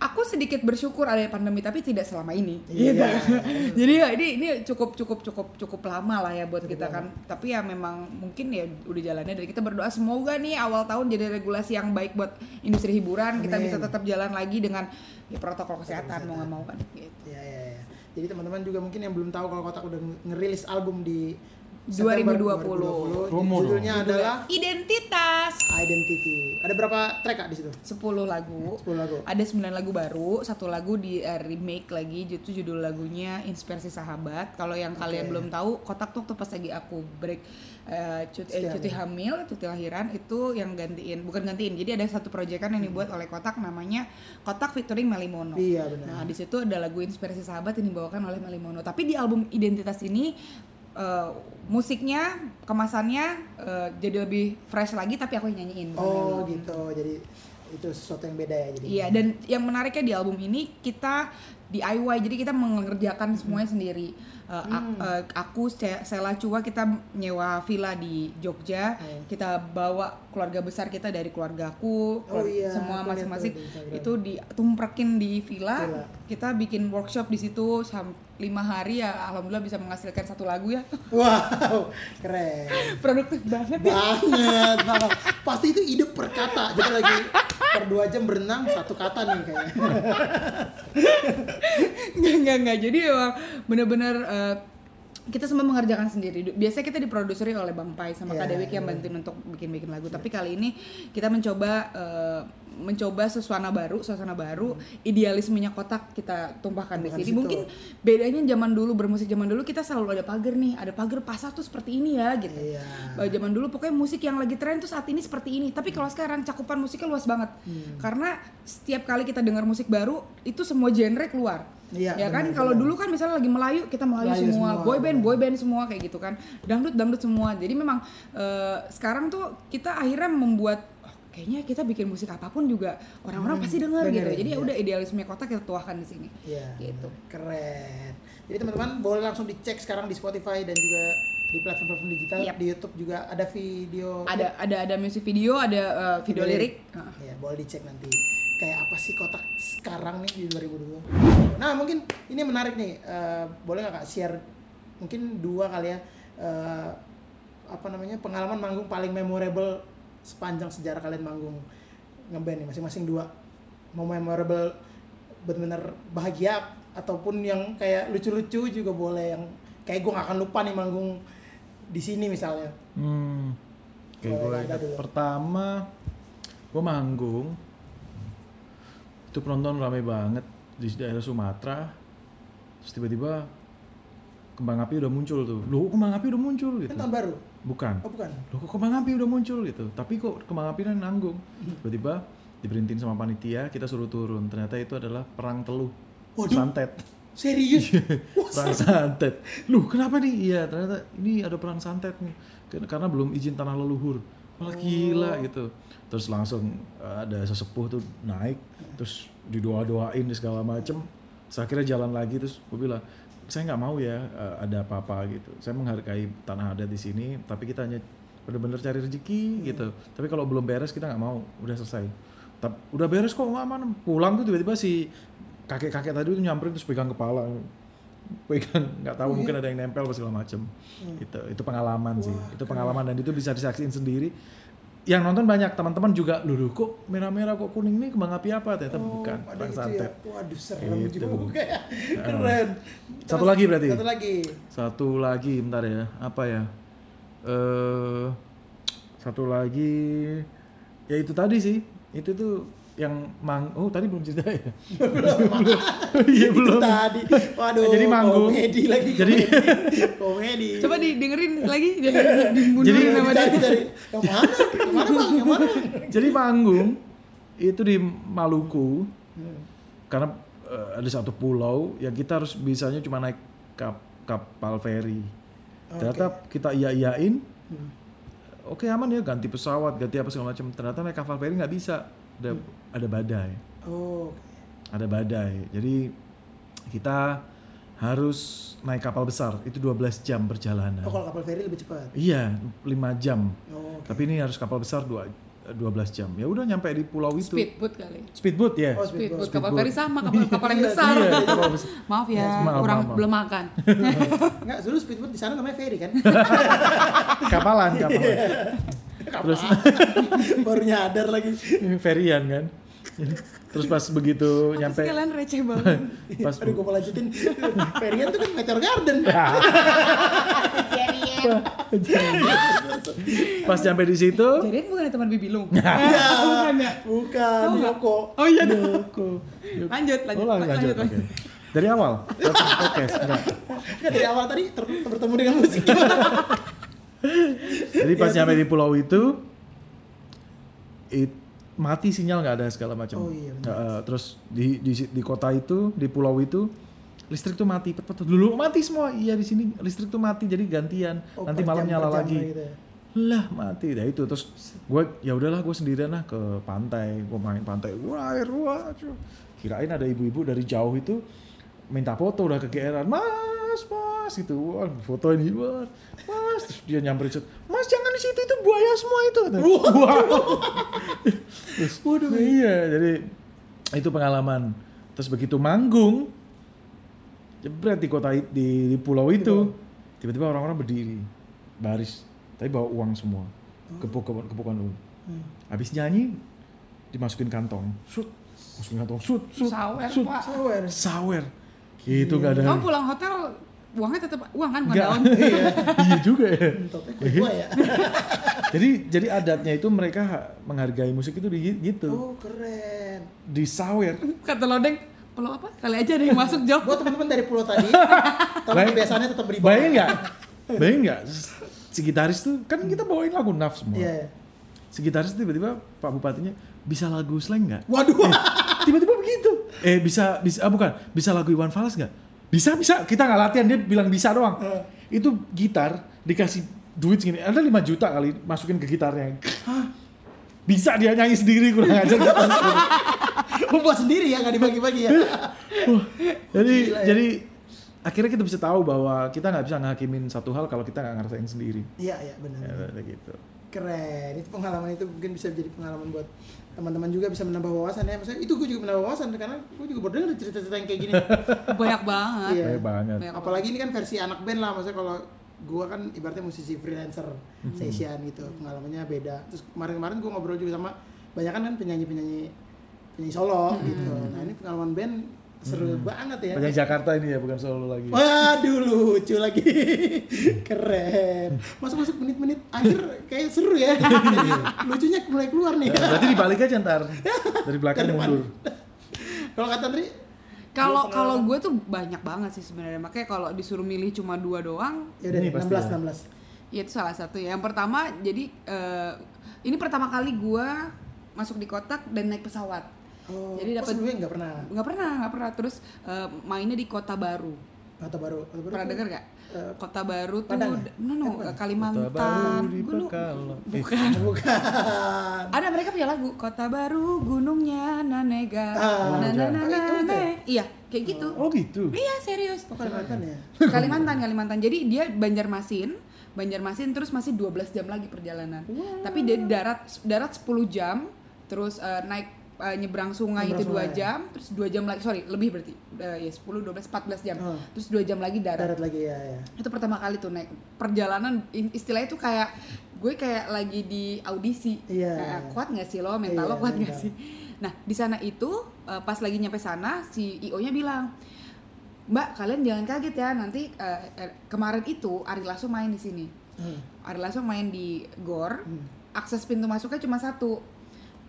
Speaker 3: aku sedikit bersyukur ada pandemi tapi tidak selama ini.
Speaker 2: Iya.
Speaker 3: Gitu. <laughs> Jadi ya ini ini cukup cukup cukup cukup lama lah ya buat kita kan. Tapi ya memang mungkin ya udah jalannya dari kita berdoa semoga nih awal tahun jadi regulasi yang baik buat industri hiburan. Kita
Speaker 2: Amin.
Speaker 3: bisa tetap jalan lagi dengan ya protokol kesehatan mau nggak mau kan. Gitu.
Speaker 2: Ya ya ya. Jadi teman-teman juga mungkin yang belum tahu kalau Kotak udah ngerilis album di
Speaker 3: 2020.
Speaker 1: Promo dong.
Speaker 2: Judulnya adalah
Speaker 3: Identitas
Speaker 2: Identity. Ada berapa track Kak di situ?
Speaker 3: 10 lagu.
Speaker 2: 10 lagu.
Speaker 3: Ada 9 lagu baru, satu lagu di eh, remake lagi, itu judul lagunya Inspirasi Sahabat. Kalau yang kalian belum tahu, kotak tuh pas lagi aku break eh, cuti, eh,
Speaker 2: Cuti
Speaker 3: hamil, cuti lahiran itu yang gantiin, bukan gantiin. Jadi ada satu proyekan yang dibuat oleh kotak namanya Kotak featuring Melimono.
Speaker 2: Iya benar.
Speaker 3: Nah, di situ ada lagu Inspirasi Sahabat yang dibawakan oleh Melimono. Tapi di album Identitas ini eh, musiknya, kemasannya eh, jadi lebih fresh lagi tapi aku yang nyanyiin.
Speaker 2: Oh gitu. Jadi itu sesuatu yang beda ya jadi.
Speaker 3: Iya, dan yang menariknya di album ini kita DIY jadi kita mengerjakan semuanya sendiri Eh, ak- eh, aku Se- Sela Cua kita nyewa villa di Jogja
Speaker 2: Oh.
Speaker 3: kita bawa keluarga besar kita dari keluargaku
Speaker 2: Oh
Speaker 3: keluar-
Speaker 2: iya,
Speaker 3: semua masing-masing itu ditumprekin di villa,
Speaker 2: Villa.
Speaker 3: kita bikin workshop di situ sam- lima hari ya alhamdulillah bisa menghasilkan satu lagu ya. <laughs>
Speaker 2: Wow, keren.
Speaker 3: produktif banget
Speaker 2: banget banget pasti itu ide per kata. Jadi lagi per dua jam berenang satu kata nih kayaknya.
Speaker 3: Nggak nggak nggak. Jadi emang bener-bener eh, kita semua mengerjakan sendiri. Biasanya kita diproduseri oleh Bang Pai sama Kak
Speaker 2: Iya,
Speaker 3: Dewi yang bantuin untuk bikin-bikin lagu. Tapi kali ini kita mencoba eh, mencoba suasana baru suasana baru idealismenya kotak kita tumpahkan di
Speaker 2: Tumpahkan
Speaker 3: sini.
Speaker 2: situ.
Speaker 3: mungkin bedanya zaman dulu bermusik zaman dulu kita selalu ada pagar nih ada pagar pasar tuh seperti ini ya gitu.
Speaker 2: Iya.
Speaker 3: Bahwa zaman dulu pokoknya musik yang lagi tren tuh saat ini seperti ini. Tapi kalau sekarang cakupan musiknya luas banget.
Speaker 2: Hmm.
Speaker 3: karena setiap kali kita dengar musik baru itu semua genre keluar.
Speaker 2: Iya,
Speaker 3: ya kan? kalau dulu kan misalnya lagi Melayu kita Melayu,
Speaker 2: Melayu
Speaker 3: semua,
Speaker 2: semua,
Speaker 3: boy band
Speaker 2: benar.
Speaker 3: boy band semua kayak gitu kan. Dangdut dangdut semua. Jadi memang eh, sekarang tuh kita akhirnya membuat kayaknya kita bikin musik apa pun juga orang-orang pasti denger gitu
Speaker 2: dengerin,
Speaker 3: jadi ya
Speaker 2: iya.
Speaker 3: udah idealisme kota kita tuahkan di sini
Speaker 2: Iya.
Speaker 3: Gitu.
Speaker 2: Keren. Jadi teman-teman boleh langsung dicek sekarang di Spotify dan juga di platform-platform digital.
Speaker 3: Yap.
Speaker 2: Di YouTube juga ada video.
Speaker 3: ada ada ada musik video ada eh, video
Speaker 2: Video
Speaker 3: lirik Heeh.
Speaker 2: Ya, boleh dicek nanti. Kayak apa sih kotak sekarang nih di 2020. Nah, mungkin ini menarik nih. Eh, boleh nggak Kak share mungkin dua kali ya eh, apa namanya pengalaman manggung paling memorable sepanjang sejarah kalian manggung ngeband nih masing-masing dua. Mau memorable benar-benar bahagia ataupun yang kayak lucu-lucu juga boleh yang kayak gue gak akan lupa nih manggung di sini misalnya.
Speaker 1: Hmm. Oke,
Speaker 2: Boleh,
Speaker 1: gue pertama gue manggung itu penonton rame banget di daerah Sumatera terus tiba-tiba kembang api udah muncul tuh loh kembang api udah muncul gitu
Speaker 2: Kan tahun baru.
Speaker 1: Bukan
Speaker 2: Oh bukan.
Speaker 1: loh kok kembang api udah muncul gitu tapi kok kembang api nanggung tiba-tiba diberhentiin sama panitia kita suruh turun ternyata itu adalah perang teluh
Speaker 2: Waduh.
Speaker 1: santet
Speaker 2: Serius? <laughs> Wah,
Speaker 1: perang santet. Loh, kenapa nih? Iya, ternyata ini ada perang santet nih. Karena belum izin tanah leluhur. Wah, gila gitu. Terus langsung eh, ada sesepuh tuh naik, terus didoa-doain di segala macem. Terus akhirnya jalan lagi terus gue bilang, saya nggak mau ya eh, ada apa-apa gitu. Saya menghargai tanah adat di sini, tapi kita hanya benar-benar cari rezeki gitu. Tapi kalau belum beres kita nggak mau, udah selesai. Tap- udah beres kok nggak aman. Pulang tuh tiba-tiba si kakek-kakek tadi tuh nyamperin terus pegang kepala. Pegang nggak tahu mungkin ada yang nempel apa segala macem. Itu itu pengalaman sih. Itu pengalaman dan itu bisa disaksiin sendiri yang nonton banyak teman-teman juga luluh kok merah-merah kok kuning ini kembang api apa ternyata bukan
Speaker 2: ada
Speaker 1: perang
Speaker 2: itu
Speaker 1: santet
Speaker 2: ya. Waduh serem
Speaker 1: Gitu.
Speaker 2: juga <laughs> ya. Keren.
Speaker 1: Satu lagi berarti?
Speaker 2: Satu lagi.
Speaker 1: satu lagi bentar ya apa ya eh satu lagi ya itu tadi sih itu tuh yang mang oh tadi belum cerita ya <laughs> iya
Speaker 2: Itu
Speaker 1: belum
Speaker 2: tadi. Waduh.
Speaker 1: Jadi manggung.
Speaker 2: Komedi lagi.
Speaker 1: Jadi-
Speaker 2: komedi.
Speaker 3: coba didengerin lagi <laughs> dimundurin sama dia
Speaker 2: yang mana? Yang mana bang? Yang mana?
Speaker 1: jadi manggung itu di Maluku
Speaker 2: Hmm.
Speaker 1: karena eh, ada satu pulau yang kita harus bisanya cuma naik kap- kapal feri ternyata kita iya iyain
Speaker 2: Hmm.
Speaker 1: oke aman ya ganti pesawat ganti apa segala macam ternyata naik kapal feri nggak bisa ada ada badai
Speaker 2: Oh.
Speaker 1: ada badai jadi kita harus naik kapal besar itu 12 jam perjalanan
Speaker 2: Oh kalau kapal feri lebih cepat.
Speaker 1: iya 5 jam
Speaker 2: Oh. oke.
Speaker 1: tapi ini harus kapal besar dua 12 jam ya udah nyampe di pulau itu
Speaker 3: speedboat kali
Speaker 1: speedboat ya
Speaker 2: Oh,
Speaker 3: speedboat
Speaker 2: speedboat.
Speaker 3: kapal feri sama <laughs> kapal kapal yang besar
Speaker 1: Iya, kapal besar.
Speaker 3: maaf ya
Speaker 1: Maaf,
Speaker 3: kurang
Speaker 1: maaf, maaf.
Speaker 3: belum makan <laughs>
Speaker 2: Enggak, dulu speedboat di sana namanya ferry kan? <laughs>
Speaker 1: kapalan kapalan terus <laughs>
Speaker 2: Baru nyadar lagi.
Speaker 1: ferian kan terus pas begitu
Speaker 3: Apa
Speaker 1: nyampe
Speaker 3: kalian receh banget <laughs>
Speaker 1: pas
Speaker 2: Aduh, gue mau lanjutin. Ferryan tuh kan Meteor Garden. <laughs>
Speaker 1: pas nyampe di situ
Speaker 3: jadi bukan teman bibilung
Speaker 2: Ya,
Speaker 3: bukan ya
Speaker 2: bukan,
Speaker 3: Oh, enggak.
Speaker 2: Yoko.
Speaker 3: oh iya.
Speaker 1: Yoko.
Speaker 3: lanjut lanjut
Speaker 1: Oh, lanjut,
Speaker 3: lanjut,
Speaker 1: oke. dari awal oke Enggak
Speaker 2: dari awal tadi ter- bertemu dengan musik?
Speaker 1: Jadi pas nyampe di pulau itu it, mati sinyal nggak ada segala macam.
Speaker 2: Oh, iya, benar.
Speaker 1: Eh, terus di, di di kota itu di pulau itu listrik tuh mati pet, pet, dulu mati semua. Iya di sini listrik tuh mati jadi gantian.
Speaker 2: Oh,
Speaker 1: nanti malam nyala lagi.
Speaker 2: gitu ya.
Speaker 1: lah mati. Dah itu terus gue ya udahlah gue sendirian lah ke pantai. Gue main pantai. Wah air wah kirain ada ibu-ibu dari jauh itu minta foto udah kegeeran mas mas gitu. Wah foto ini wah mas terus dia nyamperin mas jangan di situ itu buaya semua itu wow terus
Speaker 2: Waduh.
Speaker 1: iya jadi itu pengalaman. Terus begitu manggung jebret di kota di, di pulau itu tiba-tiba. orang-orang berdiri baris tapi bawa uang semua. Kepuk kepuk kepukan dulu.
Speaker 2: Hmm.
Speaker 1: habis nyanyi dimasukin kantong. Sut. Masukin kantong sut sut
Speaker 3: Sawer,
Speaker 1: sut
Speaker 3: Pak.
Speaker 2: Sawer.
Speaker 1: sawer. Itu nggak ada
Speaker 3: Kamu pulang hotel uangnya tetap uang kan bukan
Speaker 1: Nggak.
Speaker 3: daun. <laughs>
Speaker 2: Iya.
Speaker 1: iya juga ya
Speaker 2: gua ya. <laughs>
Speaker 1: jadi jadi adatnya itu mereka ha- menghargai musik itu di, gitu
Speaker 2: Oh, keren.
Speaker 1: di sawer
Speaker 3: Kata Lodeng, pulau apa? Kali aja ada yang masuk jawab.
Speaker 2: Buat teman-teman dari pulau tadi, <laughs>
Speaker 1: Bayang-
Speaker 2: kebiasaannya tetap beribadah.
Speaker 1: bayangin nggak bayangin nggak si gitaris tuh kan kita bawain lagu naf semua
Speaker 2: Iya. iya.
Speaker 1: si gitaris tiba-tiba pak bupatinya bisa lagu slang nggak
Speaker 2: Waduh.
Speaker 1: tiba-tiba begitu eh bisa bisa ah, bukan bisa lagu Iwan Fals nggak bisa bisa kita nggak latihan dia bilang bisa doang
Speaker 2: Eh.
Speaker 1: itu gitar dikasih duit segini ada 5 juta kali masukin ke gitarnya bisa dia nyanyi sendiri kurang ajar <laughs>
Speaker 2: Membuat sendiri ya, nggak dibagi-bagi ya.
Speaker 1: Jadi
Speaker 2: Gila ya.
Speaker 1: jadi akhirnya kita bisa tahu bahwa kita nggak bisa ngakimin satu hal kalau kita nggak ngerasain sendiri
Speaker 2: Iya, iya benar.
Speaker 1: ya, kayak gitu
Speaker 2: Keren. Itu pengalaman itu mungkin bisa jadi pengalaman buat teman-teman juga bisa menambah wawasan ya. Maksudnya itu gue juga menambah wawasan karena gue juga baru dengar cerita-cerita yang kayak gini. <laughs>
Speaker 3: Banyak banget.
Speaker 2: Iya.
Speaker 1: Baik banget
Speaker 3: Banyak
Speaker 2: Apalagi ini kan versi anak band lah. Maksudnya kalau gue kan ibaratnya musisi freelancer
Speaker 1: Hmm.
Speaker 2: session gitu. Pengalamannya beda. Terus kemarin-kemarin gue ngobrol juga sama banyak kan penyanyi-penyanyi penyanyi solo gitu. Nah ini pengalaman band seru banget ya.
Speaker 1: banyak Jakarta ini ya bukan solo lagi.
Speaker 2: Waduh lucu lagi. <laughs> Keren. Masuk-masuk menit-menit akhir kayak seru ya. Jadi <laughs> Lucunya mulai keluar nih.
Speaker 1: Ya, berarti dibalik aja ntar. Dari belakang mundur.
Speaker 2: Kalau kata Tri
Speaker 3: Kalau kalau gue tuh banyak banget sih sebenarnya. Makanya kalau disuruh milih cuma dua doang,
Speaker 2: Ya udah
Speaker 1: Ini
Speaker 2: nih,
Speaker 1: pasti
Speaker 2: 16
Speaker 1: ya.
Speaker 2: 16
Speaker 3: ya itu salah satu ya. Yang pertama jadi eh, ini pertama kali gue masuk di kotak dan naik pesawat.
Speaker 2: Oh,
Speaker 3: Jadi
Speaker 2: oh,
Speaker 3: dapat-
Speaker 2: sebelumnya nggak pernah
Speaker 3: Nggak pernah, nggak pernah. Terus eh, mainnya di kota baru.
Speaker 2: Kata baru Kota baru
Speaker 3: Pernah dengar gak?
Speaker 2: eh,
Speaker 3: Kota baru tuh,
Speaker 2: Padang ya?
Speaker 3: no no,
Speaker 2: bukan.
Speaker 3: Kalimantan.
Speaker 1: Kota baru di. Eh,
Speaker 3: Bukan.
Speaker 2: Bukan <laughs>
Speaker 3: Ada mereka punya lagu Kota Baru Gunungnya Nanega.
Speaker 2: Ah,
Speaker 3: na, na, na,
Speaker 2: oh, itu
Speaker 3: na, na. Iya, kayak gitu.
Speaker 1: oh gitu
Speaker 3: Iya, serius.
Speaker 2: Oh Kalimantan ya
Speaker 3: Kalimantan, Kalimantan. Jadi dia Banjarmasin, Banjarmasin terus masih 12 jam lagi perjalanan. Tapi dia di darat darat 10 jam, terus eh, naik eh, nyebrang sungai
Speaker 2: Nyebrang
Speaker 3: itu dua jam, terus dua jam lagi, sorry lebih berarti, Eh, ya 10, 12, 14 jam,
Speaker 2: Oh.
Speaker 3: terus dua jam lagi darat.
Speaker 2: Darat lagi ya, ya.
Speaker 3: Itu pertama kali tuh naik perjalanan, istilahnya tuh kayak gue kayak lagi di audisi,
Speaker 2: Iya.
Speaker 3: Kayak, kuat nggak sih lo, mental
Speaker 2: Iya,
Speaker 3: lo kuat nggak sih? Nah di sana itu eh, pas lagi nyampe sana si io nya bilang Mbak, kalian jangan kaget ya. Nanti eh, kemarin itu Ari Lasso main di sini.
Speaker 2: Hmm.
Speaker 3: Ari Lasso main di Gor.
Speaker 2: Hmm.
Speaker 3: Akses pintu masuknya cuma satu.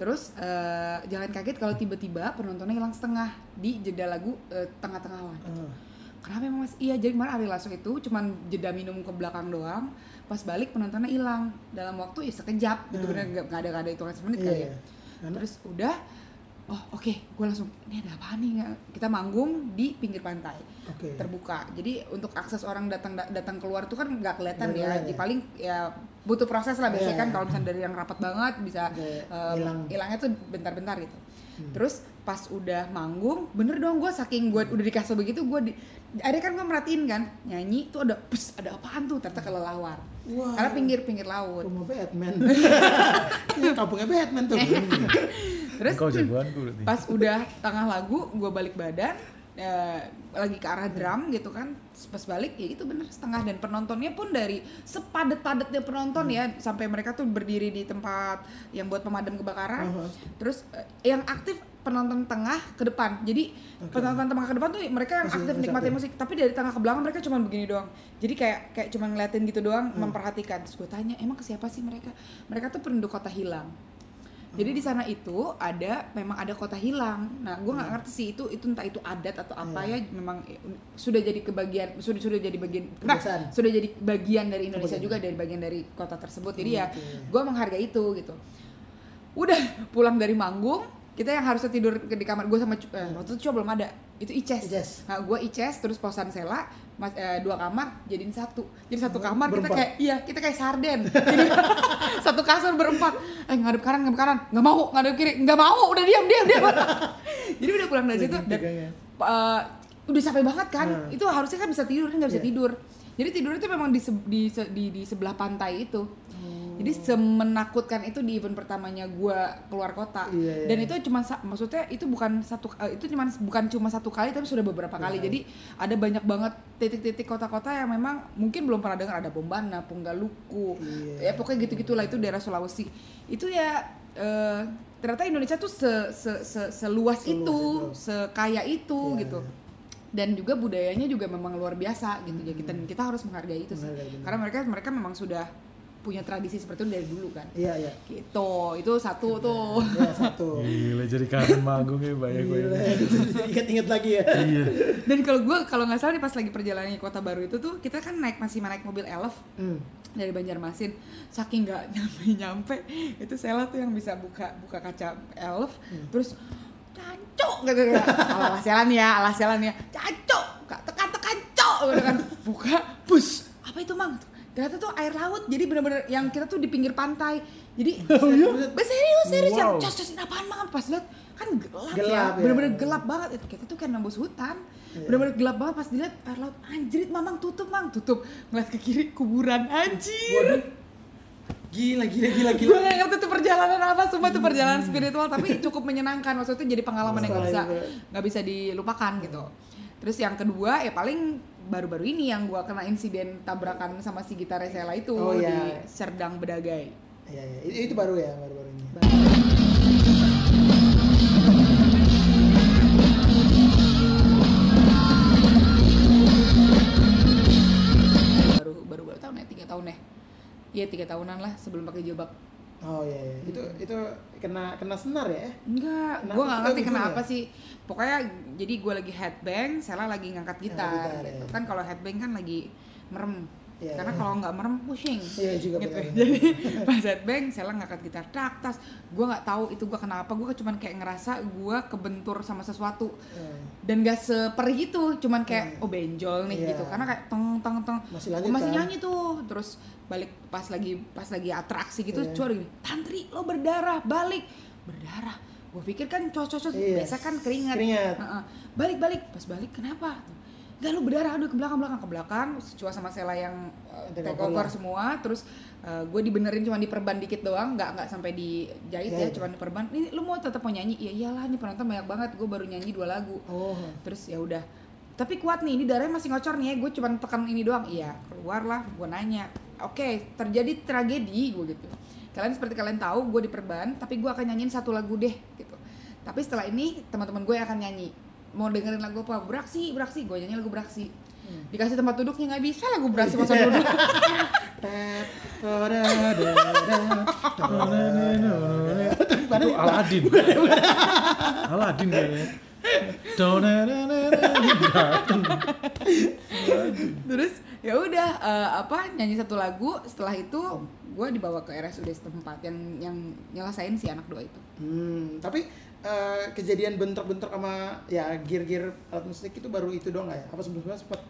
Speaker 3: Terus eh, jangan kaget kalau tiba-tiba penontonnya hilang setengah di jeda lagu eh, tengah-tengah lah.
Speaker 2: Oh.
Speaker 3: Kenapa emang mas? Iya, jadi kemarin Ari Lasso itu cuman jeda minum ke belakang doang. Pas balik penontonnya hilang dalam waktu ya sekejap. Gitu
Speaker 2: Hmm.
Speaker 3: bener nggak ada nggak ada hitungan semenit
Speaker 2: Iya,
Speaker 3: kali ya.
Speaker 2: iya.
Speaker 3: Terus udah, oh oke, gue langsung ini ada apa nih? nggak?" Kita manggung di pinggir pantai
Speaker 2: Oke
Speaker 3: terbuka. Jadi untuk akses orang datang datang keluar tuh kan nggak kelihatan
Speaker 2: Nggak
Speaker 3: ya.
Speaker 2: ya.
Speaker 3: paling ya butuh proses lah biasanya
Speaker 2: Iya.
Speaker 3: kan kalau misalnya dari yang rapat banget bisa hilangnya tuh bentar-bentar gitu.
Speaker 2: Hmm.
Speaker 3: Terus pas udah manggung, bener dong gue saking gue udah dikasih begitu gue di, akhirnya kan gue merhatiin kan nyanyi tuh ada pus ada apaan tuh ternyata kelelawar
Speaker 2: Wah.
Speaker 3: karena pinggir-pinggir laut.
Speaker 2: Rumah Batman. <laughs> Ini kampungnya Batman tuh.
Speaker 3: Terus
Speaker 1: kau jagoanku berarti.
Speaker 3: pas udah tengah lagu gue balik badan eh, lagi ke arah drum gitu kan. Pas balik ya itu bener setengah. Dan penontonnya pun dari sepadet-padetnya penonton ya. Sampai mereka tuh berdiri di tempat yang buat pemadam kebakaran.
Speaker 2: Uh-huh.
Speaker 3: terus eh, yang aktif penonton tengah ke depan jadi
Speaker 2: Oke.
Speaker 3: penonton tengah ke depan tuh mereka yang aktif
Speaker 2: aktif.
Speaker 3: musik tapi dari tengah ke belakang mereka cuma begini doang jadi kayak kayak cuma ngeliatin gitu doang
Speaker 2: Hmm.
Speaker 3: memperhatikan terus gue tanya emang ke siapa sih mereka mereka tuh penduduk kota hilang jadi di sana itu ada memang ada kota hilang. Nah, gue nggak ngerti sih itu itu entah itu adat atau apa
Speaker 2: Iya.
Speaker 3: ya. Memang eh, sudah jadi kebagian sudah sudah jadi bagian nah, sudah jadi bagian dari Indonesia
Speaker 2: Kebagian.
Speaker 3: juga dari bagian dari kota tersebut. Jadi ya
Speaker 2: Oke.
Speaker 3: gue menghargai itu gitu. Udah pulang dari manggung kita yang harusnya tidur di kamar gue sama eh, waktu itu cuma belum ada itu Ices.
Speaker 2: Ices.
Speaker 3: Nah, gue Ices terus posan Sela mas, eh, dua kamar jadiin satu. Jadi satu kamar kita
Speaker 2: Berempat.
Speaker 3: kayak iya kita kayak sarden. <laughs> Jadi satu kasur berempat. Eh ngadep kanan ngadep kanan nggak mau ngadep kiri nggak mau udah diam diam diam. <laughs> Jadi udah pulang dari situ dan eh, udah capek banget kan
Speaker 2: Hmm.
Speaker 3: itu harusnya kan bisa tidur nggak bisa
Speaker 2: Iya.
Speaker 3: tidur jadi tidur itu memang di, se- di, se- di di sebelah pantai itu. Jadi semenakutkan itu di event pertamanya gua keluar kota
Speaker 2: Iya, iya.
Speaker 3: dan itu cuma maksudnya itu bukan satu eh, itu cuma bukan cuma satu kali tapi sudah beberapa kali
Speaker 2: Iya.
Speaker 3: jadi ada banyak banget titik-titik kota-kota yang memang mungkin belum pernah dengar ada Bombana, Punggaluku
Speaker 2: Iya.
Speaker 3: ya pokoknya gitu-gitulah itu daerah Sulawesi itu ya eh, ternyata Indonesia tuh se, se- se- seluas
Speaker 2: Seluas
Speaker 3: itu,
Speaker 2: itu.
Speaker 3: sekaya itu
Speaker 2: Iya,
Speaker 3: gitu
Speaker 2: iya.
Speaker 3: dan juga budayanya juga memang luar biasa gitu ya kita kita harus menghargai itu sih
Speaker 2: Menghargai,
Speaker 3: karena mereka mereka memang sudah punya tradisi seperti itu dari dulu kan.
Speaker 2: Iya, iya.
Speaker 3: gitu. Itu satu tuh.
Speaker 2: Ya, satu. <laughs>
Speaker 1: Gila jadi kangen manggungnya banyak gue.
Speaker 2: Gila, ingat-ingat lagi ya.
Speaker 1: Iya.
Speaker 3: dan kalau gue kalau nggak salah nih pas lagi perjalanan ke kota baru itu tuh kita kan naik masih naik mobil elf
Speaker 2: Hmm.
Speaker 3: dari Banjarmasin. Saking nggak nyampe nyampe itu Sela tuh yang bisa buka buka kaca elf. Terus cancok gitu gitu. Ala Sela nih ya ala Sela nih ya. Cancok tekan tekan cok! Gitu kan. Buka bus. Apa itu mang ternyata tuh air laut. Jadi bener-bener yang kita tuh di pinggir pantai. Jadi <laughs> <laughs> Bah, serius serius. Yang
Speaker 1: Wow.
Speaker 3: cos cosin apaan mang? Pas lihat kan gelap,
Speaker 2: Gelap,
Speaker 3: ya.
Speaker 2: Ya.
Speaker 3: bener-bener gelap banget. Itu kita tuh kayak nembus hutan.
Speaker 2: Iya.
Speaker 3: bener-bener gelap banget. Pas dilihat air laut. Anjrit mamang tutup mang. Tutup. Ngeliat ke kiri kuburan. Anjir.
Speaker 2: Waduh. Gila, gila, gila,
Speaker 3: gue
Speaker 2: gila. <laughs>
Speaker 3: gak ngerti tuh perjalanan apa. Semua itu perjalanan spiritual tapi cukup menyenangkan. Maksudnya jadi pengalaman yang gak bisa nggak bisa dilupakan gitu. Terus yang kedua ya paling baru-baru ini yang gue kena insiden tabrakan sama si gitar Sela itu
Speaker 2: Oh,
Speaker 3: di
Speaker 2: iya.
Speaker 3: Serdang Bedagai
Speaker 2: Iya, iya. Itu, itu baru ya, baru-baru ini.
Speaker 3: baru baru baru tahun ya tiga tahun ya Iya tiga tahunan lah sebelum pakai jilbab
Speaker 2: Oh iya, iya. Itu itu kena kena senar ya?
Speaker 3: Enggak, gue
Speaker 2: sih?
Speaker 3: gak
Speaker 2: Oh,
Speaker 3: ngerti
Speaker 2: gitu
Speaker 3: kenapa
Speaker 2: ya?
Speaker 3: sih. Pokoknya jadi gue lagi headbang, Sela lagi ngangkat gitar.
Speaker 2: gitar,
Speaker 3: gitu.
Speaker 2: ya.
Speaker 3: Kan kalau headbang kan lagi merem.
Speaker 2: Iya,
Speaker 3: Karena
Speaker 2: iya.
Speaker 3: kalau nggak merem pusing.
Speaker 2: Iya juga
Speaker 3: gitu. <laughs> Jadi pas headbang, Sela ngangkat gitar tak tas. Gue nggak tahu itu gue kenapa. Gue cuman kayak ngerasa gue kebentur sama sesuatu
Speaker 2: Hmm.
Speaker 3: dan gak seperih itu. Cuman kayak oh benjol nih
Speaker 2: Iya.
Speaker 3: gitu. Karena kayak teng teng teng.
Speaker 2: Masih
Speaker 3: Gua
Speaker 2: lanjut
Speaker 3: masih
Speaker 2: kan?
Speaker 3: nyanyi tuh. Terus balik pas lagi pas lagi atraksi gitu
Speaker 2: Iya.
Speaker 3: cowok gini tantri lo berdarah balik berdarah gue pikir kan cocok-cocok
Speaker 2: Iya.
Speaker 3: biasa kan keringat
Speaker 2: Keringat.
Speaker 3: Heeh. balik balik pas balik kenapa Gak lu berdarah aduh ke belakang belakang ke belakang. Cua sama Sela yang uh,
Speaker 2: Take
Speaker 3: take
Speaker 2: over
Speaker 3: semua. Terus gue dibenerin cuma diperban dikit doang. Nggak nggak sampai dijahit ya
Speaker 2: iya.
Speaker 3: cuma diperban. Ini lu mau tetap mau nyanyi? Ya iyalah nih penonton banyak banget. Gue baru nyanyi dua lagu.
Speaker 2: Oh.
Speaker 3: terus ya udah. Tapi kuat nih ini darahnya masih ngocor nih ya. Gue cuma tekan ini doang. Iya keluar lah gue nanya. Oke terjadi tragedi gue gitu. Kalian seperti kalian tahu gue diperban tapi gue akan nyanyiin satu lagu deh gitu. Tapi setelah ini teman-teman gue akan nyanyi mau dengerin lagu apa? Beraksi beraksi. Gue nyanyi lagu beraksi. Dikasih tempat duduknya nggak bisa lagu beraksi <laughs> masa duduk.
Speaker 1: Itu Aladin. Aladin kayaknya.
Speaker 3: Terus ya udah eh, apa nyanyi satu lagu. Setelah itu gue dibawa ke RSUD setempat yang yang nyelesain si anak dua itu.
Speaker 2: Hmm, tapi eh, kejadian bentrok-bentrok sama ya gear-gear alat musik itu baru itu doang nggak ya? Apa sebelumnya sempat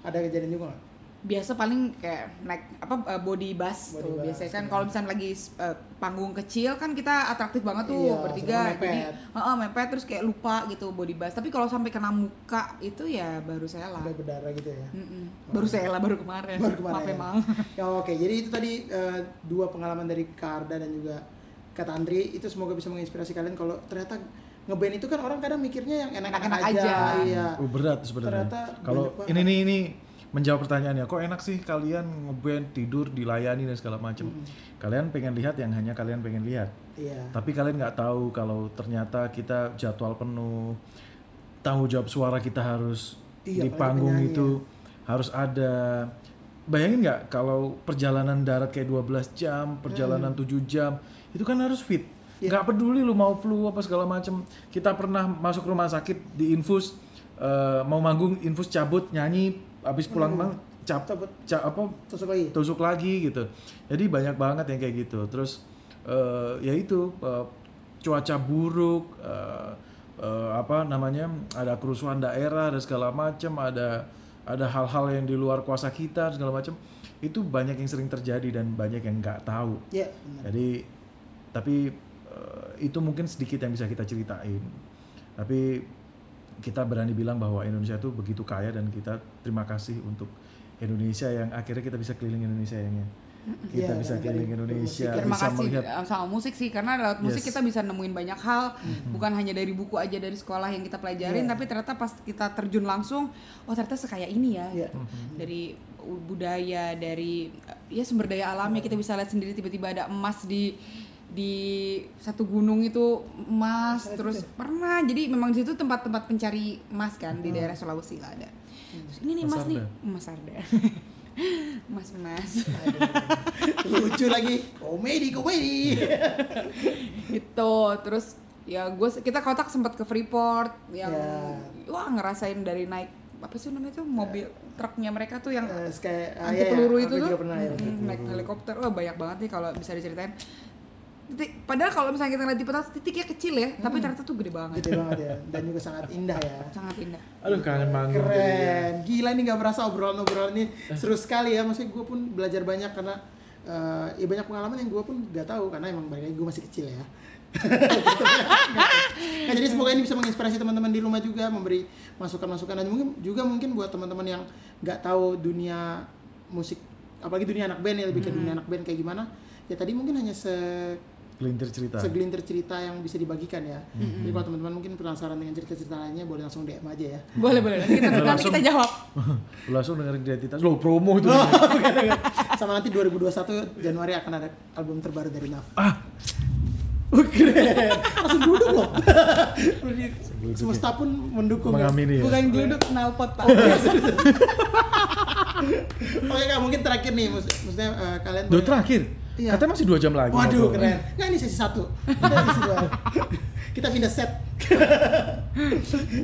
Speaker 2: ada kejadian juga nggak?
Speaker 3: biasa paling kayak naik apa uh, body bass
Speaker 2: Body
Speaker 3: tuh
Speaker 2: bass,
Speaker 3: biasanya kan
Speaker 2: iya.
Speaker 3: kalau misalnya lagi uh, panggung kecil kan kita atraktif banget tuh
Speaker 2: Iya,
Speaker 3: bertiga
Speaker 2: mepet.
Speaker 3: jadi heeh, mepet terus kayak lupa gitu body bass tapi kalau sampai kena muka itu ya baru saya lah
Speaker 2: berdarah gitu ya?
Speaker 3: Mm-mm. baru saya lah baru kemarin
Speaker 2: Baru kemarin.
Speaker 3: maaf emang
Speaker 2: Ya oke, jadi itu tadi eh, dua pengalaman dari Karda dan juga Kak Andri itu semoga bisa menginspirasi kalian kalau ternyata ngeband itu kan orang kadang mikirnya yang enak-enak aja.
Speaker 3: aja.
Speaker 2: Iya.
Speaker 1: Oh, berat sebenarnya.
Speaker 2: Ternyata
Speaker 1: Kalau ini nih ini menjawab pertanyaannya, kok enak sih kalian ngeband tidur dilayani dan segala macam.
Speaker 2: Hmm.
Speaker 1: Kalian pengen lihat yang hanya kalian pengen lihat.
Speaker 2: Iya.
Speaker 1: Tapi kalian nggak tahu kalau ternyata kita jadwal penuh, tanggung jawab suara kita harus
Speaker 2: Iya,
Speaker 1: di panggung itu harus ada. Bayangin nggak kalau perjalanan darat kayak 12 jam, perjalanan 7 jam, itu kan harus fit.
Speaker 2: Iya.
Speaker 1: Nggak peduli lu mau flu apa segala macam. Kita pernah masuk rumah sakit di infus eh, mau manggung infus cabut nyanyi habis pulang
Speaker 2: Hmm.
Speaker 1: mang cap,
Speaker 2: Cabut.
Speaker 1: ca- apa
Speaker 2: Tusuk lagi.
Speaker 1: tusuk lagi gitu. Jadi banyak banget yang kayak gitu. Terus eh, ya itu eh, cuaca buruk, eh, eh, apa namanya ada kerusuhan daerah dan segala macam, ada ada hal-hal yang di luar kuasa kita segala macam. Itu banyak yang sering terjadi dan banyak yang nggak tahu.
Speaker 2: Iya, benar.
Speaker 1: Jadi tapi eh, itu mungkin sedikit yang bisa kita ceritain. Tapi kita berani bilang bahwa Indonesia itu begitu kaya dan kita terima kasih untuk Indonesia yang akhirnya kita bisa keliling Indonesia yang kita
Speaker 2: Iya,
Speaker 1: bisa keliling Indonesia
Speaker 3: Terima
Speaker 1: bisa
Speaker 3: kasih
Speaker 1: melihat
Speaker 3: uh, sama musik sih karena lewat musik
Speaker 1: Yes.
Speaker 3: kita bisa nemuin banyak hal bukan hanya dari buku aja dari sekolah yang kita pelajarin
Speaker 2: Iya.
Speaker 3: tapi ternyata pas kita terjun langsung oh ternyata sekaya ini ya
Speaker 2: Iya.
Speaker 3: dari budaya dari uh, ya sumber daya alamnya kita bisa lihat sendiri tiba-tiba ada emas di di satu gunung itu emas terus pernah. Jadi memang di situ tempat-tempat pencari emas kan di daerah Sulawesi lah ada. Terus ini nih
Speaker 1: Mas
Speaker 3: emas nih. Emas Arda. Emas <laughs> emas
Speaker 2: lucu lagi. Komedi komedi.
Speaker 3: Itu terus ya gue kita kotak sempat ke Freeport yang
Speaker 2: Ya.
Speaker 3: wah ngerasain dari naik apa sih namanya tuh mobil truknya mereka tuh yang
Speaker 2: Eh, kayak ah,
Speaker 3: anti
Speaker 2: iya, iya,
Speaker 3: peluru
Speaker 2: aku
Speaker 3: itu tuh.
Speaker 2: pernah ya.
Speaker 3: Mm, naik helikopter. Wah banyak banget nih kalau bisa diceritain titik padahal kalau misalnya kita lihat di peta titiknya kecil ya tapi ternyata tuh gede banget.
Speaker 2: Gede banget ya dan juga sangat indah ya.
Speaker 3: Sangat indah.
Speaker 1: Aduh kangen manggung jadi ya.
Speaker 2: keren gila ini nggak berasa obrolan-obrolan ini seru sekali ya maksudnya gue pun belajar banyak karena eh, ya banyak pengalaman yang gue pun nggak tahu karena emang balik lagi gue masih kecil ya. <laughs> Nah, jadi semoga ini bisa menginspirasi teman-teman di rumah juga memberi masukan-masukan dan mungkin juga mungkin buat teman-teman yang nggak tahu dunia musik apalagi dunia anak band ya lebih ke dunia anak band kayak gimana. Ya tadi mungkin hanya se
Speaker 1: Gelintir cerita
Speaker 2: segelintir cerita yang bisa dibagikan ya jadi kalau teman-teman mungkin penasaran dengan cerita-cerita lainnya boleh langsung DM aja ya
Speaker 3: boleh boleh nanti kita, nanti
Speaker 1: langsung.
Speaker 3: kita jawab <laughs>
Speaker 1: langsung dengerin identitas lo promo itu <laughs>
Speaker 2: sama nanti 2021 Januari akan ada album terbaru dari Naf.
Speaker 1: ah
Speaker 2: Oh, keren. Langsung duduk loh. Semesta pun mendukung. ya.
Speaker 1: Mengamini ya.
Speaker 3: bukan geluduk knalpot pak <laughs>
Speaker 2: Oke kak, mungkin terakhir nih, maksudnya eh, kalian.
Speaker 1: Duh terakhir
Speaker 2: Iya.
Speaker 1: katanya masih dua jam lagi
Speaker 2: Waduh,
Speaker 1: ngobrol.
Speaker 2: keren. Nggak ini sesi satu. Kita sesi dua. Kita pindah set.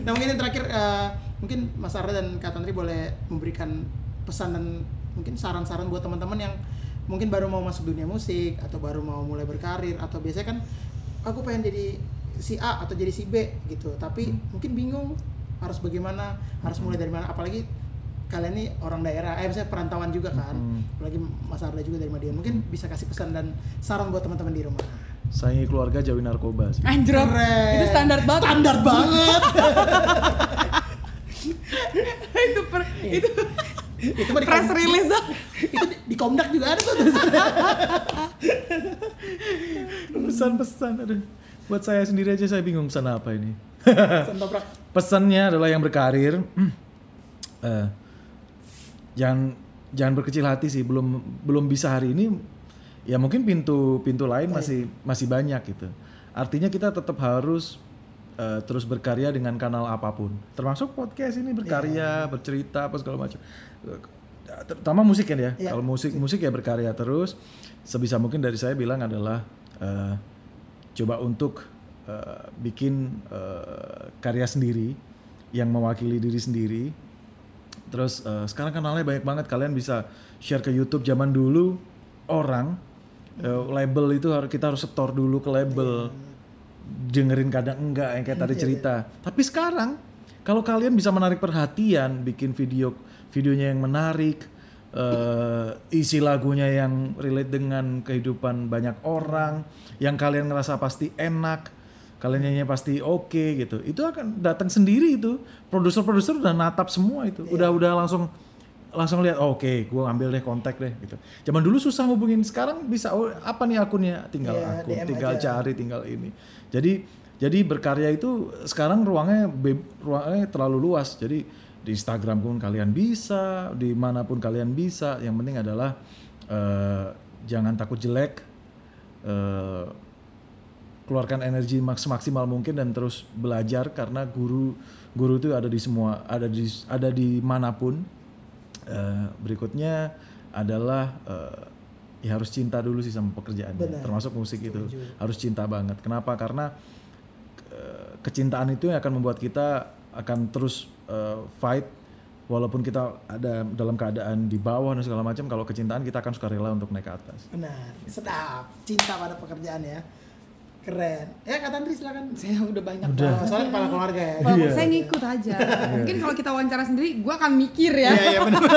Speaker 2: nah mungkin yang terakhir, eh, mungkin Mas Arda dan Kak Tantri boleh memberikan pesan dan mungkin saran-saran buat teman-teman yang mungkin baru mau masuk dunia musik atau baru mau mulai berkarir atau biasanya kan aku pengen jadi si A atau jadi si B gitu tapi mungkin bingung harus bagaimana harus mulai dari mana apalagi kalian ini orang daerah eh misalnya perantauan juga kan
Speaker 1: Hmm.
Speaker 2: apalagi Mas Arda juga dari Madiun mungkin bisa kasih pesan dan saran buat teman-teman di rumah.
Speaker 1: Sayangi keluarga jauhi narkoba sih.
Speaker 2: Keren.
Speaker 3: itu standar banget.
Speaker 2: Standar banget. <laughs>
Speaker 3: Itu per, itu <laughs>
Speaker 2: itu mah di
Speaker 3: press release. <laughs>
Speaker 2: Itu di, di Komdak juga ada tuh.
Speaker 1: Pesan-pesan aduh. Buat saya sendiri aja saya bingung pesan apa ini.
Speaker 2: Pesan toprak.
Speaker 1: pesannya adalah yang berkarir. <clears throat> Eh, jangan jangan berkecil hati sih. Belum belum bisa hari ini ya mungkin pintu pintu lain masih masih banyak gitu. Artinya kita tetap harus eh, terus berkarya dengan kanal apa pun. Termasuk podcast ini berkarya bercerita apa segala macam. Terutama musik kan ya.
Speaker 2: Iya,
Speaker 1: kalau musik. musik ya berkarya terus. Sebisa mungkin dari saya bilang adalah eh, coba untuk eh, bikin eh, karya sendiri yang mewakili diri sendiri. Terus eh, sekarang kanalnya banyak banget. Kalian bisa share ke YouTube zaman dulu orang eh, label itu harus kita harus setor dulu ke label. Dengerin kadang enggak yang kayak tadi cerita. Tapi sekarang kalau kalian bisa menarik perhatian, bikin video videonya yang menarik, eh, isi lagunya yang relate dengan kehidupan banyak orang, yang kalian ngerasa pasti enak, kalian nyanyi pasti oke gitu. Itu akan datang sendiri itu. Produser-produser udah natap semua itu. Udah udah langsung langsung lihat oh, oke gue ngambil deh kontak deh gitu zaman dulu susah hubungin sekarang bisa oh, apa nih akunnya tinggal
Speaker 2: Iya,
Speaker 1: akun
Speaker 2: DM
Speaker 1: tinggal
Speaker 2: aja.
Speaker 1: cari tinggal ini jadi jadi berkarya itu sekarang ruangnya ruangnya terlalu luas jadi di Instagram pun kalian bisa di mana pun kalian bisa yang penting adalah eh, jangan takut jelek eh, keluarkan energi maks maksimal mungkin dan terus belajar karena guru guru itu ada di semua ada di ada di mana pun. Eh, berikutnya adalah eh, ya harus cinta dulu sih sama pekerjaannya
Speaker 2: Benar.
Speaker 1: termasuk musik itu. Harus cinta banget. Kenapa? Karena eh, kecintaan itu yang akan membuat kita akan terus eh, fight walaupun kita ada dalam keadaan di bawah dan segala macam kalau kecintaan kita akan suka rela untuk naik ke atas.
Speaker 2: Benar. Sedap. Cinta pada pekerjaan ya keren ya Kak Tantri silakan <laughs>
Speaker 3: saya udah banyak
Speaker 1: Udah.
Speaker 2: Soalnya kepala keluarga ya
Speaker 3: Kalau
Speaker 1: Iya.
Speaker 3: saya ngikut aja. Mungkin kalau kita wawancara sendiri, gue akan mikir ya.
Speaker 2: Iya iya benar. <laughs>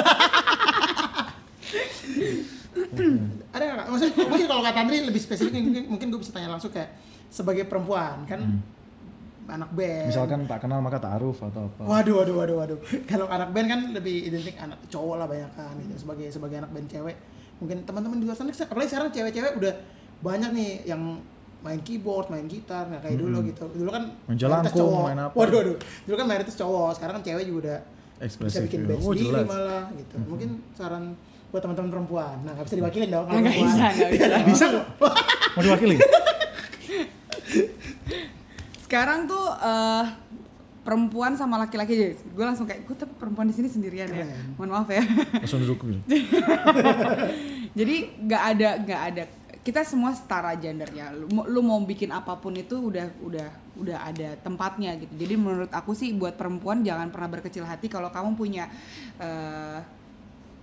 Speaker 2: Ada nggak? Maksudnya mungkin kalau kata Andri lebih spesifik mungkin, mungkin gue bisa tanya langsung kayak sebagai perempuan kan anak band.
Speaker 1: Misalkan tak kenal maka taaruf atau apa.
Speaker 2: Waduh, waduh, waduh, waduh. Kalau anak band kan lebih identik anak cowok lah banyak kan gitu. Sebagai sebagai anak band cewek, mungkin teman-teman di luar sana, apalagi sekarang cewek-cewek udah banyak nih yang main keyboard, main gitar, nggak kayak dulu gitu. Dulu kan
Speaker 1: Main
Speaker 2: mayoritas
Speaker 1: jelangkung,
Speaker 2: cowok.
Speaker 1: main apa.
Speaker 2: Waduh, waduh. Dulu kan mayoritas cowok, sekarang kan cewek juga udah bisa
Speaker 1: Ekspresif.
Speaker 2: bikin
Speaker 1: ya.
Speaker 2: band
Speaker 1: Oh,
Speaker 2: sendiri
Speaker 1: jelas.
Speaker 2: malah gitu. Mungkin saran buat teman-teman perempuan. Nah, nggak bisa diwakilin dong kalau perempuan.
Speaker 3: bisa, nggak bisa.
Speaker 2: Nggak bisa kok.
Speaker 1: Mau diwakili?
Speaker 3: Sekarang tuh eh, perempuan sama laki-laki aja. Gue langsung kayak gue tapi perempuan di sini sendirian ya.
Speaker 2: Keren.
Speaker 3: Mohon maaf ya.
Speaker 1: Langsung duduk gitu. <laughs>
Speaker 3: Jadi nggak ada nggak ada kita semua setara gendernya. Lu, lu mau bikin apa pun itu udah udah udah ada tempatnya gitu. Jadi menurut aku sih buat perempuan jangan pernah berkecil hati kalau kamu punya eh,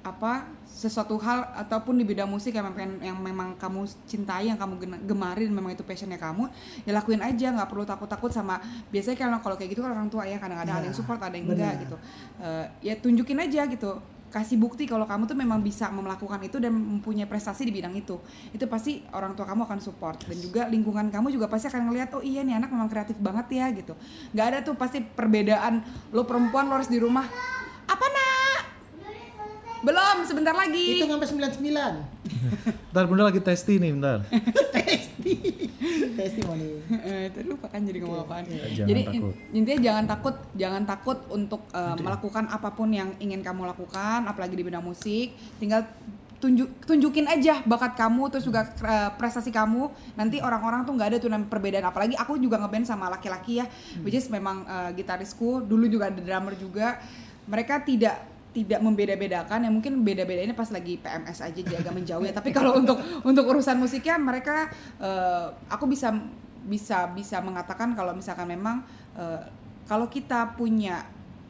Speaker 3: apa sesuatu hal ataupun di bidang musik yang memang, yang memang kamu cintai yang kamu gena- gemarin memang itu passionnya kamu ya lakuin aja nggak perlu takut-takut sama biasanya kalau kalau kayak gitu kan orang tua ya kadang-kadang ada yang
Speaker 2: Nah,
Speaker 3: support ada yang
Speaker 2: benar.
Speaker 3: enggak gitu Eh, ya tunjukin aja gitu kasih bukti kalau kamu tuh memang bisa melakukan itu dan mempunyai prestasi di bidang itu. Itu pasti orang tua kamu akan support. Dan juga lingkungan kamu juga pasti akan ngelihat oh iya nih anak memang kreatif banget ya gitu. Nggak ada tuh pasti perbedaan lo perempuan lo harus di rumah. Apa nak? Belum sebentar
Speaker 2: Itu
Speaker 3: lagi
Speaker 2: sampai 99.
Speaker 1: Ntar bunda lagi testi nih, bentar. <laughs>
Speaker 2: Testi. Testimoni. <laughs>
Speaker 3: Eh, kan jadi ngomong apaan.
Speaker 1: Jangan
Speaker 3: jadi
Speaker 1: takut.
Speaker 3: in- intinya jangan takut, jangan takut untuk eh, melakukan apa pun yang ingin kamu lakukan, apalagi di bidang musik. Tinggal tunjuk tunjukin aja bakat kamu terus juga eh, prestasi kamu nanti orang-orang tuh nggak ada tuh perbedaan apalagi aku juga ngeband sama laki-laki ya which is memang eh, gitarisku dulu juga ada drummer juga mereka tidak tidak membeda-bedakan ya mungkin beda-bedainnya pas lagi PMS aja jadi agak menjauh ya. Tapi kalau untuk untuk urusan musiknya mereka eh, aku bisa bisa bisa mengatakan kalau misalkan memang eh, kalau kita punya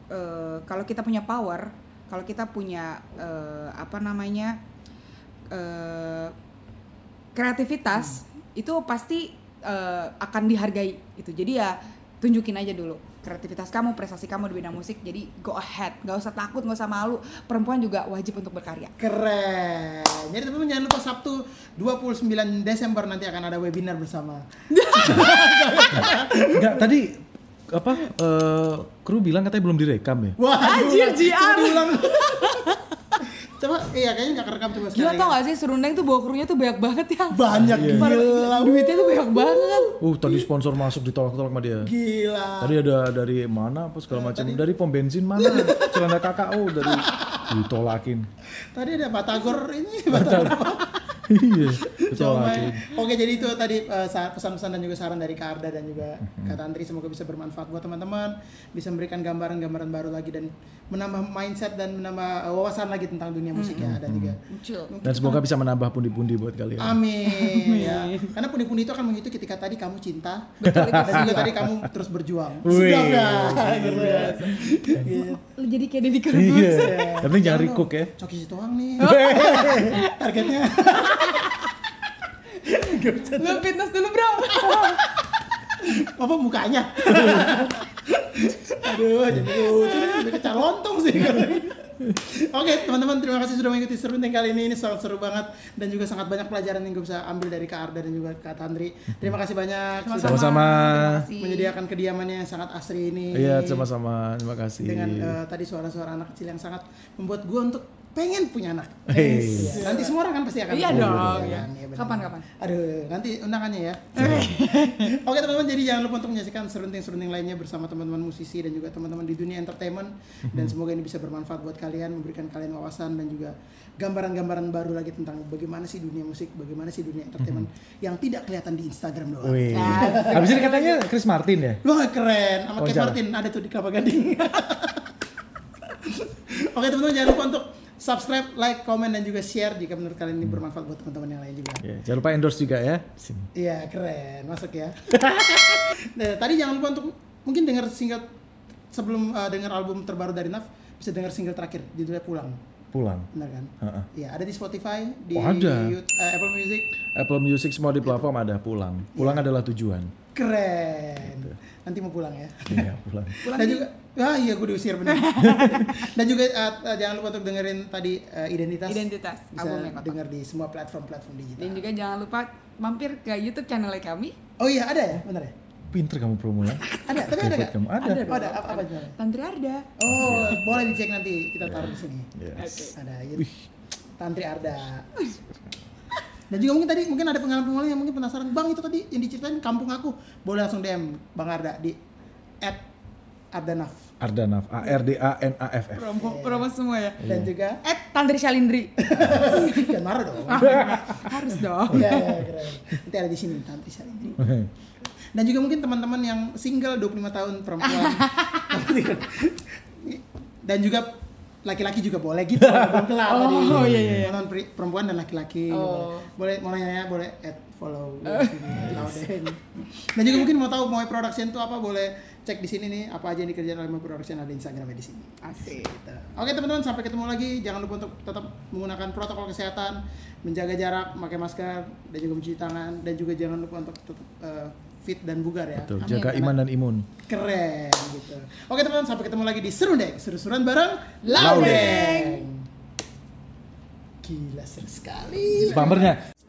Speaker 3: eh, kalau kita punya power kalau kita punya eh, apa namanya eh, kreativitas itu pasti eh, akan dihargai gitu. Jadi ya tunjukin aja dulu kreativitas kamu prestasi kamu di bidang musik jadi go ahead nggak usah takut nggak usah malu perempuan juga wajib untuk berkarya
Speaker 2: Keren. Jadi teman-teman jangan lupa Sabtu 29 Desember nanti akan ada webinar bersama. <laughs>
Speaker 1: Enggak, tadi apa eh, kru bilang katanya belum direkam ya?
Speaker 2: Wah,
Speaker 3: Anjir, JR. <laughs>
Speaker 2: Coba, iya kayaknya nggak kerekam coba sekali.
Speaker 3: gila tau gak sih serundeng tuh bawa krunya tuh banyak banget ya
Speaker 2: Banyak
Speaker 1: Iya.
Speaker 2: gila.
Speaker 3: duitnya tuh banyak banget
Speaker 1: Uh, tadi sponsor masuk ditolak-tolak sama dia.
Speaker 2: Gila.
Speaker 1: Tadi ada dari mana apa segala macam. Dari pom bensin mana? Celana KKO dari <laughs> ditolakin.
Speaker 2: Tadi ada Batagor ini, Batagor apa?
Speaker 1: Iya. <laughs>
Speaker 2: Oke, jadi itu tadi uh, sa- pesan-pesan dan juga saran dari Kak Arda dan juga
Speaker 1: Mhm.
Speaker 2: Kak Tantri semoga bisa bermanfaat buat teman-teman, bisa memberikan gambaran-gambaran baru lagi dan menambah mindset dan menambah uh, wawasan lagi tentang dunia musik ya dan juga
Speaker 3: muncul
Speaker 1: Dan semoga bisa menambah pundi-pundi buat kalian.
Speaker 2: Amin. Ya. Karena pundi-pundi itu akan menghitung ketika tadi kamu cinta <laughs> dan juga tadi kamu terus berjuang. Sudah? Gitu ya.
Speaker 3: Lu jadi kayak Deddy. Corbuzier
Speaker 1: penting jangan recook ya.
Speaker 2: Coki Situang nih. <laughs> Targetnya.
Speaker 3: Lu fitness dulu bro
Speaker 2: Apa mukanya? Aduh, jadi lucu. Jadi kecak lontong sih. Oke teman-teman terima kasih sudah mengikuti serundeng kali ini ini sangat seru banget dan juga sangat banyak pelajaran yang gue bisa ambil dari Kak Arda dan juga Kak Tandri terima kasih banyak
Speaker 1: Sama-sama.
Speaker 2: Menyediakan kediamannya yang sangat asri ini
Speaker 1: Iya, sama-sama. Terima kasih.
Speaker 2: dengan eh, tadi suara-suara anak kecil yang sangat membuat gue untuk pengen punya anak.
Speaker 1: Hei.
Speaker 2: Yes. Nanti semua orang kan pasti akan.
Speaker 3: Iya dong,
Speaker 2: kan?
Speaker 3: iya.
Speaker 2: Iya, benar.
Speaker 3: Kapan-kapan?
Speaker 2: Aduh, nanti undangannya ya. <laughs> Oke teman-teman, jadi jangan lupa untuk menyaksikan serunding-serunding lainnya bersama teman-teman musisi dan juga teman-teman di dunia entertainment. Dan semoga ini bisa bermanfaat buat kalian, memberikan kalian wawasan dan juga gambaran-gambaran baru lagi tentang bagaimana sih dunia musik, bagaimana sih dunia entertainment yang tidak kelihatan di Instagram doang.
Speaker 1: Wih. <laughs> Habis ini katanya Chris Martin ya?
Speaker 2: Wah keren, sama Kate
Speaker 1: Wawancara.
Speaker 2: Martin ada tuh di Kelapa Gading. <laughs> Oke teman-teman jangan lupa untuk subscribe, like, komen dan juga share jika menurut kalian ini bermanfaat buat teman-teman yang lain juga.
Speaker 1: Ya, jangan lupa endorse juga ya.
Speaker 2: Iya keren, masuk ya. <laughs> nah, tadi jangan lupa untuk mungkin dengar single sebelum uh, dengar album terbaru dari Naf bisa dengar single terakhir judulnya Pulang,
Speaker 1: Pulang.
Speaker 2: benar kan? Iya ada di Spotify, di
Speaker 1: Oh, ada.
Speaker 2: Yout- uh, Apple Music.
Speaker 1: Apple Music semua di platform ada pulang. Pulang
Speaker 2: Iya.
Speaker 1: adalah tujuan.
Speaker 2: Keren. Nanti mau pulang ya.
Speaker 1: Iya, pulang. <laughs>
Speaker 2: dan juga ah iya gue diusir bener <laughs> dan juga uh, uh, jangan lupa untuk dengerin tadi uh, identitas
Speaker 3: Identitas,
Speaker 2: bisa denger di semua platform-platform digital
Speaker 3: Dan juga jangan lupa mampir ke YouTube channel kami.
Speaker 2: oh iya ada ya bener ya
Speaker 1: Pinter kamu promo ya.
Speaker 2: Ada, tapi ada nggak?
Speaker 1: kamu. Ada.
Speaker 3: Ada
Speaker 2: Oh, ada apa apa jualan?
Speaker 3: Tantri Arda.
Speaker 2: Oh, boleh dicek nanti kita taruh di sini.
Speaker 1: Yes.
Speaker 2: Ada ya.
Speaker 1: Wih.
Speaker 2: Tantri Arda. Dan juga mungkin tadi mungkin ada pengalaman-pengalaman yang mungkin penasaran, Bang itu tadi yang diceritain kampung aku. Boleh langsung DM Bang Arda di @ardanaf.
Speaker 1: Ardanaf. A R D A N A F F.
Speaker 3: Promo promo semua ya.
Speaker 2: Dan juga
Speaker 3: Eh, Tantri Shalindri.
Speaker 2: jangan <laughs> marah dong.
Speaker 3: Harus dong.
Speaker 2: Iya, iya, keren. Nanti ada di sini Tantri Salindri. <laughs> Dan juga mungkin teman-teman yang single 25 tahun perempuan. <laughs> dan juga laki-laki juga boleh gitu. Belum kelar tadi.
Speaker 3: Oh, iya, iya, iya.
Speaker 2: Teman pri- perempuan dan laki-laki.
Speaker 3: Oh.
Speaker 2: Boleh mau nanya boleh add follow sini, Lauden. Dan juga mungkin mau tahu mau production itu apa boleh cek di sini nih apa aja yang dikerjain oleh Moe Production ada Instagramnya di sini.
Speaker 3: Asik.
Speaker 2: Gitu. Oke teman-teman sampai ketemu lagi. Jangan lupa untuk tetap menggunakan protokol kesehatan, menjaga jarak, pakai masker, dan juga mencuci tangan, dan juga jangan lupa untuk tetap eh, fit dan bugar ya.
Speaker 1: Tuh,
Speaker 2: Amin.
Speaker 1: jaga
Speaker 2: Karena
Speaker 1: iman dan imun.
Speaker 2: Keren gitu. Oke teman-teman sampai ketemu lagi di Serundeng, seru-seruan bareng
Speaker 1: Laudeng.
Speaker 2: Laudeng. Gila seru sekali.
Speaker 1: Bumpernya.